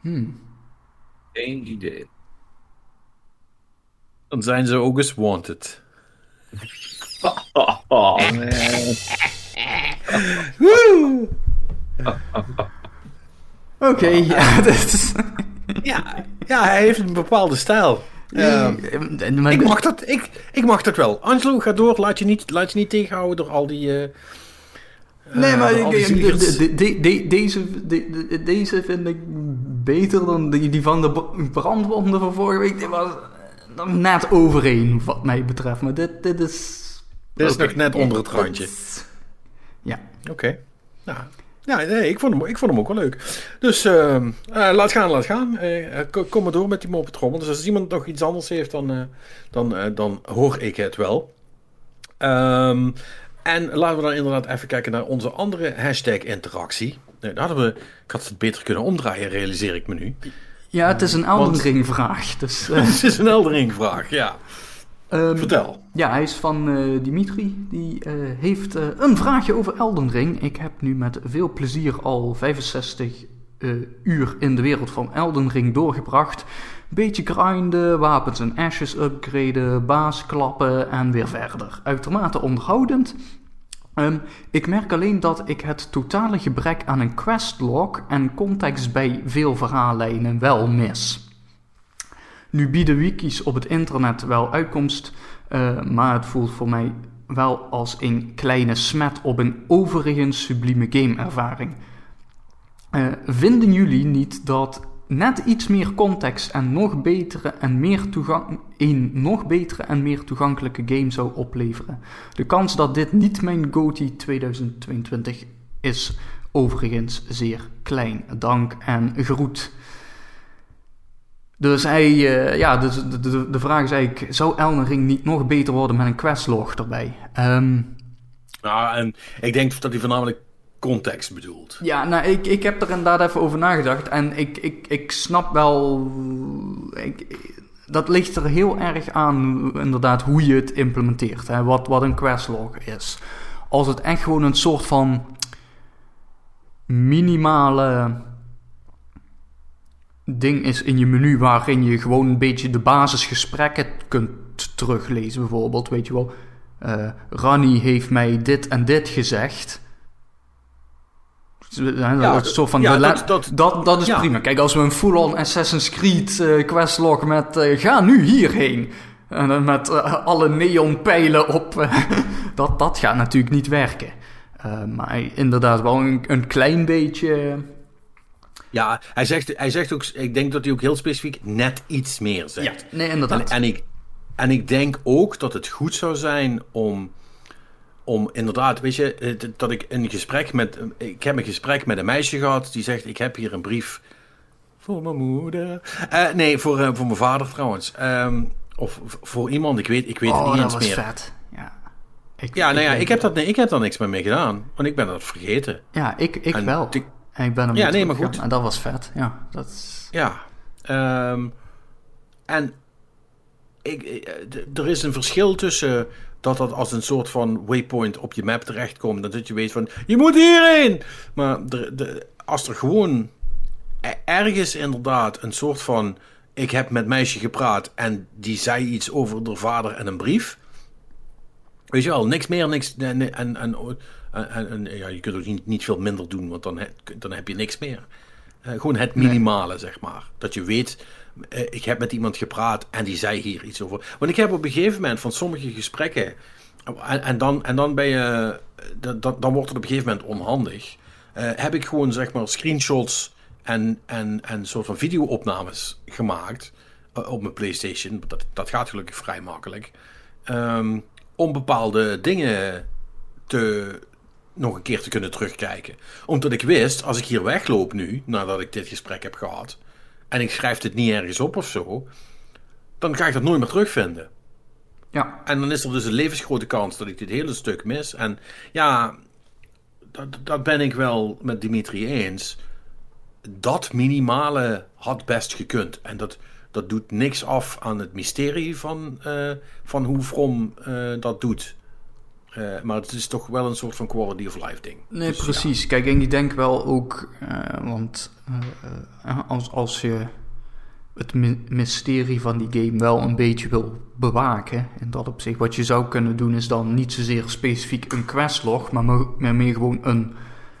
Hmm. Geen idee. Dan zijn ze ook eens wanted. Oh, [LAUGHS] [LAUGHS] oh man. Woe! [LAUGHS] Oké, okay, ja, is... ja, ja, hij heeft een bepaalde stijl. Uh, ik, mag dat, ik, ik mag dat wel. Angelo, ga door. Laat je niet, laat je niet tegenhouden door al die... Uh, nee, maar uh, de, de, de, deze, deze vind ik beter dan die, die van de brandwonden van vorige week. Die was net overeen, wat mij betreft. Maar dit, dit is... Dit is okay. nog net onder het randje. Ja. Oké. Okay. Nou, ja, nee, ik vond hem, ik vond hem ook wel leuk. Dus uh, uh, laat gaan, laat gaan. Uh, kom maar door met die moppetrommel. Dus als iemand nog iets anders heeft, dan, dan, dan hoor ik het wel. Um, en laten we dan inderdaad even kijken naar onze andere hashtag interactie. Nee, hadden we, ik had het beter kunnen omdraaien, realiseer ik me nu. Ja, het is een Elden Ring vraag. Dus, [LAUGHS] het is een Elden Ring vraag, ja. Um, Vertel. Ja, hij is van uh, Dimitri. Die uh, heeft uh, een vraagje over Elden Ring. Ik heb nu met veel plezier al 65 uur in de wereld van Elden Ring doorgebracht. Beetje grinden, wapens en ashes upgraden, baas klappen en weer verder. Uitermate onderhoudend. Um, ik merk alleen dat ik het totale gebrek aan een questlog en context bij veel verhaallijnen wel mis. Nu bieden wikis op het internet wel uitkomst, uh, maar het voelt voor mij wel als een kleine smet op een overigens sublieme gameervaring. Uh, vinden jullie niet dat net iets meer context en nog betere en meer een nog betere en meer toegankelijke game zou opleveren? De kans dat dit niet mijn GOTY 2022 is overigens zeer klein. Dank en groet. Dus hij, uh, ja, dus de, de, de vraag is eigenlijk, zou Elden Ring niet nog beter worden met een questlog erbij? Um, nou, en ik denk dat hij voornamelijk context bedoelt. Ja, nou, ik, ik heb er inderdaad even over nagedacht en ik, ik, ik snap wel, ik, dat ligt er heel erg aan, inderdaad, hoe je het implementeert, hè, wat, wat een questlog is. Als het echt gewoon een soort van minimale ding is in je menu waarin je gewoon een beetje de basisgesprekken kunt teruglezen. Bijvoorbeeld, weet je wel, uh, Rani heeft mij dit en dit gezegd. Ja, dat, soort van ja, dat, dat, dat, dat, is ja. prima. Kijk, als we een full-on Assassin's Creed uh, questlog met uh, ga nu hierheen. En dan met alle neonpijlen op. [LAUGHS] dat, dat gaat natuurlijk niet werken. maar inderdaad wel een, een klein beetje ja, hij zegt, hij zegt ook, ik denk dat hij ook heel specifiek net iets meer zegt. Ja, nee, inderdaad. En, en, ik, en ik denk ook dat het goed zou zijn om, om inderdaad, weet je, dat ik een gesprek met, ik heb een gesprek met een meisje gehad die zegt, ik heb hier een brief voor mijn moeder. Uh, nee, voor, uh, voor mijn vader trouwens. Um, of voor iemand, ik weet, ik weet oh, het niet eens meer. Oh, dat was vet. Ja. Ik, ja, nou ja, ik, heb, dat, nee, ik heb daar niks meer mee gedaan. Want ik ben dat vergeten. Ja, ik, ik en wel. En ik ben hem ja, nee, maar goed. En dat was vet. Ja, dat is... ja. Um, en ik, er is een verschil tussen dat dat als een soort van waypoint op je map terechtkomt. Dat je weet van, je moet hierheen! Maar de, de, als er gewoon ergens inderdaad een soort van... Ik heb met meisje gepraat en die zei iets over de vader en een brief. Weet je wel, niks meer, niks... En, en, en en, en, ja, je kunt ook niet, niet veel minder doen, want dan, dan heb je niks meer. Uh, gewoon het minimale, zeg maar. Dat je weet, uh, ik heb met iemand gepraat en die zei hier iets over. Want ik heb op een gegeven moment van sommige gesprekken. En, en dan, en dan ben je. Dan, dan wordt het op een gegeven moment onhandig. Uh, heb ik gewoon, zeg maar, screenshots en, en, en soort van video-opnames gemaakt. op mijn PlayStation. Dat, dat gaat gelukkig vrij makkelijk. Um, om bepaalde dingen te, nog een keer te kunnen terugkijken. Omdat ik wist, als ik hier wegloop nu, nadat ik dit gesprek heb gehad, en ik schrijf het niet ergens op of zo, dan ga ik dat nooit meer terugvinden. Ja, En dan is er dus een levensgrote kans dat ik dit hele stuk mis. En ja, dat, dat ben ik wel met Dimitri eens. Dat minimale had best gekund. En dat, dat doet niks af aan het mysterie van, eh, van hoe From eh, dat doet. Eh, maar het is toch wel een soort van quality of life ding. nee, Dus ja. precies. Kijk, en ik denk wel ook, eh, want eh, als, als je het my- mysterie van die game wel een beetje wil bewaken, in dat opzicht, wat je zou kunnen doen is dan niet zozeer specifiek een questlog, maar me- maar meer gewoon een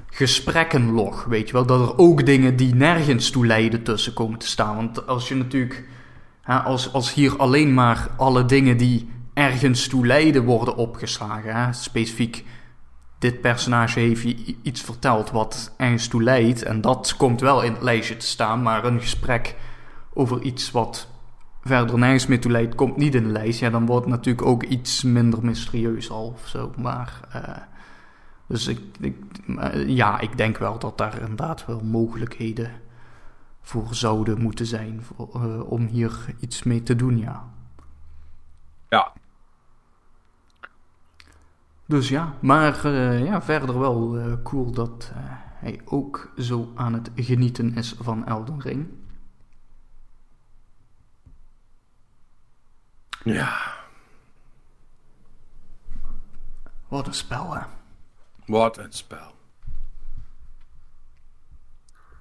gesprekkenlog, weet je wel. Dat er ook dingen die nergens toe leiden tussen komen te staan. Want als je natuurlijk, als, als hier alleen maar alle dingen die ergens toe leiden worden opgeslagen, hè, specifiek dit personage heeft iets verteld wat ergens toe leidt. En dat komt wel in het lijstje te staan. Maar een gesprek over iets wat verder nergens meer toe leidt, komt niet in de lijst. Ja, dan wordt het natuurlijk ook iets minder mysterieus al of zo. Maar, eh, dus ik, eh, ja, ik denk wel dat daar inderdaad wel mogelijkheden voor zouden moeten zijn. Eh, om hier iets mee te doen, ja. Ja, Dus ja, maar eh, ja, verder wel eh, cool dat eh, hij ook zo aan het genieten is van Elden Ring. ja. Wat een spel, hè? Wat een spel.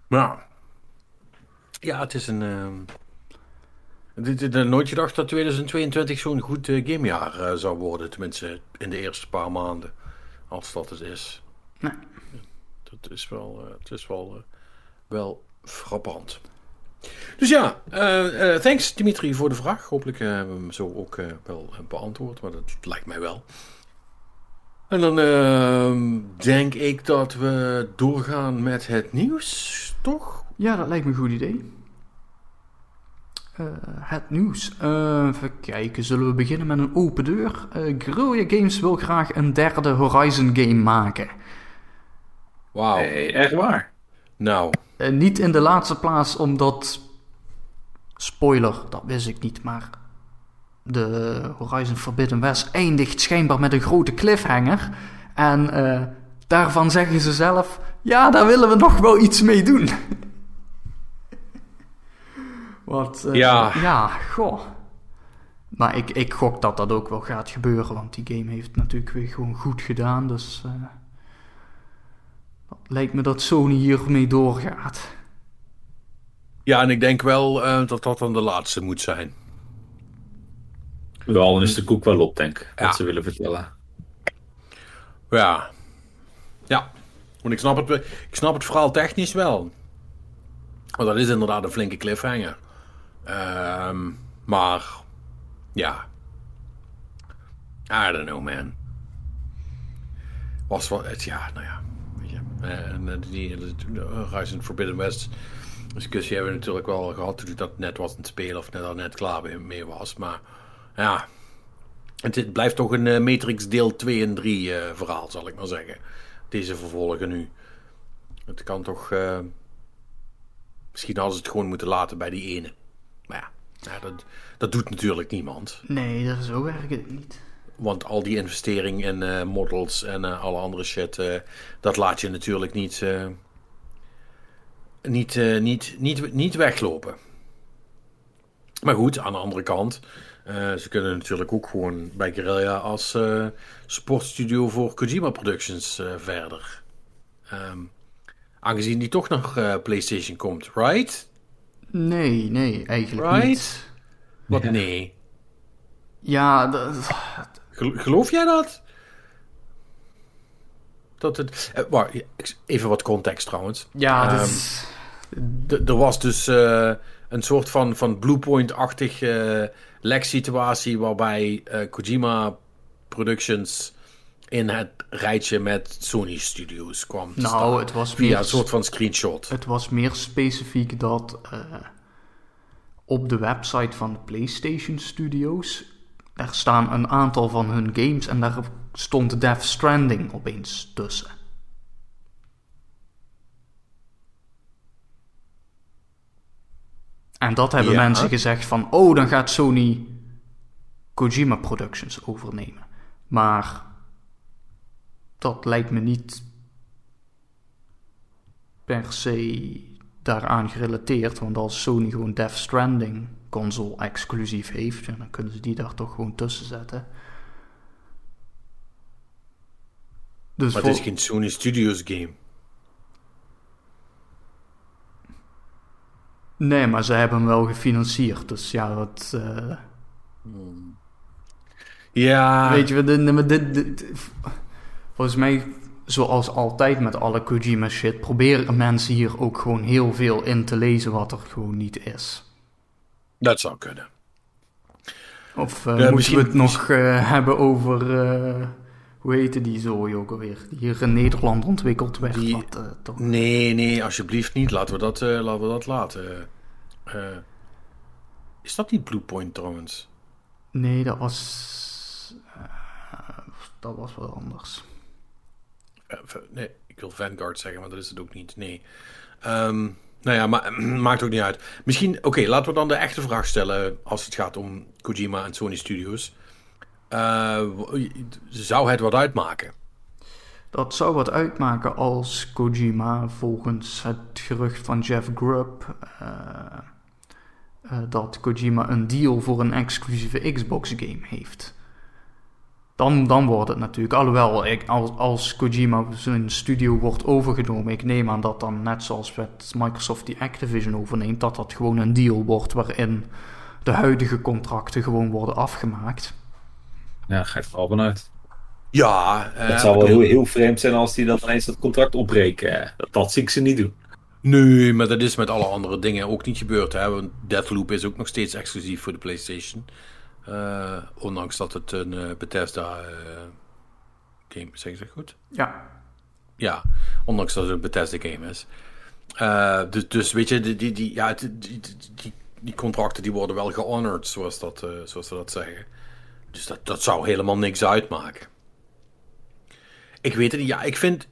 Nou. Ja, het is een. ehm dit, dit, nooit gedacht dat 2022 zo'n goed eh, gamejaar eh, zou worden. Tenminste, in de eerste paar maanden. Als dat het is. Nee. Dat is wel, eh, het is wel, eh, wel frappant. Dus ja, eh, eh, thanks Dimitri voor de vraag. Hopelijk eh, hebben we hem zo ook eh, wel eh, beantwoord. Maar dat lijkt mij wel. En dan ehm, denk ik dat we doorgaan met het nieuws, toch? Ja, dat lijkt me een goed idee. Eh, het nieuws. Eh, even kijken, zullen we beginnen met een open deur? Eh Guerrilla Games wil graag een derde Horizon game maken. Wauw. Echt waar. Nou, niet in de laatste plaats omdat. Spoiler, dat wist ik niet, maar. De Horizon Forbidden West eindigt schijnbaar met een grote cliffhanger. En eh, daarvan zeggen ze zelf: ja, daar willen we nog wel iets mee doen. [LAUGHS] Wat. eh, Ja. Ja, goh. Maar ik, ik gok dat dat ook wel gaat gebeuren, want die game heeft het natuurlijk weer gewoon goed gedaan. Dus. eh, lijkt me dat Sony hiermee doorgaat. ja, en ik denk wel eh, dat dat dan de laatste moet zijn. Wel, dan is de koek wel op, denk ik. Ja. Wat ze willen vertellen. Ja. Ja. Want ik snap het, ik snap het verhaal technisch wel. Want dat is inderdaad een flinke cliffhanger. Ehm, maar, ja. I don't know, man. Was wel, het, ja, nou ja. Weet je. Eh, En eh, die de Horizon Forbidden West discussie hebben we natuurlijk wel gehad toen dat net was aan het spelen of net al net klaar mee- was. Maar ja, het, blijft toch een eh, Matrix deel 2 en 3 eh, verhaal, zal ik maar zeggen. Deze vervolgen nu. Het kan toch... eh, misschien hadden ze het gewoon moeten laten bij die ene. Maar ja, ja dat, dat doet natuurlijk niemand. Nee, dat zo werkt het niet. Want al die investering in eh, models en eh, alle andere shit... eh, dat laat je natuurlijk niet... niet, niet, niet, niet weglopen. Maar goed, aan de andere kant... ze kunnen natuurlijk ook gewoon bij Guerrilla als sportstudio voor Kojima Productions verder. Ehm, aangezien die toch nog PlayStation komt, right? Nee, nee, eigenlijk Right? niet. Wat nee. Ja, dat, Gel- geloof jij dat? Dat het. eh, even wat context trouwens. ja, is- D- er was dus eh, een soort van, van Bluepoint-achtig eh lek-situatie waarbij Kojima Productions in het rijtje met Sony Studios kwam te Nou, staan. het was via meer- een soort van screenshot. het was meer specifiek dat eh, op de website van de PlayStation Studios, daar staan een aantal van hun games en daar stond Death Stranding opeens tussen. En dat hebben Ja. mensen gezegd van, oh, dan gaat Sony Kojima Productions overnemen. Maar dat lijkt me niet per se daaraan gerelateerd. Want als Sony gewoon Death Stranding console exclusief heeft, dan kunnen ze die daar toch gewoon tussen zetten. Dus Maar voor- het is geen Sony Studios game. Nee, maar ze hebben hem wel gefinancierd. Dus ja, dat... eh, Ja, Weet je, dit, dit, dit- volgens mij, zoals altijd met alle Kojima shit, proberen mensen hier ook gewoon heel veel in te lezen wat er gewoon niet is. dat zou kunnen. Of Ja, moeten misschien- we het nog eh, hebben over, eh, hoe heette die zooi ook alweer, die hier in Nederland ontwikkeld werd. Die- wat, toch... Nee, nee, alsjeblieft niet. Laten we dat, laten, we dat laten. Is dat niet Bluepoint trouwens? Nee, dat was... dat was wat anders. Eh, nee, ik wil Vanguard zeggen, maar dat is het ook niet. Nee. Ehm, nou ja, maar [CLEARS THROAT] maakt ook niet uit. Misschien, oké, laten we dan de echte vraag stellen als het gaat om Kojima en Sony Studios. Eh, zou het wat uitmaken? Dat zou wat uitmaken als Kojima volgens het gerucht van Jeff Grubb eh, dat Kojima een deal voor een exclusieve Xbox game heeft. Dan, dan wordt het natuurlijk, alhoewel ik, als, als Kojima zijn studio wordt overgenomen, ik neem aan dat dan net zoals met Microsoft die Activision overneemt, dat dat gewoon een deal wordt waarin de huidige contracten gewoon worden afgemaakt. Ja, ga je er al vanuit. Ja, eh, Het zou wel heel, heel vreemd zijn als die dan ineens dat contract opbreken. Eh, Dat, dat zie ik ze niet doen. Nee, maar dat is met alle andere dingen ook niet gebeurd. Hè? Want Deathloop is ook nog steeds exclusief voor de PlayStation. Eh, ondanks dat het een eh, Bethesda eh, game is. Zeg ik dat goed? Ja, Ja, ondanks dat het een Bethesda game is. Dus, dus weet je, die, die, die, ja, die, die, die, contracten die worden wel gehonored, zoals, dat, zoals ze dat zeggen. Dus dat, dat zou helemaal niks uitmaken. Ik weet het niet. Ja, ik vind,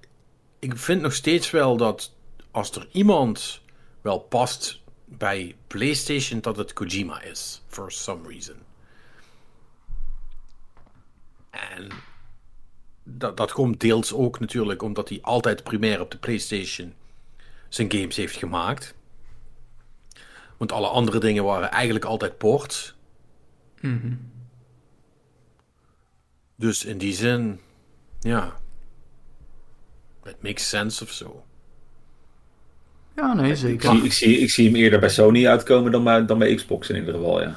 ik vind nog steeds wel dat als er iemand wel past bij PlayStation, dat het Kojima is. For some reason. En dat, dat komt deels ook natuurlijk omdat hij altijd primair op de PlayStation zijn games heeft gemaakt. Want alle andere dingen waren eigenlijk altijd ports. Dus in die zin, ja. Het makes sense of zo. ja nee, Ik zeker. zie, ik, zie, ik zie hem eerder bij Sony uitkomen dan bij, dan bij Xbox in ieder geval, ja.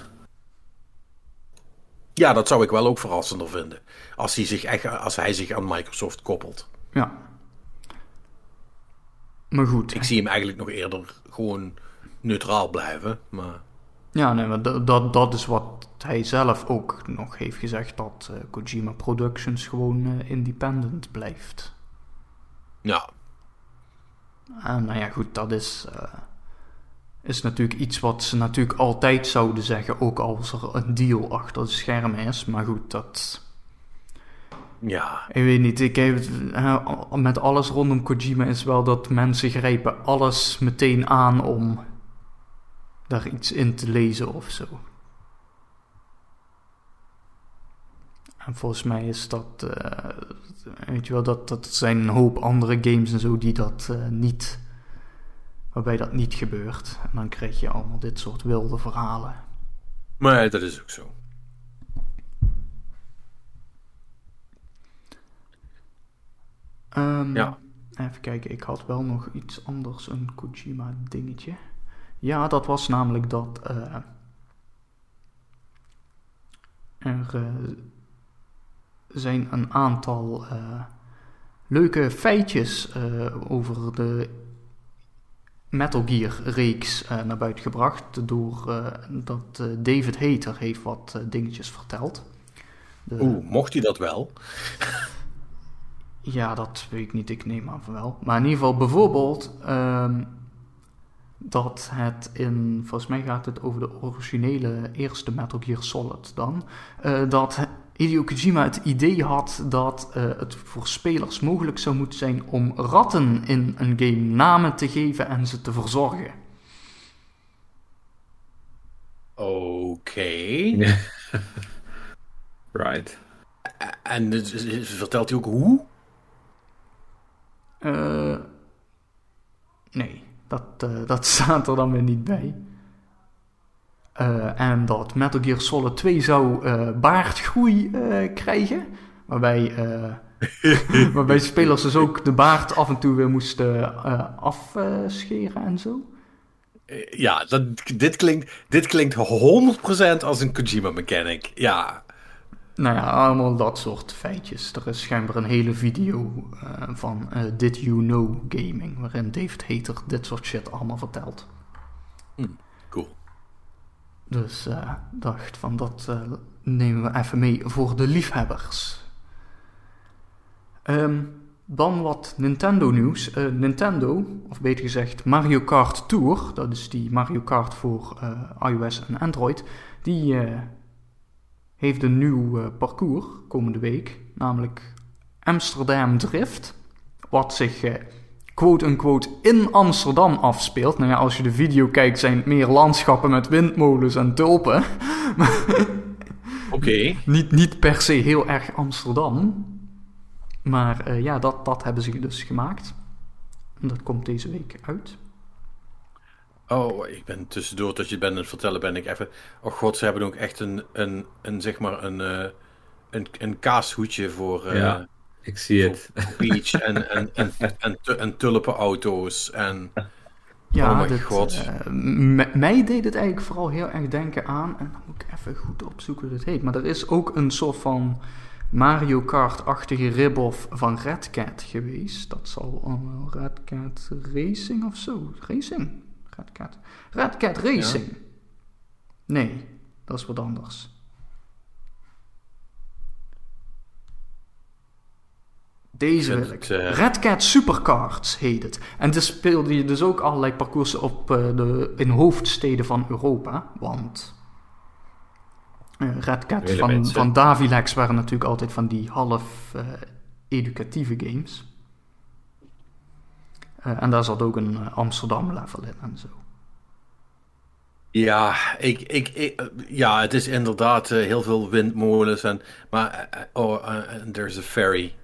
Ja, dat zou ik wel ook verrassender vinden. Als hij zich, echt, als hij zich aan Microsoft koppelt. Ja. Maar goed. Ik zie hem eigenlijk nog eerder gewoon neutraal blijven. Maar Ja, nee, maar dat, dat, is wat hij zelf ook nog heeft gezegd: dat eh, Kojima Productions gewoon eh, independent blijft. ja, En nou ja, goed, dat is, eh, is natuurlijk iets wat ze natuurlijk altijd zouden zeggen, ook als er een deal achter de schermen is. Maar goed, dat. Ja, Ik weet niet, ik heb, met alles rondom Kojima is wel dat mensen grijpen alles meteen aan om daar iets in te lezen of zo. En volgens mij is dat, eh, weet je wel, dat, dat zijn een hoop andere games en zo die dat eh, niet, waarbij dat niet gebeurt. En dan krijg je allemaal dit soort wilde verhalen. maar dat is ook zo. Ehm, Ja. Even kijken, ik had wel nog iets anders, een Kojima dingetje. Ja, dat was namelijk dat eh, er eh, zijn een aantal eh, leuke feitjes over de Metal Gear reeks naar buiten gebracht. Door dat David Hater heeft wat dingetjes verteld. De- Oeh, mocht hij dat wel? Ja, dat weet ik niet. Ik neem aan van wel. Maar in ieder geval bijvoorbeeld ehm, dat het in... Volgens mij gaat het over de originele eerste Metal Gear Solid dan. eh, dat Hideo Kojima het idee had dat eh, het voor spelers mogelijk zou moeten zijn om ratten in een game namen te geven en ze te verzorgen. Oké. [LAUGHS] right. En vertelt hij ook hoe? Eh, nee, dat, eh, [LAUGHS] dat staat er dan weer niet bij. Eh, en dat Metal Gear Solid 2 zou baardgroei krijgen. Waarbij, [LAUGHS] waarbij spelers dus ook de baard af en toe weer moesten afscheren en zo. Ja, dat, dit, klinkt, dit klinkt 100% als een Kojima mechanic. Ja. Nou ja, allemaal dat soort feitjes. Er is schijnbaar een hele video eh, van eh, Did You Know Gaming, waarin David Hater dit soort shit allemaal vertelt. Cool. Dus eh dacht van dat nemen we even mee voor de liefhebbers. Ehm, dan wat Nintendo nieuws. Nintendo, of beter gezegd Mario Kart Tour, dat is die Mario Kart voor iOS en Android, die heeft een nieuw eh, parcours komende week, namelijk Amsterdam Drift, wat zich eh, quote-unquote in Amsterdam afspeelt. Nou ja, als je de video kijkt zijn het meer landschappen met windmolens en tulpen. [LAUGHS] Oké. Niet, niet per se heel erg Amsterdam. Maar eh, ja, dat, dat hebben ze dus gemaakt. En dat komt deze week uit. Oh, ik ben tussendoor, dat je het bent aan het vertellen, ben ik even... Oh god, ze hebben ook echt een, een, een zeg maar, een, eh, een, een kaashoedje voor... eh, Ja. Ik zie het. Peach en, [LAUGHS] en, en, en, tu- en tulpenauto's en... Ja, Oh mijn dit, god. eh, mij deed het eigenlijk vooral heel erg denken aan... En dan moet ik even goed opzoeken hoe het heet. Maar er is ook een soort van Mario Kart-achtige rip-off van Red Cat geweest. Dat zal allemaal Red Cat Racing of zo. Racing? Red Cat. Red Cat Racing. Nee, dat is wat anders. Deze wil ik. eh, Red Cat Supercards heet het. En dus speelde je dus ook allerlei parcoursen op eh, de, in hoofdsteden van Europa. Want eh, Red Cat van, mensen. van Davilex waren natuurlijk altijd van die half educatieve games. Eh, en daar zat ook een eh, Amsterdam level in en zo. Ja, ik, ik, ik, eh, ja, het is inderdaad heel veel windmolens. En, maar, oh, there's a ferry.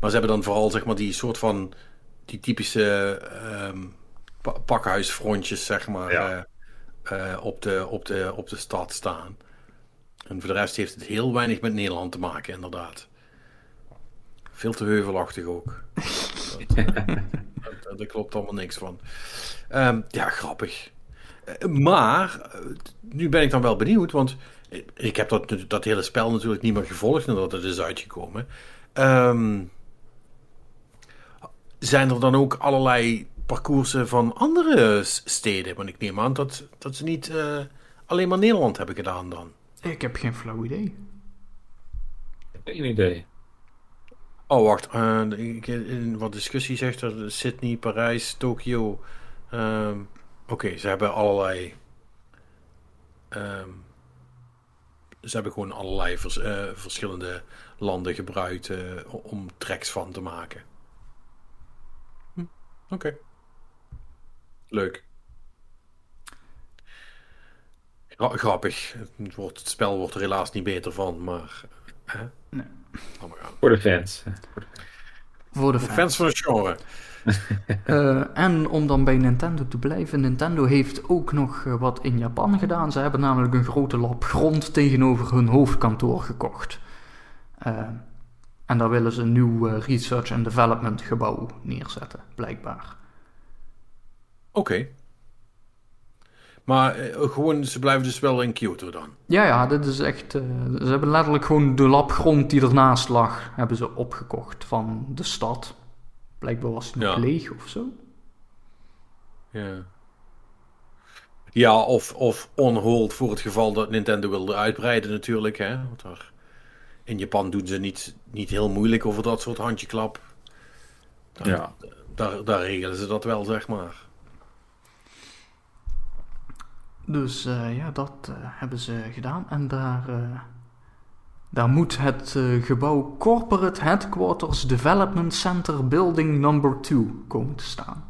Maar ze hebben dan vooral zeg maar die soort van, die typische ehm, pa- pakhuisfrontjes zeg maar, Ja. eh, eh, op, de, op, de, op de stad staan. En voor de rest heeft het heel weinig met Nederland te maken, inderdaad. Veel te heuvelachtig ook. [LAUGHS] [LAUGHS] dat, dat- daar klopt allemaal niks van. Ehm, ja, grappig. Eh, Maar, eh, nu ben ik dan wel benieuwd, want eh, ik heb dat, dat hele spel natuurlijk niet meer gevolgd nadat het is uitgekomen. Ehm, zijn er dan ook allerlei parcoursen van andere steden? Want ik neem aan dat, dat ze niet eh, alleen maar Nederland hebben gedaan dan. Ik heb geen flauw idee. Geen idee. Oh, wacht. eh, in wat discussie zegt er Sydney, Parijs, Tokio. Ehm, Oké, ze hebben allerlei. ehm, ze hebben gewoon allerlei eh, verschillende landen gebruikt eh, om tracks van te maken. Hm, Oké. Leuk. Gra- grappig. Het, wordt, het spel wordt er helaas niet beter van, maar. Hè? Nee. Gaan. Voor de fans. Voor de fans. fans van het genre. [LAUGHS] Eh, en om dan bij Nintendo te blijven, Nintendo heeft ook nog eh, wat in Japan gedaan. Ze hebben namelijk een grote lap grond tegenover hun hoofdkantoor gekocht. Eh, en daar willen ze een nieuw research and development gebouw neerzetten, blijkbaar. Oké. Maar eh, gewoon, ze blijven dus wel in Kyoto dan. Ja, ja, dit is echt. eh, ze hebben letterlijk gewoon de lap grond die ernaast lag, hebben ze opgekocht van de stad. Blijkbaar was Ja. leeg of zo. Ja. Ja, of, of on hold voor het geval dat Nintendo wilde uitbreiden natuurlijk. Hè? Want daar, in Japan doen ze niet, niet heel moeilijk over dat soort handjeklap. Daar, Ja. daar, daar regelen ze dat wel, zeg maar. Dus eh, ja, dat eh, hebben ze gedaan. En daar, eh, daar moet het eh, gebouw Corporate Headquarters Development Center Building Number 2 komen te staan.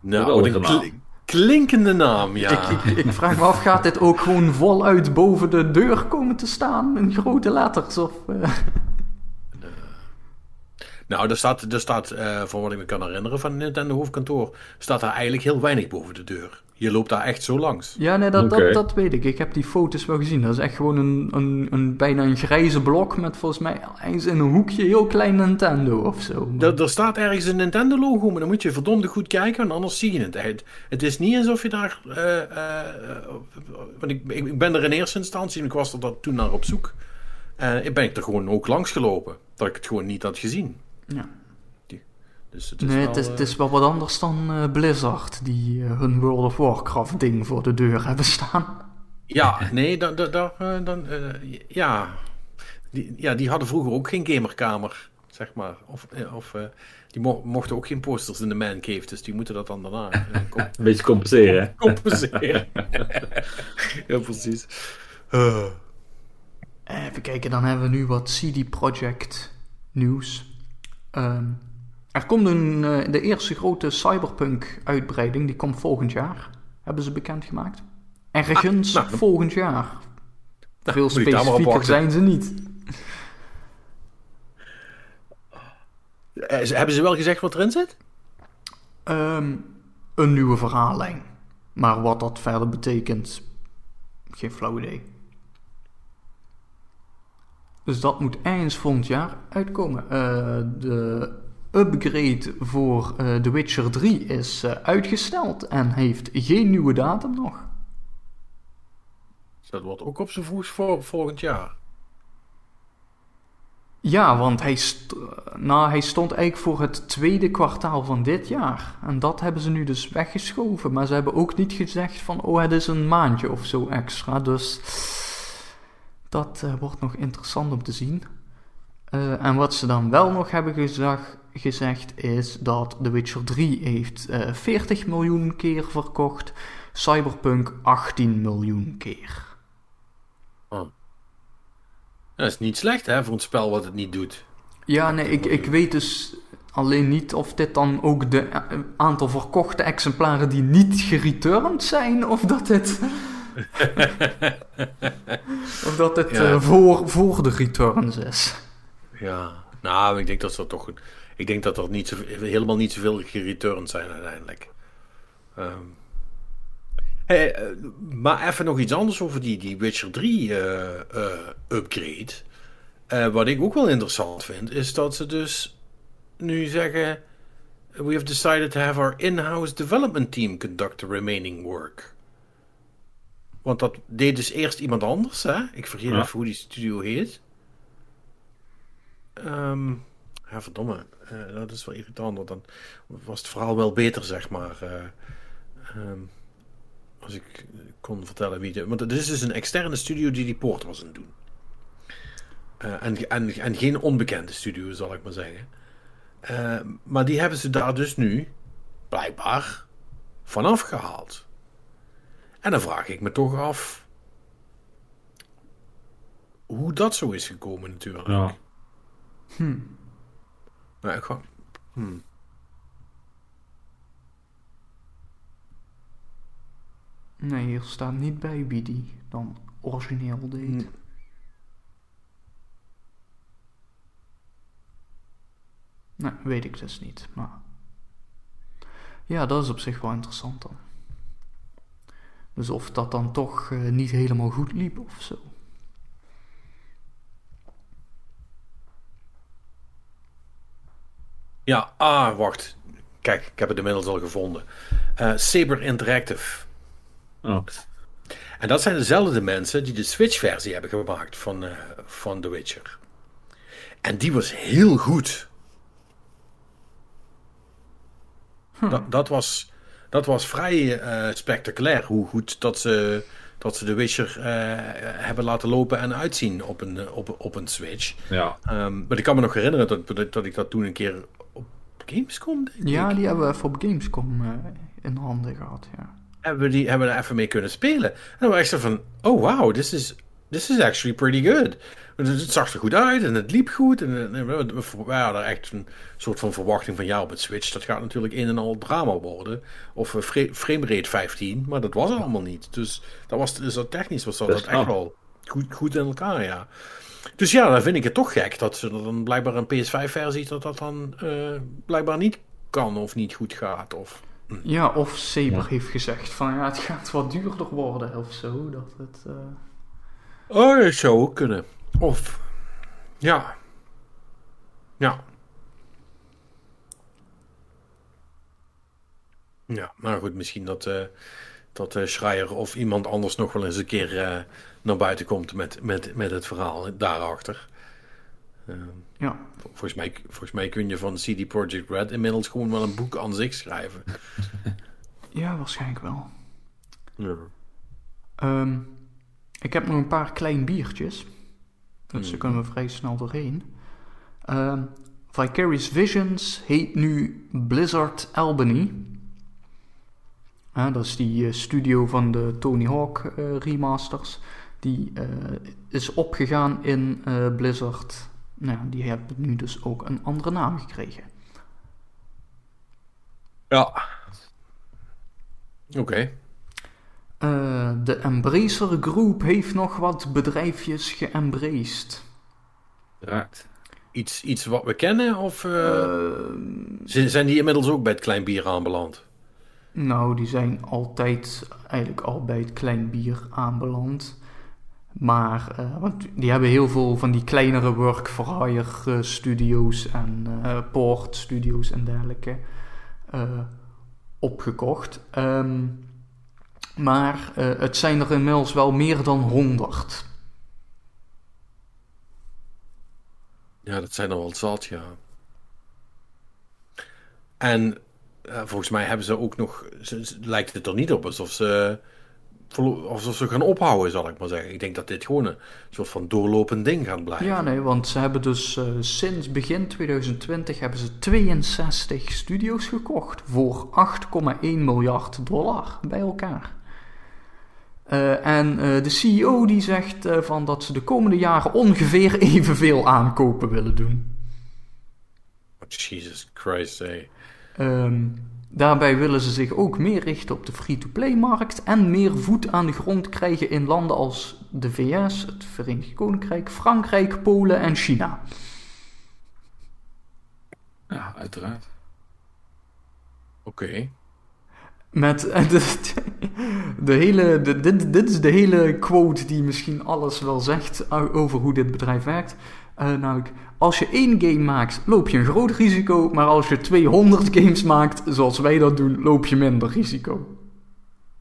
Nou, kli- klinkende naam, ja. Ik, ik, ik vraag me af, gaat dit ook gewoon voluit boven de deur komen te staan in grote letters? Of, eh? Nou, er staat, er staat uh, voor wat ik me kan herinneren van het Nintendo hoofdkantoor, staat daar eigenlijk heel weinig boven de deur. Je loopt daar echt zo langs. Ja, nee, dat, dat, dat weet ik. Ik heb die foto's wel gezien. Dat is echt gewoon een, een, een bijna een grijze blok met volgens mij eens in een hoekje heel klein Nintendo of zo. Er, er staat ergens een Nintendo logo, maar dan moet je verdomd goed kijken, want anders zie je het. Het, het is niet alsof je daar... eh, eh, want ik, ik, ik ben er in eerste instantie, en ik was er dat toen naar op zoek. Eh ik ben ik er gewoon ook langs gelopen. Dat ik het gewoon niet had gezien. Ja. Dus het is Nee, wel, het is, eh, het is wel wat anders dan eh, Blizzard, die eh, hun World of Warcraft ding voor de deur hebben staan. Ja, nee, dan, dan, dan, dan ja. Die, ja, die hadden vroeger ook geen gamerkamer, zeg maar. Of, of die mo- mochten ook geen posters in de man cave, dus die moeten dat dan daarna [LAUGHS] Een beetje compenseren. compenseren. [LAUGHS] ja, precies. Even kijken, dan hebben we nu wat CD Projekt nieuws. Ehm, er komt een, eh, de eerste grote Cyberpunk uitbreiding, die komt volgend jaar. Hebben ze bekendgemaakt. Ergens Ah, nou, volgend jaar. Veel specifieker zijn ze niet. eh, hebben ze wel gezegd wat erin zit? Ehm, een nieuwe verhaallijn. Maar wat dat verder betekent, geen flauw idee. Dus dat moet eind volgend jaar uitkomen. Eh, de upgrade voor eh The Witcher 3 is eh, uitgesteld en heeft geen nieuwe datum nog. Dat wordt ook op zijn voet voor volgend jaar. Ja, want hij, st- nou, hij stond eigenlijk voor het tweede kwartaal van dit jaar. En dat hebben ze nu dus weggeschoven. Maar ze hebben ook niet gezegd van, oh, het is een maandje of zo extra. Dus dat eh, wordt nog interessant om te zien. En wat ze dan wel nog hebben gezag- gezegd is dat The Witcher 3 heeft eh 40 miljoen keer verkocht. Cyberpunk 18 miljoen keer. Dat is niet slecht, hè, voor een spel wat het niet doet. Ja, nee, ik, ik weet dus alleen niet of dit dan ook de eh, aantal verkochte exemplaren die niet gereturned zijn, of dat het. [LAUGHS] of dat het Ja. eh, voor, voor de returns is. Ja, nou, ik denk dat ze toch. Ik denk dat er niet zo, helemaal niet zoveel gereturned zijn uiteindelijk. Ehm. Hey, eh, maar even nog iets anders over die, die Witcher 3 eh, eh, upgrade. Eh, wat ik ook wel interessant vind, is dat ze dus nu zeggen: We have decided to have our in-house development team conduct the remaining work. Want dat deed dus eerst iemand anders, hè? Ik vergeet Ja. even hoe die studio heet. Ehm, ja, verdomme. Eh, dat is wel irritant. Want dan was het verhaal wel beter, zeg maar. eh, ehm, als ik kon vertellen wie de... Want het is dus een externe studio die die poort was aan het doen. Eh, en, en, en geen onbekende studio, zal ik maar zeggen. Maar die hebben ze daar dus nu, blijkbaar, vanaf gehaald. En dan vraag ik me toch af... Hoe dat zo is gekomen natuurlijk. Ja. Nou, ik gewoon... Hmm. Nee, hier staat niet bij wie die dan origineel deed. Hmm. Nee, weet ik dus niet. Maar. Ja, dat is op zich wel interessant dan. Dus of dat dan toch eh, niet helemaal goed liep of zo. Ja, ah, wacht. Kijk, ik heb het inmiddels al gevonden. Eh, Saber Interactive. Oh. En dat zijn dezelfde mensen die de Switch-versie hebben gemaakt van, eh, van The Witcher. En die was heel goed. Dat, dat, was, dat was vrij eh, spectaculair hoe goed dat ze, dat ze The Witcher hebben laten lopen en uitzien op een, op, op een Switch. Ja. Ehm, maar ik kan me nog herinneren dat, dat, dat ik dat toen een keer Gamescom denk Ja, ik, die hebben we even op Gamescom eh, in handen gehad, ja. hebben we die hebben we er even mee kunnen spelen. En dan was ik zo van, oh wauw, dit is this is actually pretty good. Het zag er goed uit en het liep goed. En, en we, we hadden echt een soort van verwachting van ja, op het Switch, dat gaat natuurlijk een en al drama worden. Of uh, framerate 15, maar dat was allemaal niet. Dus dat was, dus dat technisch was dat, dat echt wel goed, goed in elkaar, ja. Dus ja, dan vind ik het toch gek dat ze dan blijkbaar een PS5-versie dat dat dan uh, blijkbaar niet kan of niet goed gaat. Of. Ja, of Saber ja. heeft gezegd van ja, het gaat wat duurder worden of zo. Dat het, uh... Oh, dat zou ook kunnen. Of, ja. Ja. Ja, maar goed, misschien dat, uh, dat Schreier of iemand anders nog wel eens een keer naar buiten komt met, met, met het verhaal daarachter. ja. Volgens mij, volgens mij kun je van CD Projekt Red inmiddels gewoon wel een boek aan zich schrijven. [LAUGHS] ja, waarschijnlijk wel. Ja. Um, ik heb nog een paar klein biertjes. Dus daar kunnen we vrij snel doorheen. Uh, Vicarious Visions heet nu Blizzard Albany. Uh, dat is die uh, studio van de Tony Hawk remasters. Die uh, is opgegaan in Blizzard. Nou, die hebben nu dus ook een andere naam gekregen. Ja. Oké. Okay. Uh, de Embracer Group heeft nog wat bedrijfjes geëmbraced. Raakt. Iets, iets wat we kennen? Of uh, zijn die inmiddels ook bij het klein bier aanbeland? Nou, die zijn altijd eigenlijk al bij het klein bier aanbeland. Maar, uh, want die hebben heel veel van die kleinere work for hire studio's en port studio's en dergelijke opgekocht. Um, maar uh, het zijn er inmiddels wel meer dan 100. Ja, dat zijn er wel zat, ja. En uh, volgens mij hebben ze ook nog. Ze, lijkt het er niet op alsof ze. Alsof ze gaan ophouden, zal ik maar zeggen. Ik denk dat dit gewoon een soort van doorlopend ding gaat blijven. Ja, nee, want ze hebben dus uh, sinds begin 2020 hebben ze 62 studio's gekocht voor 8,1 miljard dollar bij elkaar. Uh, en uh, de CEO die zegt van dat ze de komende jaren ongeveer evenveel aankopen willen doen. Jesus Christ, hey. Um, daarbij willen ze zich ook meer richten op de free-to-play-markt en meer voet aan de grond krijgen in landen als de VS, het Verenigd Koninkrijk, Frankrijk, Polen en China. Ja, uiteraard. Oké. Okay. Met de, de hele, de, dit, dit is de hele quote die misschien alles wel zegt over hoe dit bedrijf werkt. Uh, namelijk, als je één game maakt, loop je een groot risico. Maar als je 200 games maakt, zoals wij dat doen, loop je minder risico.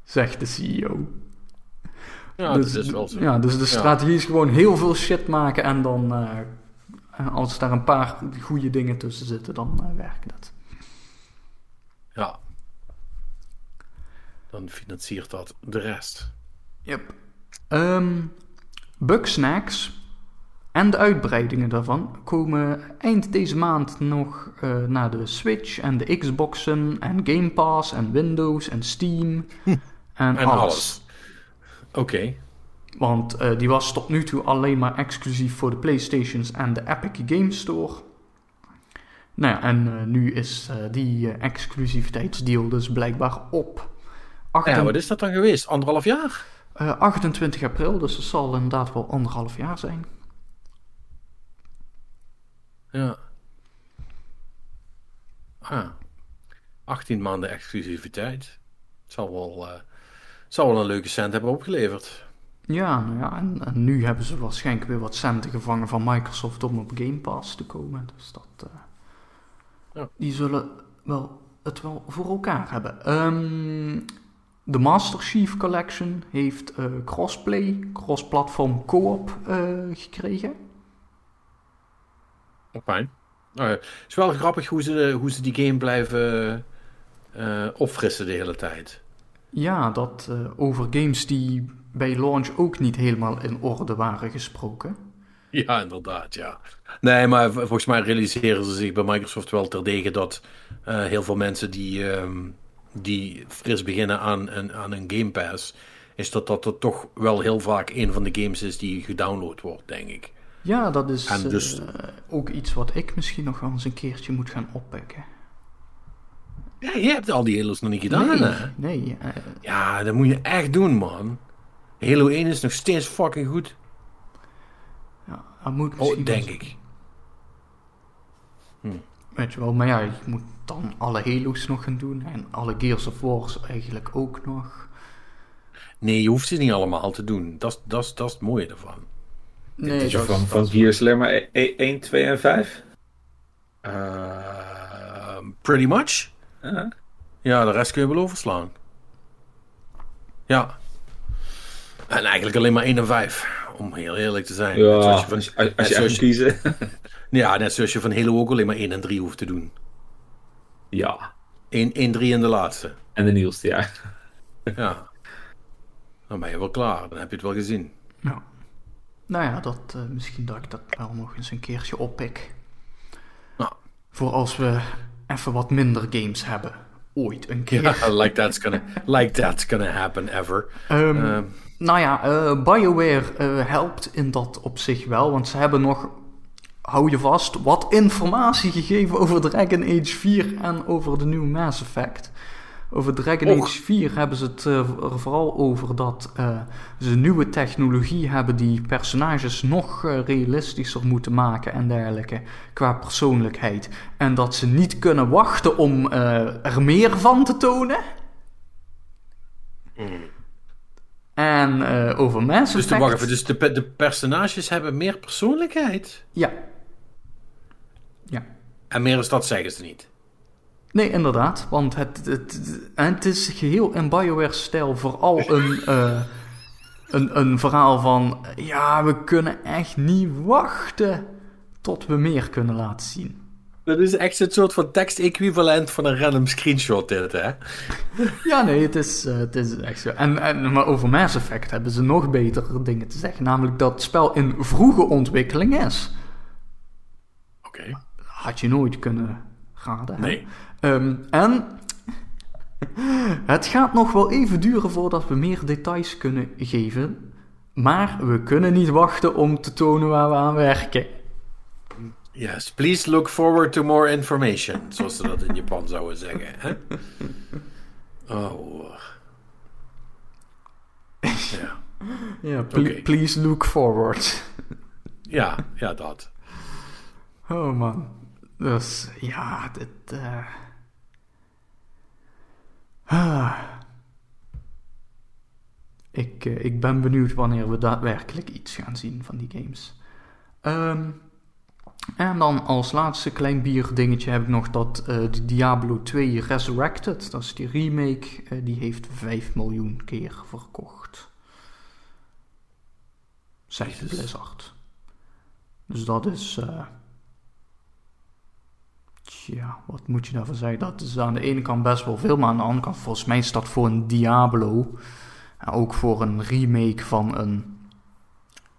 Zegt de CEO. Ja, dus, dat is wel zo. Ja, dus de strategie is gewoon heel veel shit maken. En dan, uh, als daar een paar goede dingen tussen zitten, dan uh, werkt dat. Ja, dan financiert dat de rest. Yep. Um, Bugsnacks en de uitbreidingen daarvan komen eind deze maand nog uh, naar de Switch en de Xboxen en Game Pass en Windows en Steam hm. en, en, alles. Oké. Okay. Want uh, die was tot nu toe alleen maar exclusief voor de PlayStations en de Epic Game Store. Nou ja, en uh, nu is die exclusiviteitsdeal dus blijkbaar op. Ja, wat is dat dan geweest? Anderhalf jaar? Uh, 28 april, dus het zal inderdaad wel anderhalf jaar zijn. Ja. Ah. 18 maanden exclusiviteit. Het zal wel, uh, zal wel een leuke cent hebben opgeleverd. Ja, nou ja, en, en, nu hebben ze waarschijnlijk weer wat centen gevangen van Microsoft om op Game Pass te komen. Dus dat. Uh, ja. Die zullen wel het wel voor elkaar hebben. Um, de Master Chief Collection heeft uh, crossplay, cross-platform co-op gekregen. Oh, fijn. Nou, het is wel grappig hoe ze, hoe ze die game blijven uh, opfrissen de hele tijd. Ja, dat over games die bij launch ook niet helemaal in orde waren gesproken. Ja, inderdaad, ja. Nee, maar volgens mij realiseren ze zich bij Microsoft wel terdege dat heel veel mensen die... Um, die fris beginnen aan een, aan een Game Pass, is dat dat er toch wel heel vaak een van de games is die gedownload wordt, denk ik. Ja, dat is En dus- eh, ook iets wat ik misschien nog wel eens een keertje moet gaan oppikken. Ja, je hebt al die Halo's nog niet gedaan, nee, hè? nee eh, Ja, dat moet je echt doen, man. Halo 1 is nog steeds fucking goed. ja, dat moet misschien Oh, denk ik. Weet je wel, maar ja, je moet dan alle Halo's nog gaan doen en alle Gears of Wars eigenlijk ook nog. Nee, je hoeft ze niet allemaal te doen. Dat is het mooie ervan. Nee, van, is- van Gears alleen maar 1, 2 en 5? Uh, pretty much. Ja. Ja, de rest kun je wel overslaan. Ja. En eigenlijk alleen maar 1 en 5. Om heel eerlijk te zijn. Ja, zoals je van- als, als, als net je zoals kiezen. [LAUGHS] Ja, net zoals je van Halo ook alleen maar 1 en 3 hoeft te doen. ja, 1, 1 3 en de laatste. en de nieuwste, ja. Ja. Dan ben je wel klaar. Dan heb je het wel gezien. Nou ja, dat, eh, misschien dat ik dat wel nog eens een keertje oppik. Nou. Voor als we even wat minder games hebben. Ooit een keer. Like that's gonna, like that's gonna happen ever. Ehm, Ehm, Nou ja, eh, BioWare eh, helpt in dat op zich wel, want ze hebben nog, hou je vast, wat informatie gegeven over Dragon Age 4 en over de nieuwe Mass Effect. Over Dragon Och. Age 4 hebben ze het eh, er vooral over dat eh, ze nieuwe technologie hebben die personages nog eh, realistischer moeten maken en dergelijke qua persoonlijkheid. En dat ze niet kunnen wachten om eh, er meer van te tonen. En eh, over Mass dus, de, wacht even, dus de, de personages hebben meer persoonlijkheid. Ja. Ja. En meer is dat zeggen ze niet. Nee, inderdaad. Want het, het, het is geheel in BioWare-stijl vooral een, eh, een, een verhaal van... Ja, we kunnen echt niet wachten tot we meer kunnen laten zien. Dat is echt een soort van tekst-equivalent van een random screenshot dit, hè? Ja, nee, het is, eh, het is echt zo. En, en, maar over Mass Effect hebben ze nog betere dingen te zeggen. Namelijk dat het spel in vroege ontwikkeling is. Oké. Had je nooit kunnen raden. hè? Nee. Ehm, en het gaat nog wel even duren voordat we meer details kunnen geven. Maar we kunnen niet wachten om te tonen waar we aan werken. Yes, please look forward to more information. Zoals ze dat in Japan zouden zeggen, hè? Oh. Ja. Ja, please look forward. Ja, ja, dat. Oh man. Dus ja, dit. eh. Ah. Ik, eh, ik ben benieuwd wanneer we daadwerkelijk iets gaan zien van die games. Ehm, en dan als laatste klein bierdingetje heb ik nog dat eh, Diablo 2 Resurrected, dat is die remake, eh, die heeft 5 miljoen keer verkocht. Zegt. Blizzard. Dus dat is. Tja, wat moet je daarvan zeggen? Dat is aan de ene kant best wel veel, maar aan de andere kant, volgens mij is dat voor een Diablo. en ook voor een remake van een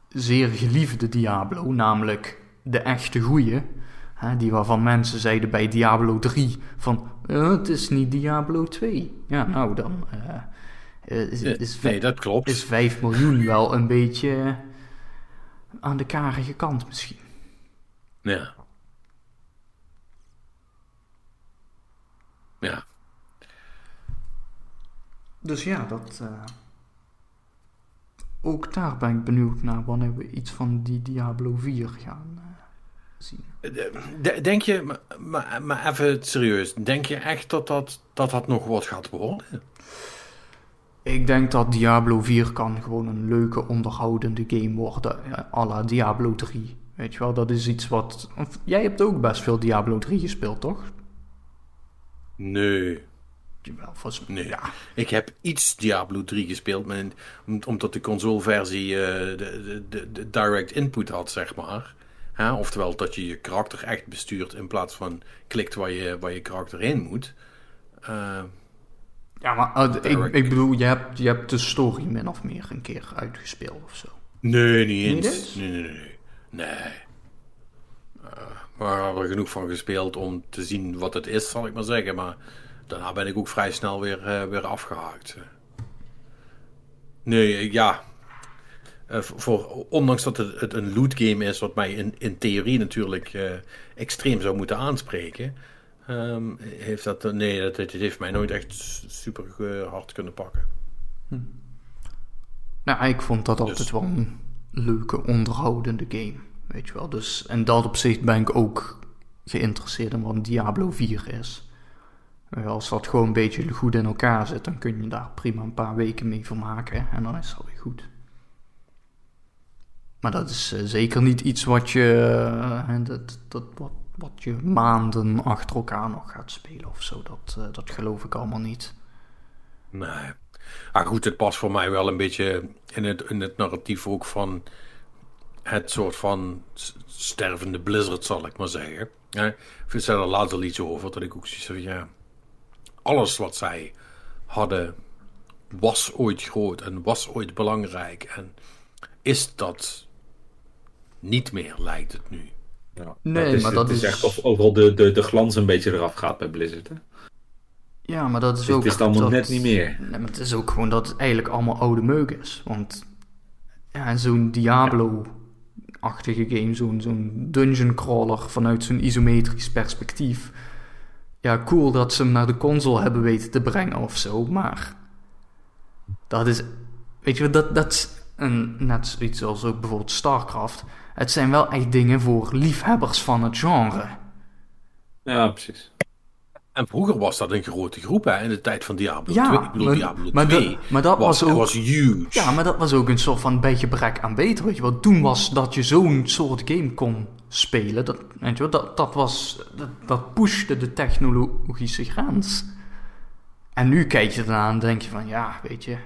zeer geliefde Diablo, namelijk de echte goeie. Hè, die waarvan mensen zeiden bij Diablo 3 van eh, het is niet Diablo 2. Ja, nou dan eh, eh, is, is, Nee, dat klopt. is 5 miljoen wel een beetje aan de karige kant misschien. Ja. Ja. Dus ja, dat. eh, ook daar ben ik benieuwd naar wanneer we iets van die Diablo 4 gaan eh, zien. De- Denk je, maar, maar, maar even serieus, denk je echt dat dat, dat dat nog wat gaat worden? Ik denk dat Diablo 4 kan gewoon een leuke onderhoudende game worden, eh, à la Diablo 3. Weet je wel, dat is iets wat. Jij hebt ook best veel Diablo 3 gespeeld, toch? Nee. Jawel, volgens Nee. Ja. Ik heb iets Diablo 3 gespeeld, maar in- om- omdat de consoleversie eh, de, de, de, direct input had, zeg maar. Oftewel dat je je karakter echt bestuurt in plaats van klikt waar je, waar je karakter heen moet. Eh, Ja, maar eh, ik, bedoel, je hebt, je hebt de story min of meer een keer uitgespeeld of zo. nee, niet Niet eens. eens? Nee, nee, nee. nee. Eh, maar we hebben er genoeg van gespeeld om te zien wat het is, zal ik maar zeggen. Maar daarna ben ik ook vrij snel weer, eh, weer afgehaakt. Nee, ja. Uh, voor, ondanks dat het, het, een loot game is, wat mij in, in theorie natuurlijk uh, extreem zou moeten aanspreken, um, heeft dat, nee, dat, heeft mij nooit echt super hard kunnen pakken. Hm. Nou, ik vond dat altijd dus- wel een leuke, onderhoudende game. Weet je wel. Dus in dat opzicht ben ik ook geïnteresseerd in wat Diablo 4 is. Als dat gewoon een beetje goed in elkaar zit, dan kun je daar prima een paar weken mee vermaken. En dan is dat weer goed. Maar dat is uh, zeker niet iets wat je, uh, dat, dat, wat, wat je maanden achter elkaar nog gaat spelen of zo. Dat, uh, dat geloof ik allemaal niet. Nee. Maar goed, het past voor mij wel een beetje in het, in het narratief ook van het soort van stervende blizzard, zal ik maar zeggen. Ja, ik zei er later iets over, dat ik ook zoiets van, ja, alles wat zij hadden was ooit groot en was ooit belangrijk. En is dat niet meer, lijkt het nu. Ja, nee, is, maar dat is, echt of overal de, de, de glans een beetje eraf gaat bij Blizzard. Hè? Ja, maar dat is ook... Het is allemaal net niet meer. Nee, maar het is ook gewoon dat het eigenlijk allemaal oude meuk is. Want ja, zo'n Diablo-achtige game, zo'n zo'n dungeon crawler vanuit zo'n isometrisch perspectief. Ja, cool dat ze hem naar de console hebben weten te brengen of zo, maar dat is, weet je, dat, dat is een, net zoiets als ook bijvoorbeeld StarCraft. Het zijn wel echt dingen voor liefhebbers van het genre. Ja, precies. En vroeger was dat een grote groep hè, in de tijd van Diablo ja, 2. Ik bedoel, maar, Diablo maar 2 maar dat was, ook, was huge. Ja, maar dat was ook een soort van beetje gebrek aan beter. Weet je wel. Toen was dat je zo'n soort game kon spelen. Dat, weet je wel, dat, dat, was, dat, dat pushte de technologische grens. En nu kijk je eraan en denk je van ja, weet je,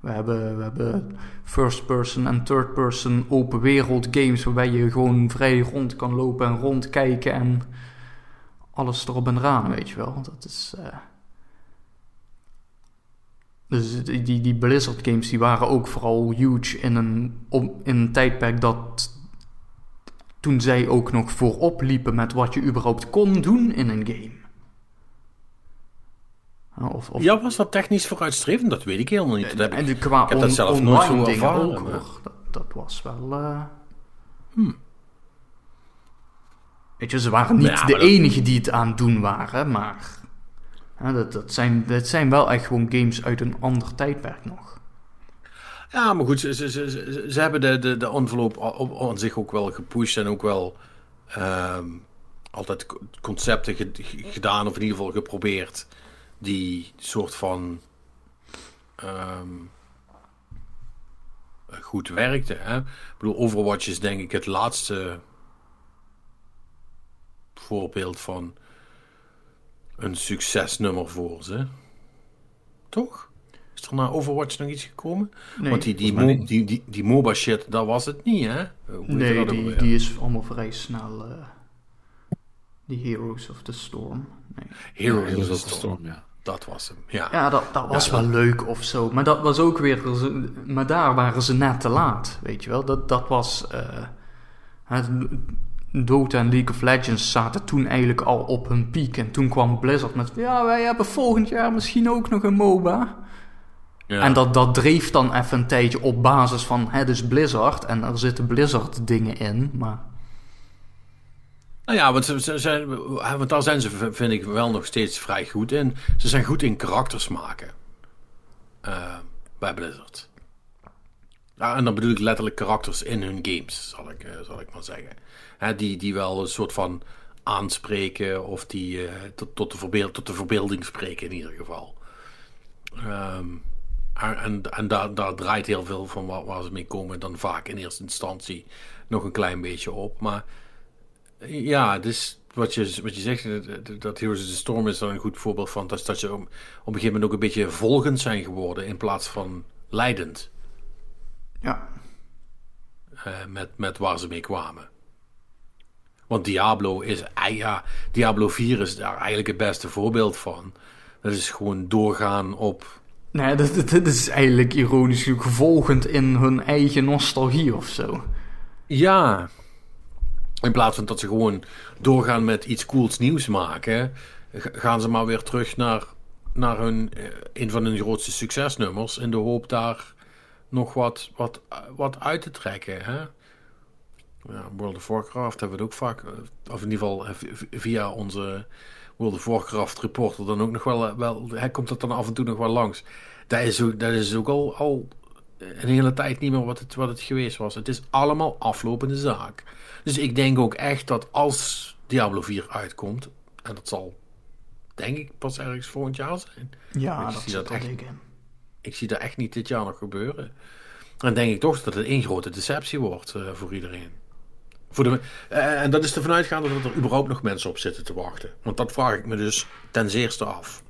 we hebben, we hebben first person en third person open wereld games waarbij je gewoon vrij rond kan lopen en rondkijken en alles erop en eraan, weet je wel. Dat is. Uh... Dus die, die, Blizzard games die waren ook vooral huge in een, in een tijdperk dat. Toen zij ook nog voorop liepen met wat je überhaupt kon doen in een game. Of, of... Ja, was dat technisch vooruitstrevend? Dat weet ik helemaal niet. Dat heb en ik, qua ik heb dat zelf nooit zo ervaren. Dat, dat, was wel... Uh... Hmm. Weet je, ze waren niet ja, de dat... enige die het aan het doen waren, maar... Ja, dat, dat, zijn, dat zijn wel echt gewoon games uit een ander tijdperk nog. Ja, maar goed, ze, ze, ze, ze hebben de, de, de envelop aan zich ook wel gepusht en ook wel um, altijd concepten gedaan, of in ieder geval geprobeerd, die soort van um, goed werkte. Hè? Ik bedoel, Overwatch is denk ik het laatste voorbeeld van een succesnummer voor ze. Toch? Is er na Overwatch nog iets gekomen? Nee, Want die, die, die, die, die, MOBA shit, dat was het niet, hè? Hoe nee, die, die is allemaal vrij snel... Uh, die Heroes of the Storm. Nee. Heroes, Heroes of the Storm, ja. Dat was hem, ja. Ja, dat, dat was wel leuk of zo. Maar dat was ook weer... Maar daar waren ze net te laat, weet je wel. Dat, dat was... Uh, het, Dota en League of Legends zaten toen eigenlijk al op hun piek. En toen kwam Blizzard met... Ja, wij hebben volgend jaar misschien ook nog een MOBA. Ja. En dat, dat dreef dan even een tijdje op basis van... Het is Blizzard en er zitten Blizzard dingen in, maar... Nou ja, want, ze, ze, want daar zijn ze, vind ik, wel nog steeds vrij goed in. Ze zijn goed in karakters maken. Uh, bij Blizzard. Ja, en dan bedoel ik letterlijk karakters in hun games, zal ik, uh, zal ik maar zeggen. Hè, die, die wel een soort van aanspreken of die uh, tot, tot, de verbeel, tot de verbeelding spreken in ieder geval. Um, en en daar, daar draait heel veel van waar, waar, ze mee komen dan vaak in eerste instantie nog een klein beetje op. Maar ja, dus wat je, wat je zegt, dat Heroes of the Storm is dan een goed voorbeeld van. Dat, dat je op, op een gegeven moment ook een beetje volgend zijn geworden in plaats van leidend. Ja. Uh, met, met waar ze mee kwamen. Want Diablo is, ah ja, Diablo 4 is daar eigenlijk het beste voorbeeld van. Dat is gewoon doorgaan op. Nee, dat, dat is eigenlijk ironisch gevolgend in hun eigen nostalgie of zo. Ja. In plaats van dat ze gewoon doorgaan met iets cools nieuws maken, gaan ze maar weer terug naar, naar hun, eh, een van hun grootste succesnummers. In de hoop daar nog wat, wat, wat uit te trekken. Hè? Ja, World of Warcraft hebben we het ook vaak, eh, of in ieder geval eh, via onze World of Warcraft reporter dan ook nog wel, wel hij komt dat dan af en toe nog wel langs. Dat is ook, dat is ook al, al een hele tijd niet meer wat het, wat het geweest was. Het is allemaal aflopende zaak. Dus ik denk ook echt dat als Diablo 4 uitkomt, en dat zal denk ik pas ergens volgend jaar zijn. Ja, Ik dat zie dat echt. in. Ik zie dat echt niet dit jaar nog gebeuren. Dan denk ik toch dat het één grote deceptie wordt eh, voor iedereen. Voor de, eh, en dat is ervan uitgaande dat er überhaupt nog mensen op zitten te wachten. Want dat vraag ik me dus ten zeerste af.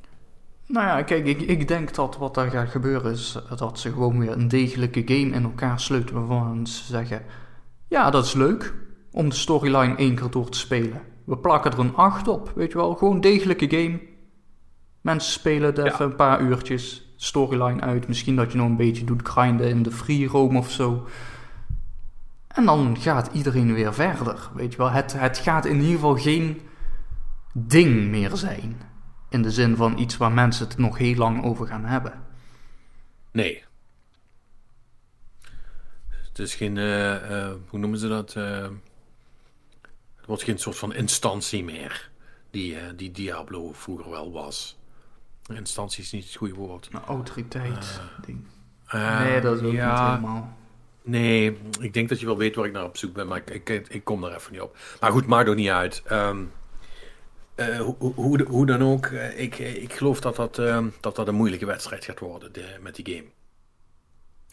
Nou ja, kijk, ik, ik denk dat wat er gaat gebeuren is dat ze gewoon weer een degelijke game in elkaar sleutelen waarvan ze zeggen... Ja, dat is leuk om de storyline één keer door te spelen. We plakken er een 8 op, weet je wel. Gewoon degelijke game. Mensen spelen het even een paar uurtjes, storyline uit. Misschien dat je nog een beetje doet grinden in de free roam of zo. En dan gaat iedereen weer verder, weet je wel. Het, het gaat in ieder geval geen ding meer zijn. In de zin van iets waar mensen het nog heel lang over gaan hebben. Nee. Het is geen, eh, eh, hoe noemen ze dat? Eh, het wordt geen soort van instantie meer. Die, die Diablo vroeger wel was. Instantie is niet het goede woord. Een autoriteit ding. Nee, dat is ook ja, niet helemaal. Nee, ik denk dat je wel weet waar ik naar op zoek ben, maar ik, ik, ik kom daar even niet op. Maar goed, maakt ook niet uit. Ehm, eh, hoe, hoe- dan ook, eh, ik, ik geloof dat dat, ehm, dat dat een moeilijke wedstrijd gaat worden de- met die game.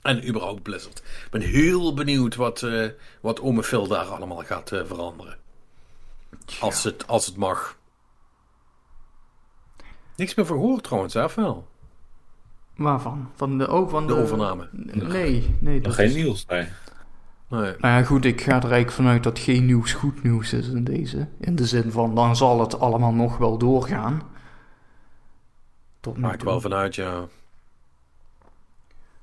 En überhaupt Blizzard. Ik ben heel benieuwd wat, eh, wat ome Phil daar allemaal gaat eh, veranderen. Als, het, als het mag. Niks meer van gehoord trouwens, hè, wel? Waarvan? Van de, oh, van De de, overname. Nee, nee. Dat geen is- nieuws, nee. Nee. Nou ja, goed, ik ga er eigenlijk vanuit dat geen nieuws goed nieuws is in deze. In de zin van, dan zal het allemaal nog wel doorgaan. Tot nu Maak ik wel vanuit, ja.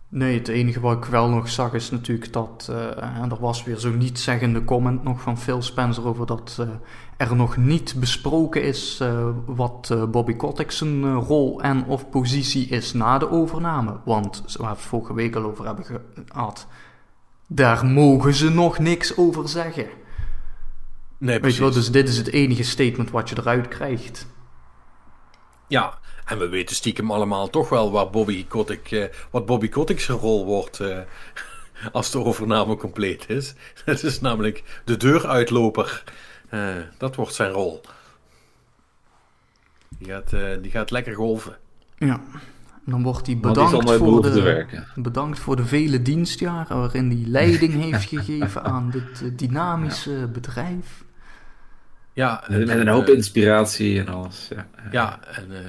Nee, het enige wat ik wel nog zag is natuurlijk dat eh, en er was weer zo'n niet-zeggende comment nog van Phil Spencer over dat eh, er nog niet besproken is eh, wat eh, Bobby Kotick zijn eh, rol en of positie is na de overname. Want, waar we het vorige week al over hebben gehad, daar mogen ze nog niks over zeggen. Nee, Weet precies. je wel, dus dit is het enige statement wat je eruit krijgt. Ja, en we weten stiekem allemaal toch wel waar Bobby Kotick, eh, wat Bobby Kotick's rol wordt eh, [LAUGHS] als de overname compleet is. [LAUGHS] Het is namelijk de deuruitloper. Eh, dat wordt zijn rol. Die gaat, eh, die gaat lekker golven. Ja. En dan wordt hij die bedankt voor de... Bedankt voor de vele dienstjaren waarin hij leiding [LAUGHS] heeft gegeven aan dit eh, dynamische bedrijf. Ja, Met en, een hoop inspiratie en alles. Ja. Ja, en eh,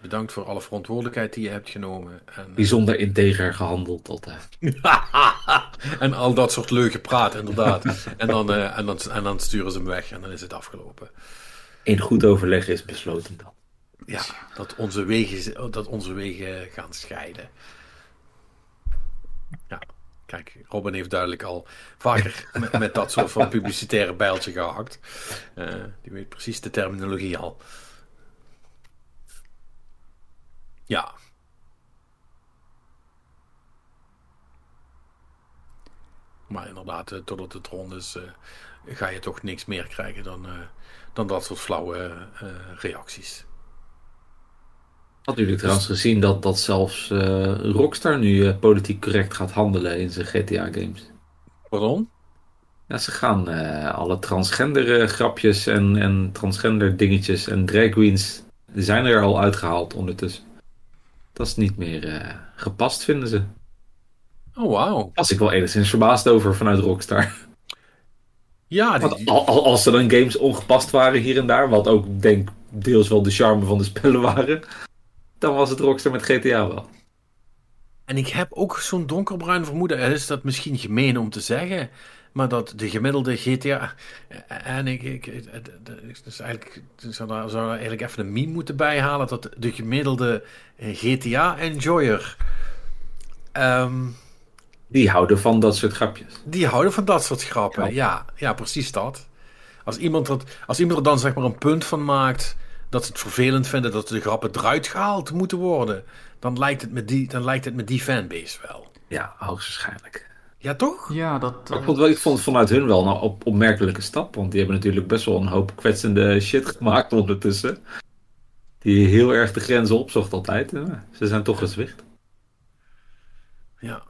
bedankt voor alle verantwoordelijkheid die je hebt genomen. En, eh, Bijzonder integer gehandeld altijd. [LAUGHS] en al dat soort leuke praat, inderdaad. en, dan, eh, en, dan, en dan sturen ze hem weg en dan is het afgelopen. In goed overleg is besloten dan. Ja, dat onze wegen, dat onze wegen gaan scheiden. Ja, kijk, Robin heeft duidelijk al vaker [LAUGHS] met, met dat soort van publicitaire bijltje gehakt. Eh, die weet precies de terminologie al. Ja. Maar inderdaad, eh, totdat het rond is, eh, ga je toch niks meer krijgen dan, eh, dan dat soort flauwe reacties. Had jullie trouwens gezien dat, dat zelfs eh, Rockstar nu politiek correct gaat handelen in zijn GTA-games? Pardon? Ja, ze gaan alle transgender grapjes en, en transgender dingetjes en drag queens, die zijn er al uitgehaald ondertussen. Dat is niet meer eh, gepast, vinden ze. Oh, wauw. Was ik wel enigszins verbaasd over vanuit Rockstar. Ja, die, Want al- al- als er dan games ongepast waren hier en daar, wat ook denk deels wel de charme van de spellen waren, dan was het Rockstar met GTA wel. en ik heb ook zo'n donkerbruin vermoeden. En is dat misschien gemeen om te zeggen, maar dat de gemiddelde GTA. En ik, ik, is eigenlijk, ik zou daar, zou daar eigenlijk even een meme moeten bijhalen. Dat de gemiddelde GTA-enjoyer. ehm Die houden van dat soort grapjes. die houden van dat soort grappen. Ja, ja, precies dat. Als iemand, dat, als iemand er dan zeg maar een punt van maakt dat ze het vervelend vinden dat de grappen eruit gehaald moeten worden, dan lijkt het met die, dan lijkt het met die fanbase wel. Ja, hoogstwaarschijnlijk. Ja, toch? Ja, dat... Ik eh, vond, wel, ik vond het vanuit hun wel een op, opmerkelijke stap. Want die hebben natuurlijk best wel een hoop kwetsende shit gemaakt ondertussen. Die heel erg de grenzen opzocht altijd. Ja, ze zijn toch gezwicht. Ja.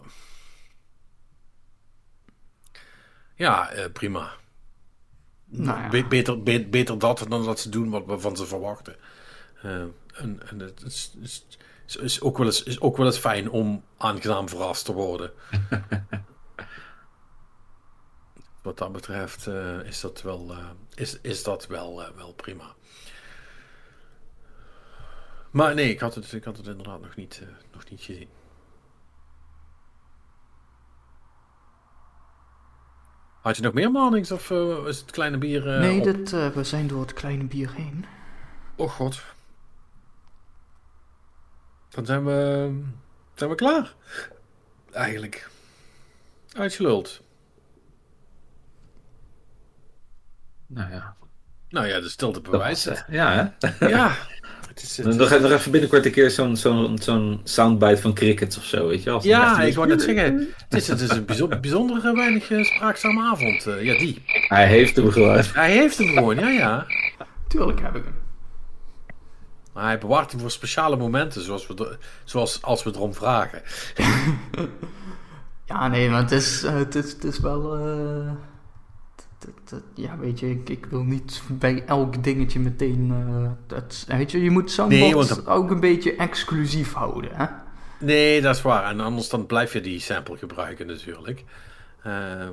Ja, eh, prima. Nou ja. Be- beter, be- beter dat dan dat ze doen wat we van ze verwachten. Eh, en en het is, is, is, is ook wel eens, is ook wel eens fijn om aangenaam verrast te worden. [LAUGHS] wat dat betreft eh, is dat wel, eh, is, is dat wel, eh, wel prima. Maar nee, ik had het, ik had het inderdaad nog niet, nog niet gezien. Had je nog meer Marnix of is het kleine bier? nee, op? dit, we zijn door het kleine bier heen. Oh god. Dan zijn we, zijn we klaar. Eigenlijk. Uitgeluld. Nou ja. Nou ja, Dat was, het. eh, ja, hè? Ja. [LAUGHS] Het is, het Dan nog, nog even binnenkort een keer zo'n zo'n zo'n soundbite van crickets of zo, weet je wel? Als ja, ik wou net zeggen. Het is, het is een bijzonder, bijzonder eh, weinig eh, spraakzame avond. eh, ja, die. Hij heeft hem gewoon. [LAUGHS] Hij heeft hem gewoon, ja, ja. Tuurlijk heb ik hem. Maar hij bewaart hem voor speciale momenten, zoals, we, er- zoals als we erom vragen. [LAUGHS] Ja, nee, maar het is, het is, het is wel... eh, t- t- t- ja, weet je, ik, ik wil niet bij elk dingetje meteen... eh, dat, weet je, je moet zo'n Nee, ook een beetje exclusief houden, hè? Nee, dat is waar. En anders dan blijf je die sample gebruiken natuurlijk. Eh,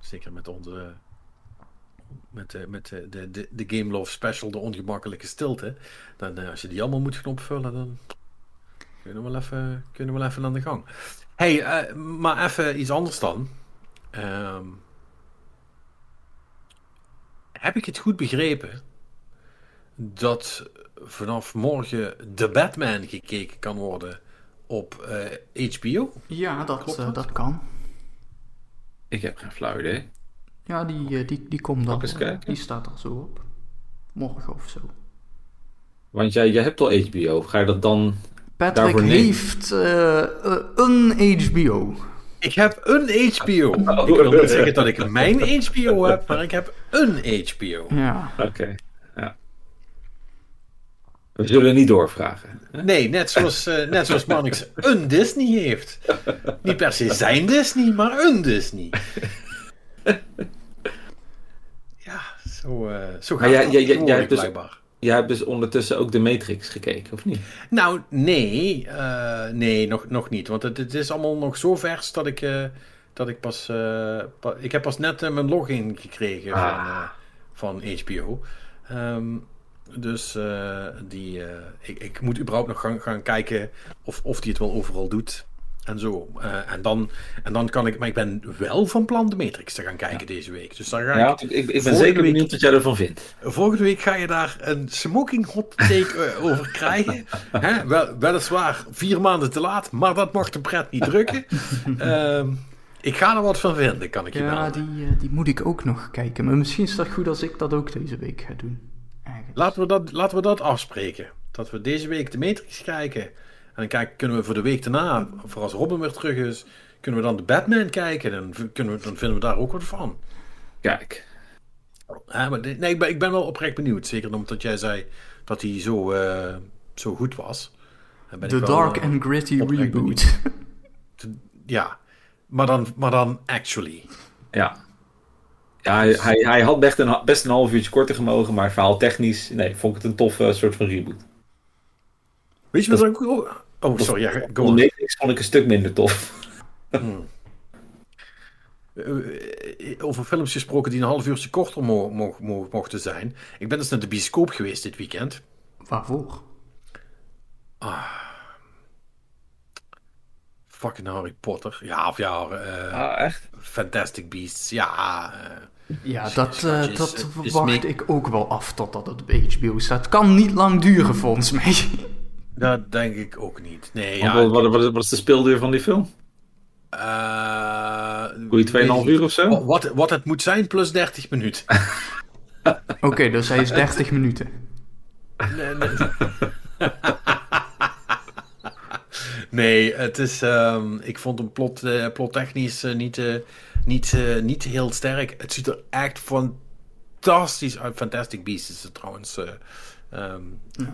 zeker met onze... Met, de, met de, de, de, de Game Love Special, de ongemakkelijke stilte. Dan, eh, als je die allemaal moet gaan opvullen, dan kunnen we wel even, kunnen we wel even aan de gang. hey, maar even iets anders dan. Ehm, heb ik het goed begrepen dat vanaf morgen The Batman gekeken kan worden op eh, HBO? Ja, dat, Klopt eh, dat? dat kan. Ik heb geen flauw idee. Ja, die, eh, die, die komt dan. Eh? Die staat er zo op. Morgen of zo. Want jij, jij hebt al HBO. Ga je dat dan... Patrick heeft eh, eh, een HBO. Ik heb een HBO. Oh. Ik wil niet zeggen dat ik mijn HBO heb, maar ik heb een HBO. Ja. Oké, ja. We zullen niet doorvragen. Nee, net zoals, eh net zoals Mannix een Disney heeft. Niet per se zijn Disney, maar een Disney. [LAUGHS] Ja, zo, eh zo gaat Maar jij- het jij- jij- tegenwoordig jij hebt dus- blijkbaar. Jij hebt dus ondertussen ook de Matrix gekeken, of niet? Nou, nee. eh, nee, nog, nog niet. Want het, het is allemaal nog zo vers dat ik, eh, dat ik pas... eh, pa- ik heb pas net mijn login gekregen Ah. van, van HBO. Ehm, dus die, ik, ik moet überhaupt nog gaan, gaan kijken of, of die het wel overal doet. En zo. Eh, en, dan, en dan kan ik... Maar ik ben wel van plan de Matrix te gaan kijken deze week. Dus dan ga Ja, ik... ik, ik, ik ben zeker week- benieuwd wat jij ervan vindt. Volgende week ga je daar een smoking hot take eh, over krijgen. [LAUGHS] Hè? Wel, weliswaar vier maanden te laat, maar dat mag de pret niet drukken. [LAUGHS] Ehm, ik ga er wat van vinden, kan ik je Ja, die, eh, die moet ik ook nog kijken. Maar misschien is dat goed als ik dat ook deze week ga doen. Eigenlijk. Laten we, dat, laten we dat afspreken. Dat we deze week de Matrix kijken. En dan kijken, kunnen we voor de week daarna, voor als Robin weer terug is, kunnen we dan de Batman kijken. Dan, v- kunnen we, dan vinden we daar ook wat van. Kijk. Hè, maar nee, ik ben, ik ben wel oprecht benieuwd. Zeker omdat jij zei dat hij zo, eh, zo goed was. Wel, Dark eh, and Gritty Reboot. Ja, maar dan, maar dan actually. Ja. Ja, hij, hij, hij had best een, best een half uurtje korter gemogen, maar verhaal technisch, nee, vond ik het een toffe soort van reboot. Weet je wat ik ook... Oh, sorry, ja, go De on. Matrix vond ik een stuk minder tof. Hmm. Eh, eh, Over films gesproken die een half uurtje korter mo mo mo- mochten zijn. Ik ben dus naar de bioscoop geweest dit weekend. Waarvoor? Fucking Harry Potter. Ja, of ja, eh, Ah, echt? Fantastic Beasts. Ja, Ja, dat, eh, schatjes, dat wacht ik ook wel af totdat het op HBO staat. Het kan niet lang duren volgens mij. Dat denk ik ook niet. Nee, ja. wat, wat, wat, wat is de speelduur van die film? eh, Goeie 2,5 uur of zo? Wat, wat, het moet zijn plus 30 minuten. [LAUGHS] Oké, dus hij is 30 minuten. Nee, nee. Nee, het is, ehm, ik vond hem plot, eh, plottechnisch eh, niet, eh, niet, eh, niet heel sterk. Het ziet er echt fantastisch uit. Fantastic Beasts is het trouwens. Eh, ehm,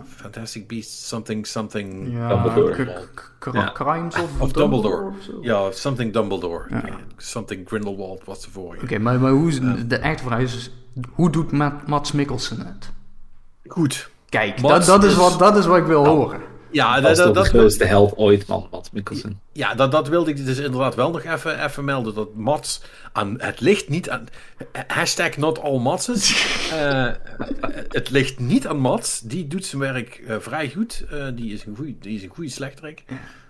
Fantastic Beasts, something, something... Ja, Dumbledore. k- Ja. Crimes of, Of Dumbledore. Ja, something Dumbledore. Ja. Something Grindelwald was vorige. Oké, maar, maar hoe is, de echte vraag is, hoe doet Matt, Mats Mikkelsen het? Goed. Kijk, Mats dat, dat, is is- wat, dat is wat ik wil horen. Ja, Dat dat, de dat, grootste held ooit, man. Mats Mikkelsen. ja dat, dat wilde ik dus inderdaad wel nog even, even melden. Dat Mats aan, het ligt niet aan. Hashtag not all Matses. [LAUGHS] Eh, het ligt niet aan Mats. Die doet zijn werk eh, vrij goed. Eh, die, is een goeie, die is een goede slechterik.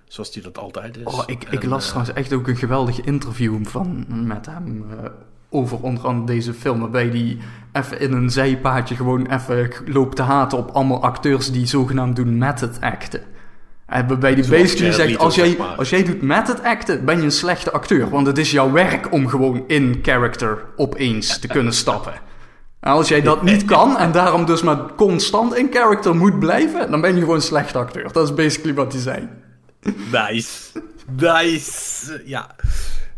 Zoals die dat altijd is. Oh, ik, ik En, las trouwens echt ook een geweldig interview van, met hem eh, over onder andere deze film. Waarbij hij even in een zijpaadje gewoon even loopt te haten op allemaal acteurs die zogenaamd doen method acten. En waarbij hij Zoals basically zegt, als jij, maar. als jij doet method acten, ben je een slechte acteur. Want het is jouw werk om gewoon in character opeens te kunnen stappen. En als jij dat niet kan en daarom dus maar constant in character moet blijven, dan ben je gewoon een slechte acteur. Dat is basically wat hij zei. Nice. Nice. Ja.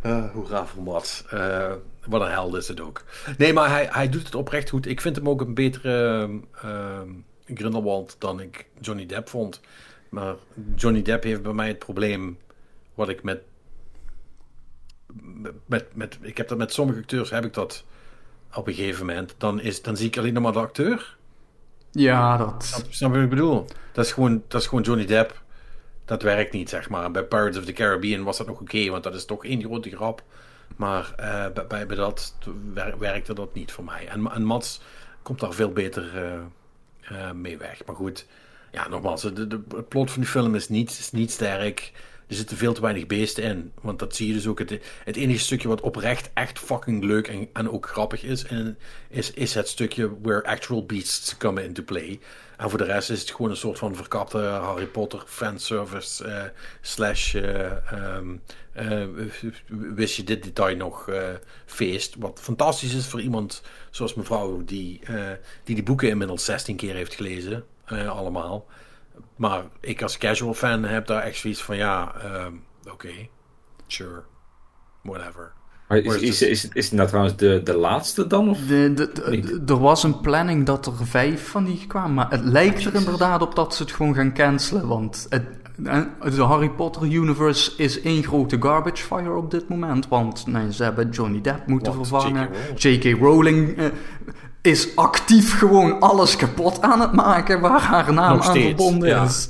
Eh hoera voor Mats. Eh, wat een held is het ook. Nee, maar hij, hij doet het oprecht goed. Ik vind hem ook een betere ehm, Grindelwald dan ik Johnny Depp vond. Maar Johnny Depp heeft bij mij het probleem wat ik met... met, met ik heb dat met sommige acteurs, heb ik dat op een gegeven moment. Dan, is, dan zie ik alleen nog maar de acteur. Ja, dat... Snap snap je wat ik bedoel? Dat is, gewoon, dat is gewoon Johnny Depp. Dat werkt niet, zeg maar. Bij Pirates of the Caribbean was dat nog oké, want dat is toch één grote grap. Maar eh, bij, bij, dat wer- werkte dat niet voor mij. En, en Mats komt daar veel beter eh, eh, mee weg. Maar goed, ja, nogmaals, de, de, het plot van die film is niet, is niet sterk. Er zitten veel te weinig beesten in. Want dat zie je dus ook. Het, het enige stukje wat oprecht echt fucking leuk en, en ook grappig is, en, is, is het stukje where actual beasts come into play. En voor de rest is het gewoon een soort van verkapte Harry Potter fanservice eh, slash eh, ehm, eh, wist je dit detail nog feest. Wat fantastisch is voor iemand zoals mevrouw die, die die boeken inmiddels 16 keer heeft gelezen. allemaal. Maar ik als casual fan heb daar echt zoiets van ja, ehm, oké, sure, whatever. Maar is, is, is, is het nou trouwens de, de laatste dan? Of? De, de, de- Niet. er was een planning dat er vijf van die kwamen, maar het lijkt er inderdaad op dat ze het gewoon gaan cancelen. Want het, eh, de Harry Potter universe is één grote garbage fire op dit moment. Want nee, ze hebben Johnny Depp moeten vervangen. J.K. J.K. Rowling is actief gewoon alles kapot aan het maken waar haar naam Nog aan steeds, verbonden ja. is.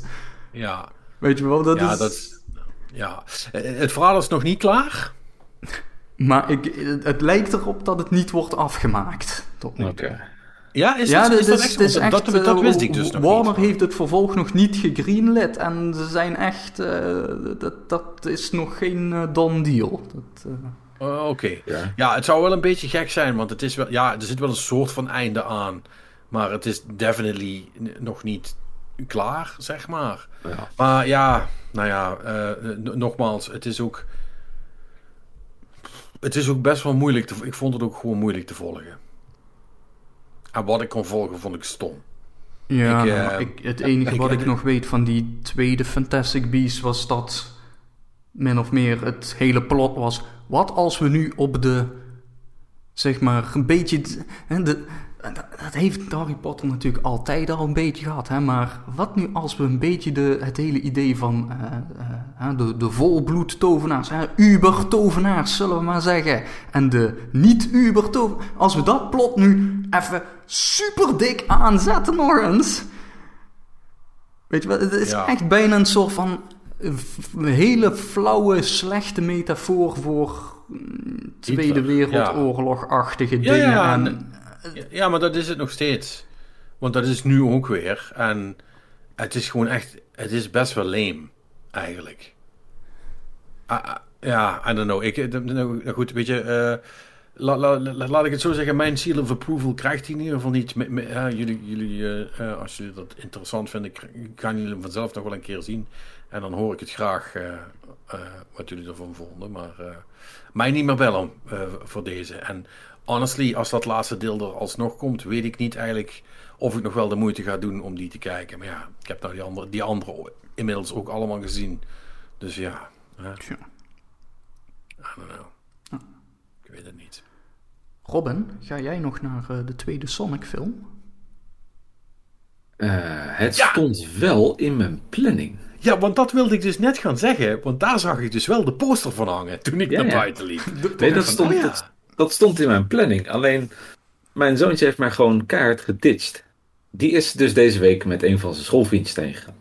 Ja, Weet je wel, dat ja, is... dat is- ja. Het verhaal is nog niet klaar. Maar ik, het, lijkt erop dat het niet wordt afgemaakt. Tot nu toe. Oké. Ja, is, ja, het, dit is dat is, echt? is echt... dat, dat eh, wist ik dus nog Warner niet. heeft het vervolg nog niet gegreenlit. En ze zijn echt... eh, dat, dat is nog geen eh, done deal. Dat, Oh, Oké. Ja. Ja, het zou wel een beetje gek zijn, want het is wel, ja, er zit wel een soort van einde aan. Maar het is definitely nog niet klaar, zeg maar. Ja. Maar ja, nou ja, eh, nogmaals, het is ook. Het is ook best wel moeilijk. Te, ik vond het ook gewoon moeilijk te volgen. En wat ik kon volgen, vond ik stom. ja, Ik, eh, ik, het enige ik- wat ik ik- nog weet van die tweede Fantastic Beasts was dat min of meer het hele plot was. Wat als we nu op de, zeg maar, een beetje, hè, de, dat heeft Harry Potter natuurlijk altijd al een beetje gehad, hè, maar wat nu als we een beetje de, het hele idee van eh, eh, de, de volbloed tovenaars, hè, uber tovenaars zullen we maar zeggen, en de niet uber tovenaars, als we dat plot nu even super dik aanzetten nog eens, Weet je wat, het is Ja. echt bijna een soort van een hele flauwe, slechte metafoor voor mm, Tweede Wereldoorlog-achtige Ja, dingen. ja, en, Ja, maar dat is het nog steeds. Want dat is nu ook weer. En het is gewoon echt. Het is best wel lame, eigenlijk. Ah, ah, ja, I don't know. Ik, eh, nou, nou goed, weet je. eh, la- la- la- laat ik het zo zeggen. Mijn seal of approval krijgt hij in ieder geval niet. Jullie, jullie eh, als jullie dat interessant vinden, gaan jullie hem vanzelf nog wel een keer zien. En dan hoor ik het graag eh, eh, wat jullie ervan vonden. Maar eh, mij niet meer bellen eh, voor deze. En honestly, als dat laatste deel er alsnog komt, weet ik niet eigenlijk of ik nog wel de moeite ga doen om die te kijken. Maar ja, ik heb nou die andere, die andere inmiddels ook allemaal gezien. Dus ja, ja, Tja. I don't know. Ik weet het niet. Robin, ga jij nog naar de tweede Sonic film? Eh, het Ja. stond wel in mijn planning. Ja, want dat wilde ik dus net gaan zeggen. Want daar zag ik dus wel de poster van hangen toen ik Ja, naar ja. buiten liep. [LAUGHS] Nee, dat Van, stond, oh ja. dat, dat stond in mijn planning. Alleen, mijn zoontje heeft mij gewoon kaart geditcht. Die is dus deze week met een van zijn schoolvriendjes tegengegaan.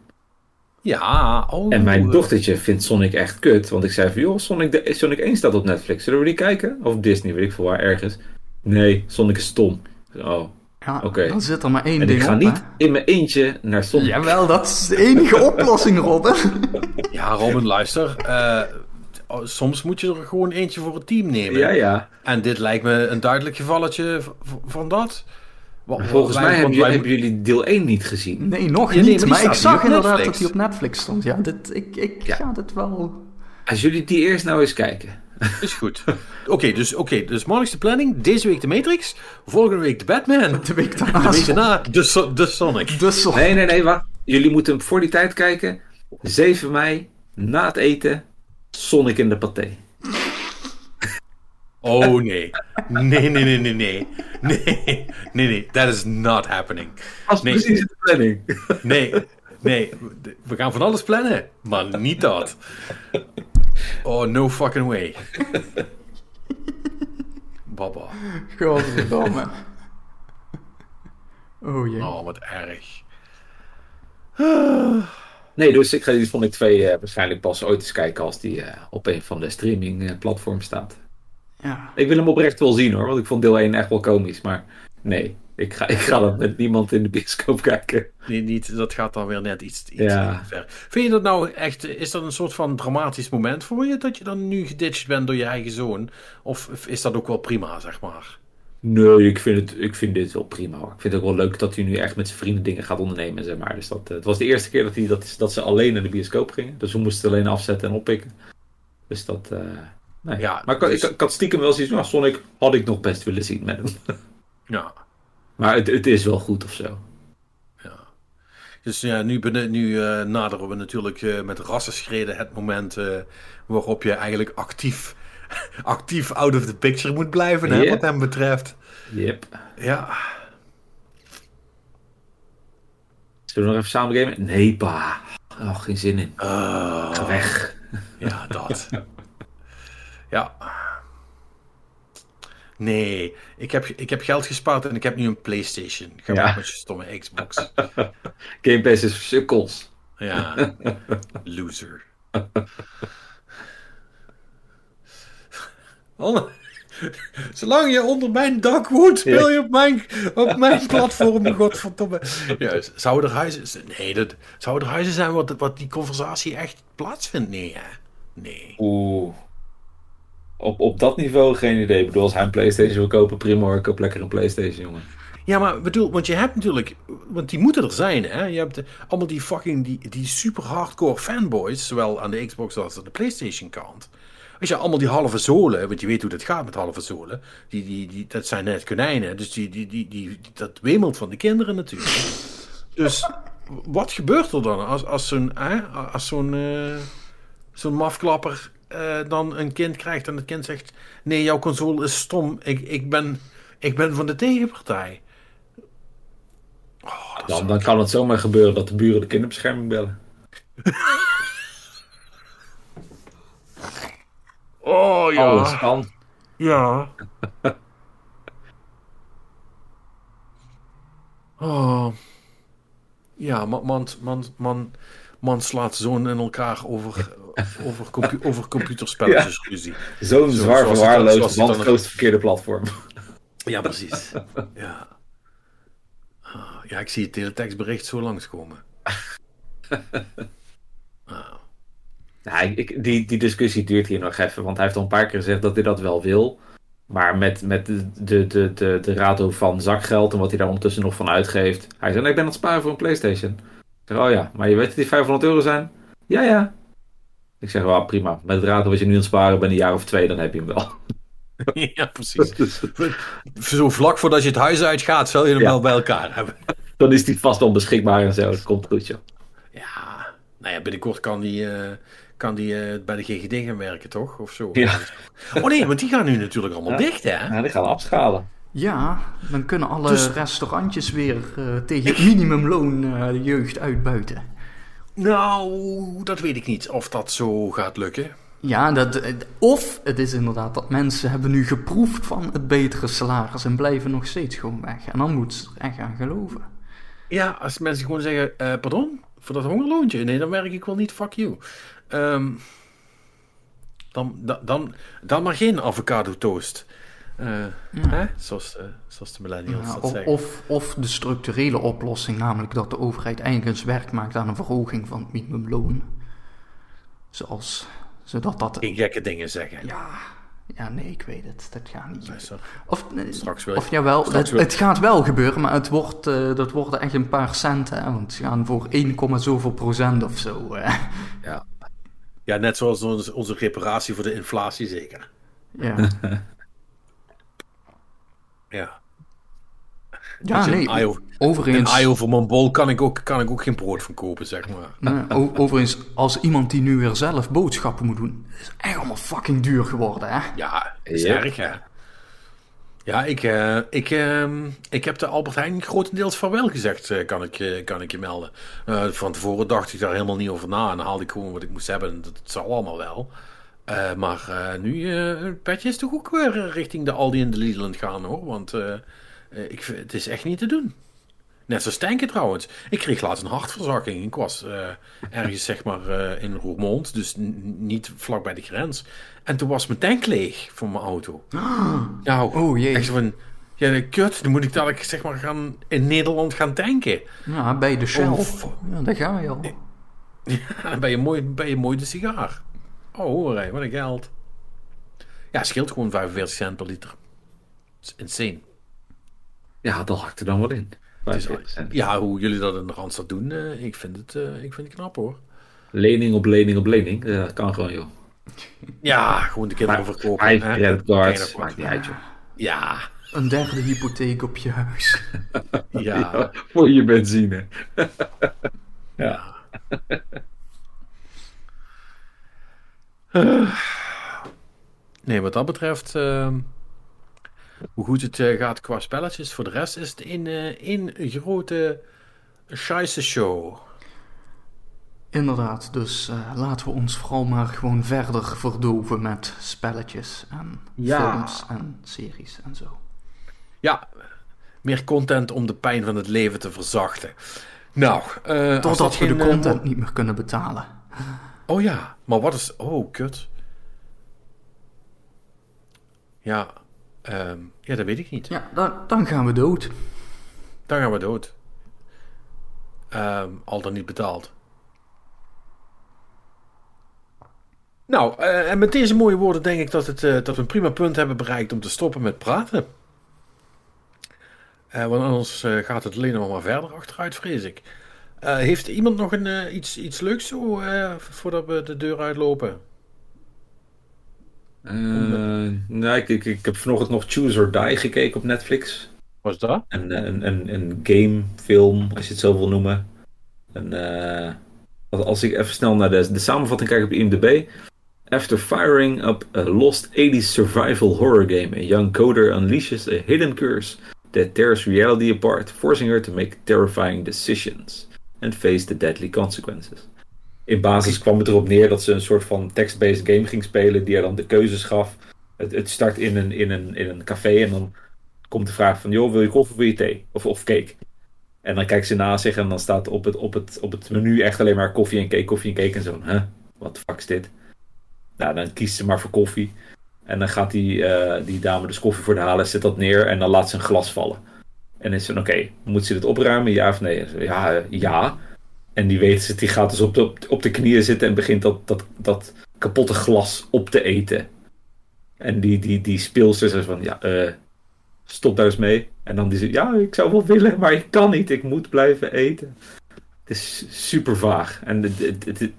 Ja, oh. En mijn dochtertje vindt Sonic echt kut. Want ik zei van, joh, Sonic, de, Sonic 1 staat op Netflix. Zullen we die kijken? Of op Disney, weet ik veel waar, ergens. Nee, Sonic is stom. Oh. Ja, dan zit er maar één En ding ik ga op, niet hè? in mijn eentje naar Sonic. Jawel, dat is de enige [LAUGHS] oplossing, Robin. Ja, Robin, luister. eh, oh, soms moet je er gewoon eentje voor het team nemen. Ja, ja. En dit lijkt me een duidelijk gevalletje van dat. Volgens wij- mij hebben jullie, wij- hebben jullie deel 1 niet gezien. Nee, nog Ja, nee, niet. maar ik zag op inderdaad Netflix. dat hij op Netflix stond. Ja, dit, ik, ik Ja. ga dit wel... Als jullie die eerst nou eens kijken. Is goed. Oké, dus, oké, dus maandelijks de planning. Deze week de Matrix. Volgende week de Batman. De week De daarna... week daarna de, So- de Sonic. De Sonic. Nee, nee, nee, wacht. Jullie moeten voor die tijd kijken. 7 mei, na het eten, Sonic in de paté. Oh nee. Nee, nee, nee, nee, nee. Nee, nee, nee. That is not happening. Als Nee. precies de planning. Nee, nee. We gaan van alles plannen, maar niet dat. Oh, no fucking way. [LAUGHS] Baba. Godverdomme. [LAUGHS] Oh jee. Oh, wat erg. [SIGHS] Nee, dus ik ga die Sonic 2 eh, waarschijnlijk pas ooit eens kijken als die eh, op een van de streaming eh, platforms staat. Ja. Ik wil hem oprecht wel zien hoor, want ik vond deel 1 echt wel komisch. Maar nee, ik ga, ik ga dat met niemand in de bioscoop kijken. Nee, niet, dat gaat dan weer net iets, iets Ja. ver. Vind je dat nou echt, is dat een soort van dramatisch moment voor je, dat je dan nu geditcht bent door je eigen zoon? Of is dat ook wel prima, zeg maar? Nee, ik vind, het, ik vind dit wel prima. Ik vind het ook wel leuk dat hij nu echt met zijn vrienden dingen gaat ondernemen, zeg maar. Dus dat, eh, het was de eerste keer dat, hij, dat, dat ze alleen naar de bioscoop gingen. Dus we moesten het alleen afzetten en oppikken. Dus dat, eh, nee. Ja, maar ik, had- dus- ik, ik had stiekem wel zoiets van, nou, Sonic had ik nog best willen zien met hem. Ja. Maar het, het is wel goed of zo. Dus ja, nu, nu eh, naderen we natuurlijk eh, met rassenschreden het moment eh, waarop je eigenlijk actief, [LAUGHS] actief out of the picture moet blijven, hè, wat hem betreft. Yep. Ja, Zullen we nog even samen gamen? Nee, pa. Oh, geen zin in. Ah, Ga weg. ja, dat. [LAUGHS] ja. Nee, ik heb, ik heb geld gespaard en ik heb nu een PlayStation. Ga Ja. weg met je stomme Xbox. [LAUGHS] Game Pass is sukkels. Ja, [LAUGHS] loser. [LAUGHS] Oh, Zolang je onder mijn dak woont, speel je op mijn, op mijn platform, godverdomme. Ja, zou er huizen... Nee, dat, zou er huizen zijn wat, wat die conversatie echt plaatsvindt? Nee, hè? Nee. Oeh. Op, op dat niveau geen idee. Ik bedoel, als hij een PlayStation wil kopen, prima hoor. Ik koop lekker een PlayStation, jongen. Ja, maar bedoel, want je hebt natuurlijk, want die moeten er zijn, hè? Je hebt eh, allemaal die fucking, die, die super hardcore fanboys, zowel aan de Xbox als aan de PlayStation kant. Als je allemaal die halve zolen, want je weet hoe dat gaat met halve zolen, die, die, die, dat zijn net konijnen, dus die, die, die, die, dat wemelt van de kinderen natuurlijk. Dus wat gebeurt er dan als, als zo'n, als zo'n, eh, zo'n mafklapper eh, dan een kind krijgt en het kind zegt, nee, jouw console is stom, ik, ik, ben, ik ben van de tegenpartij. Oh, Dan, dan kan het zomaar gebeuren dat de buren de kinderbescherming bellen. [LAUGHS] Oh Alles kan. Ja. [LAUGHS] Oh. Ja, man, man, man, man, man slaat zoon in elkaar over, over, compu over computerspelletjes ruzie. Zo'n Zo- zwaar verwaarloosd, het verkeerde platform. Ja, precies. Ja. Ah, ja, ik zie het teletextbericht zo langskomen. [LAUGHS] Ah. Ja, ik, die, die discussie duurt hier nog even, want hij heeft al een paar keer gezegd dat hij dat wel wil. Maar met, met de, de, de, de, de rato van zakgeld en wat hij daar ondertussen nog van uitgeeft. Hij zei, nee, ik ben aan het sparen voor een Playstation. Ik zeg, oh ja, maar je weet dat die 500 euro zijn? Ja, ja. Ik zeg, well, prima. Met het rato wat je nu aan het sparen bent, een jaar of twee, dan heb je hem wel. [LAUGHS] Ja, precies. Zo vlak voordat je het huis uitgaat, zal je hem Ja. wel bij elkaar hebben. [LAUGHS] Dan is die vast onbeschikbaar en zo. Dat komt goed, joh. Ja, nou ja, binnenkort kan die, eh, kan die eh, bij de GGD gaan werken, toch? Of zo. Ja. Oh nee, want die gaan nu natuurlijk allemaal Ja. dicht, hè? Ja, die gaan afschalen. Ja, dan kunnen alle Dus- restaurantjes weer eh, tegen het minimumloon eh, de jeugd uitbuiten. Nou, dat weet ik niet of dat zo gaat lukken. Ja, dat, of het is inderdaad dat mensen hebben nu geproefd van het betere salaris en blijven nog steeds gewoon weg. En dan moeten ze er echt gaan geloven. Ja, als mensen gewoon zeggen, eh, pardon, voor dat hongerloontje? Nee, dan werk ik wel niet, fuck you. Ehm, dan, dan, dan, dan maar geen avocado toast. Eh, hè? Zoals, eh, zoals de millennials Ja, dat of, zeggen. of, of de structurele oplossing, namelijk dat de overheid eigenlijk eens werk maakt aan een verhoging van het minimumloon. Zoals, zodat dat... Geen gekke dingen zeggen. Ja, ja, nee, ik weet het. Dat gaat niet. Of, nee, Straks wil of jawel, straks het, wil- het gaat wel gebeuren, maar het wordt, eh, dat worden echt een paar centen. Hè, want ze gaan voor 1, zoveel procent of zo. eh. Ja. ja, net zoals onze, onze reparatie voor de inflatie zeker. ja, [LAUGHS] Ja. ja nee. Overigens, een ei over mijn bol kan ik, ook, kan ik ook geen brood van kopen, zeg maar. nee, overigens, als iemand die nu weer zelf boodschappen moet doen, is echt allemaal fucking duur geworden, hè? Ja, is Ja. erg, hè? Ja, ik, eh, ik, ehm, ik heb de Albert Heijn grotendeels van wel gezegd, eh, kan, ik, eh, kan ik je melden. Eh, van tevoren dacht ik daar helemaal niet over na en dan haalde ik gewoon wat ik moest hebben. En dat zal allemaal wel. Eh, maar eh, nu, het petje is toch ook weer richting de Aldi en de Lidl aan het gaan, hoor. Want ik, het is echt niet te doen. Net zoals tanken trouwens. Ik kreeg laatst een hartverzakking. Ik was ergens zeg maar in Roermond, dus niet vlak bij de grens. En toen was mijn tank leeg van mijn auto. Nou, Oh, jee. echt zo van, ja kut, dan moet ik dadelijk zeg maar gaan, in Nederland gaan tanken. Ja, bij de Shell. Oh, ja, daar ga je al. Dan ben je mooi, ben je mooi de sigaar. Oh, hoor wat een geld. Ja, het scheelt gewoon 45 cent per liter. Dat is insane. Ja, dat hakt er dan wel in. Het is- 45%. ja, hoe jullie dat in de Randstad doen, eh, ik, vind het, eh, ik vind het knap hoor. Lening op lening op lening. eh, Dat kan gewoon, joh. Ja, gewoon de kinderen verkopen. Vijf hè. creditcards. Geen akkoord. Maakt niet uit, joh. Ja, Een derde hypotheek op je huis. ja. [LAUGHS] Voor je benzine. [LAUGHS] Ja. [SIGHS] Nee, wat dat betreft, ehm, hoe goed het eh, gaat qua spelletjes, voor de rest is het een, eh, één grote scheisse show. Inderdaad, dus eh, laten we ons vooral maar gewoon verder verdoven met spelletjes en Ja. films en series en zo. Ja, meer content om de pijn van het leven te verzachten. Nou, eh, Totdat we de geen, eh, content niet meer kunnen betalen. Oh ja, maar wat is... Oh, kut. Ja, ehm, ja, dat weet ik niet. Ja, dan, dan gaan we dood. Dan gaan we dood. Ehm, al dan niet betaald. Nou, eh, en met deze mooie woorden denk ik dat, het, eh, dat we een prima punt hebben bereikt om te stoppen met praten. Eh, want anders gaat het alleen nog maar verder achteruit, vrees ik. Eh, heeft iemand nog een, eh, iets, iets leuks zo, eh, voordat we de deur uitlopen? Eh, nou, ik, ik, ik heb vanochtend nog Choose or Die gekeken op Netflix. Was dat? Een, een, een, een gamefilm, als je het zo wil noemen. Eh, als- als ik even snel naar de, de samenvatting kijk op IMDb. After firing up a lost 80s survival horror game, a young coder unleashes a hidden curse that tears reality apart, forcing her to make terrifying decisions and face the deadly consequences. In basis kwam het erop neer dat ze een soort van text-based game ging spelen die er dan de keuzes gaf. Het, het start in een, in, een, in een café en dan komt de vraag van, joh, wil je koffie of wil je thee? Of, of cake? En dan kijkt ze naast zich en dan staat op het, op, het, op het menu echt alleen maar koffie en cake, koffie en cake. En zo, huh? Wat de fuck is dit? Nou, dan kiest ze maar voor koffie. En dan gaat die, eh, die dame dus koffie voor de halen, zet dat neer en dan laat ze een glas vallen. En is ze, oké, moet ze dit opruimen, ja of nee? Ja, ja. En die weet ze, die gaat dus op de, op de knieën zitten en begint dat, dat, dat kapotte glas op te eten. En die, die, die speelster zegt van, ja, eh, stop daar eens mee. En dan die zegt, ja, ik zou wel willen, maar ik kan niet, ik moet blijven eten. Het is super vaag. En het, het, het- het-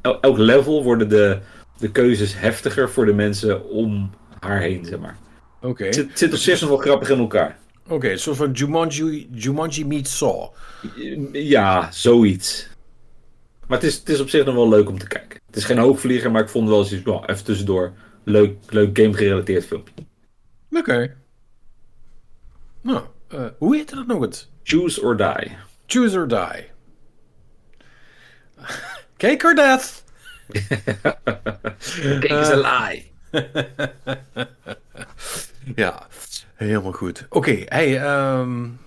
el- elk level worden de, de keuzes heftiger voor de mensen om haar heen, zeg maar. Oké. Het zit, het zit op zich nog wel grappig in elkaar. Oké, een soort van Jumanji, Jumanji meets Saw. Ja, zoiets. Maar het is, het is op zich nog wel leuk om te kijken. Het is geen hoogvlieger, maar ik vond wel eens well, even tussendoor. Leuk, leuk game gerelateerd filmpje. Oké. Nou, uh, hoe heette dat nog eens? Choose or Die. Choose or Die. [LAUGHS] Cake or death? Cake is a lie. [LAUGHS] ja, helemaal goed. Oké, okay, hey, um,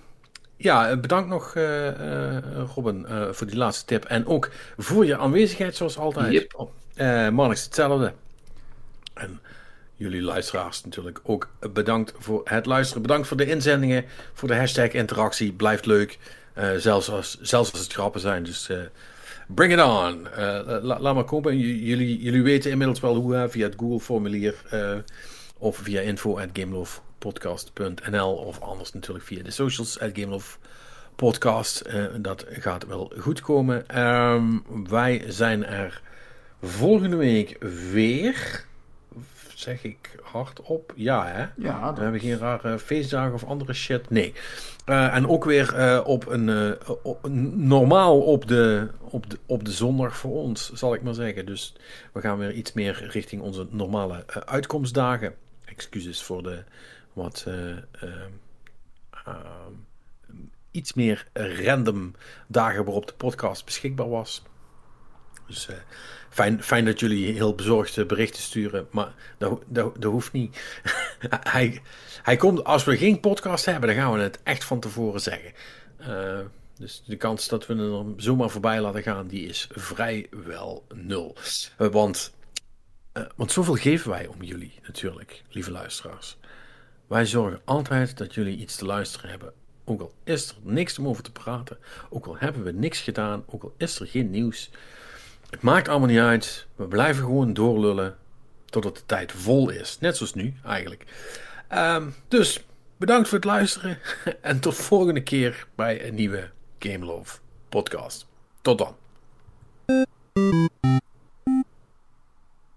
ja, bedankt nog uh, uh, Robin uh, voor die laatste tip. En ook voor je aanwezigheid zoals altijd. Yep. Oh, Marnix, hetzelfde. En jullie luisteraars natuurlijk ook bedankt voor het luisteren. Bedankt voor de inzendingen, voor de hashtag interactie. Blijft leuk. zelfs, als, zelfs als het grappen zijn. Dus bring it on. La, laat maar komen. J jullie, jullie weten inmiddels wel hoe via het Google formulier of via info at gamelovepodcast.nl of anders natuurlijk via de socials at gamelovepodcast. Uh, dat gaat wel goed komen. Um, wij zijn er volgende week weer. Zeg ik hardop? Ja, hè? Ja. Dat... We hebben geen rare feestdagen of andere shit. Nee. Uh, en ook weer uh, op een op, normaal op de, op, de, op de zondag voor ons, zal ik maar zeggen. Dus we gaan weer iets meer richting onze normale uitkomstdagen. Excuses voor de wat iets meer random dagen waarop de podcast beschikbaar was. Dus fijn, fijn dat jullie heel bezorgde berichten sturen, maar dat, dat, hoeft niet. [LAUGHS] hij, hij komt, als we geen podcast hebben, dan gaan we het echt van tevoren zeggen. Dus de kans dat we er zomaar voorbij laten gaan, die is vrijwel nul. Want, want zoveel geven wij om jullie natuurlijk, lieve luisteraars. Wij zorgen altijd dat jullie iets te luisteren hebben. Ook al is er niks om over te praten, ook al hebben we niks gedaan, ook al is er geen nieuws. Het maakt allemaal niet uit. We blijven gewoon doorlullen totdat de tijd vol is. Net zoals nu eigenlijk. Um, dus bedankt voor het luisteren [LAUGHS] en tot volgende keer bij een nieuwe Game Love podcast. Tot dan.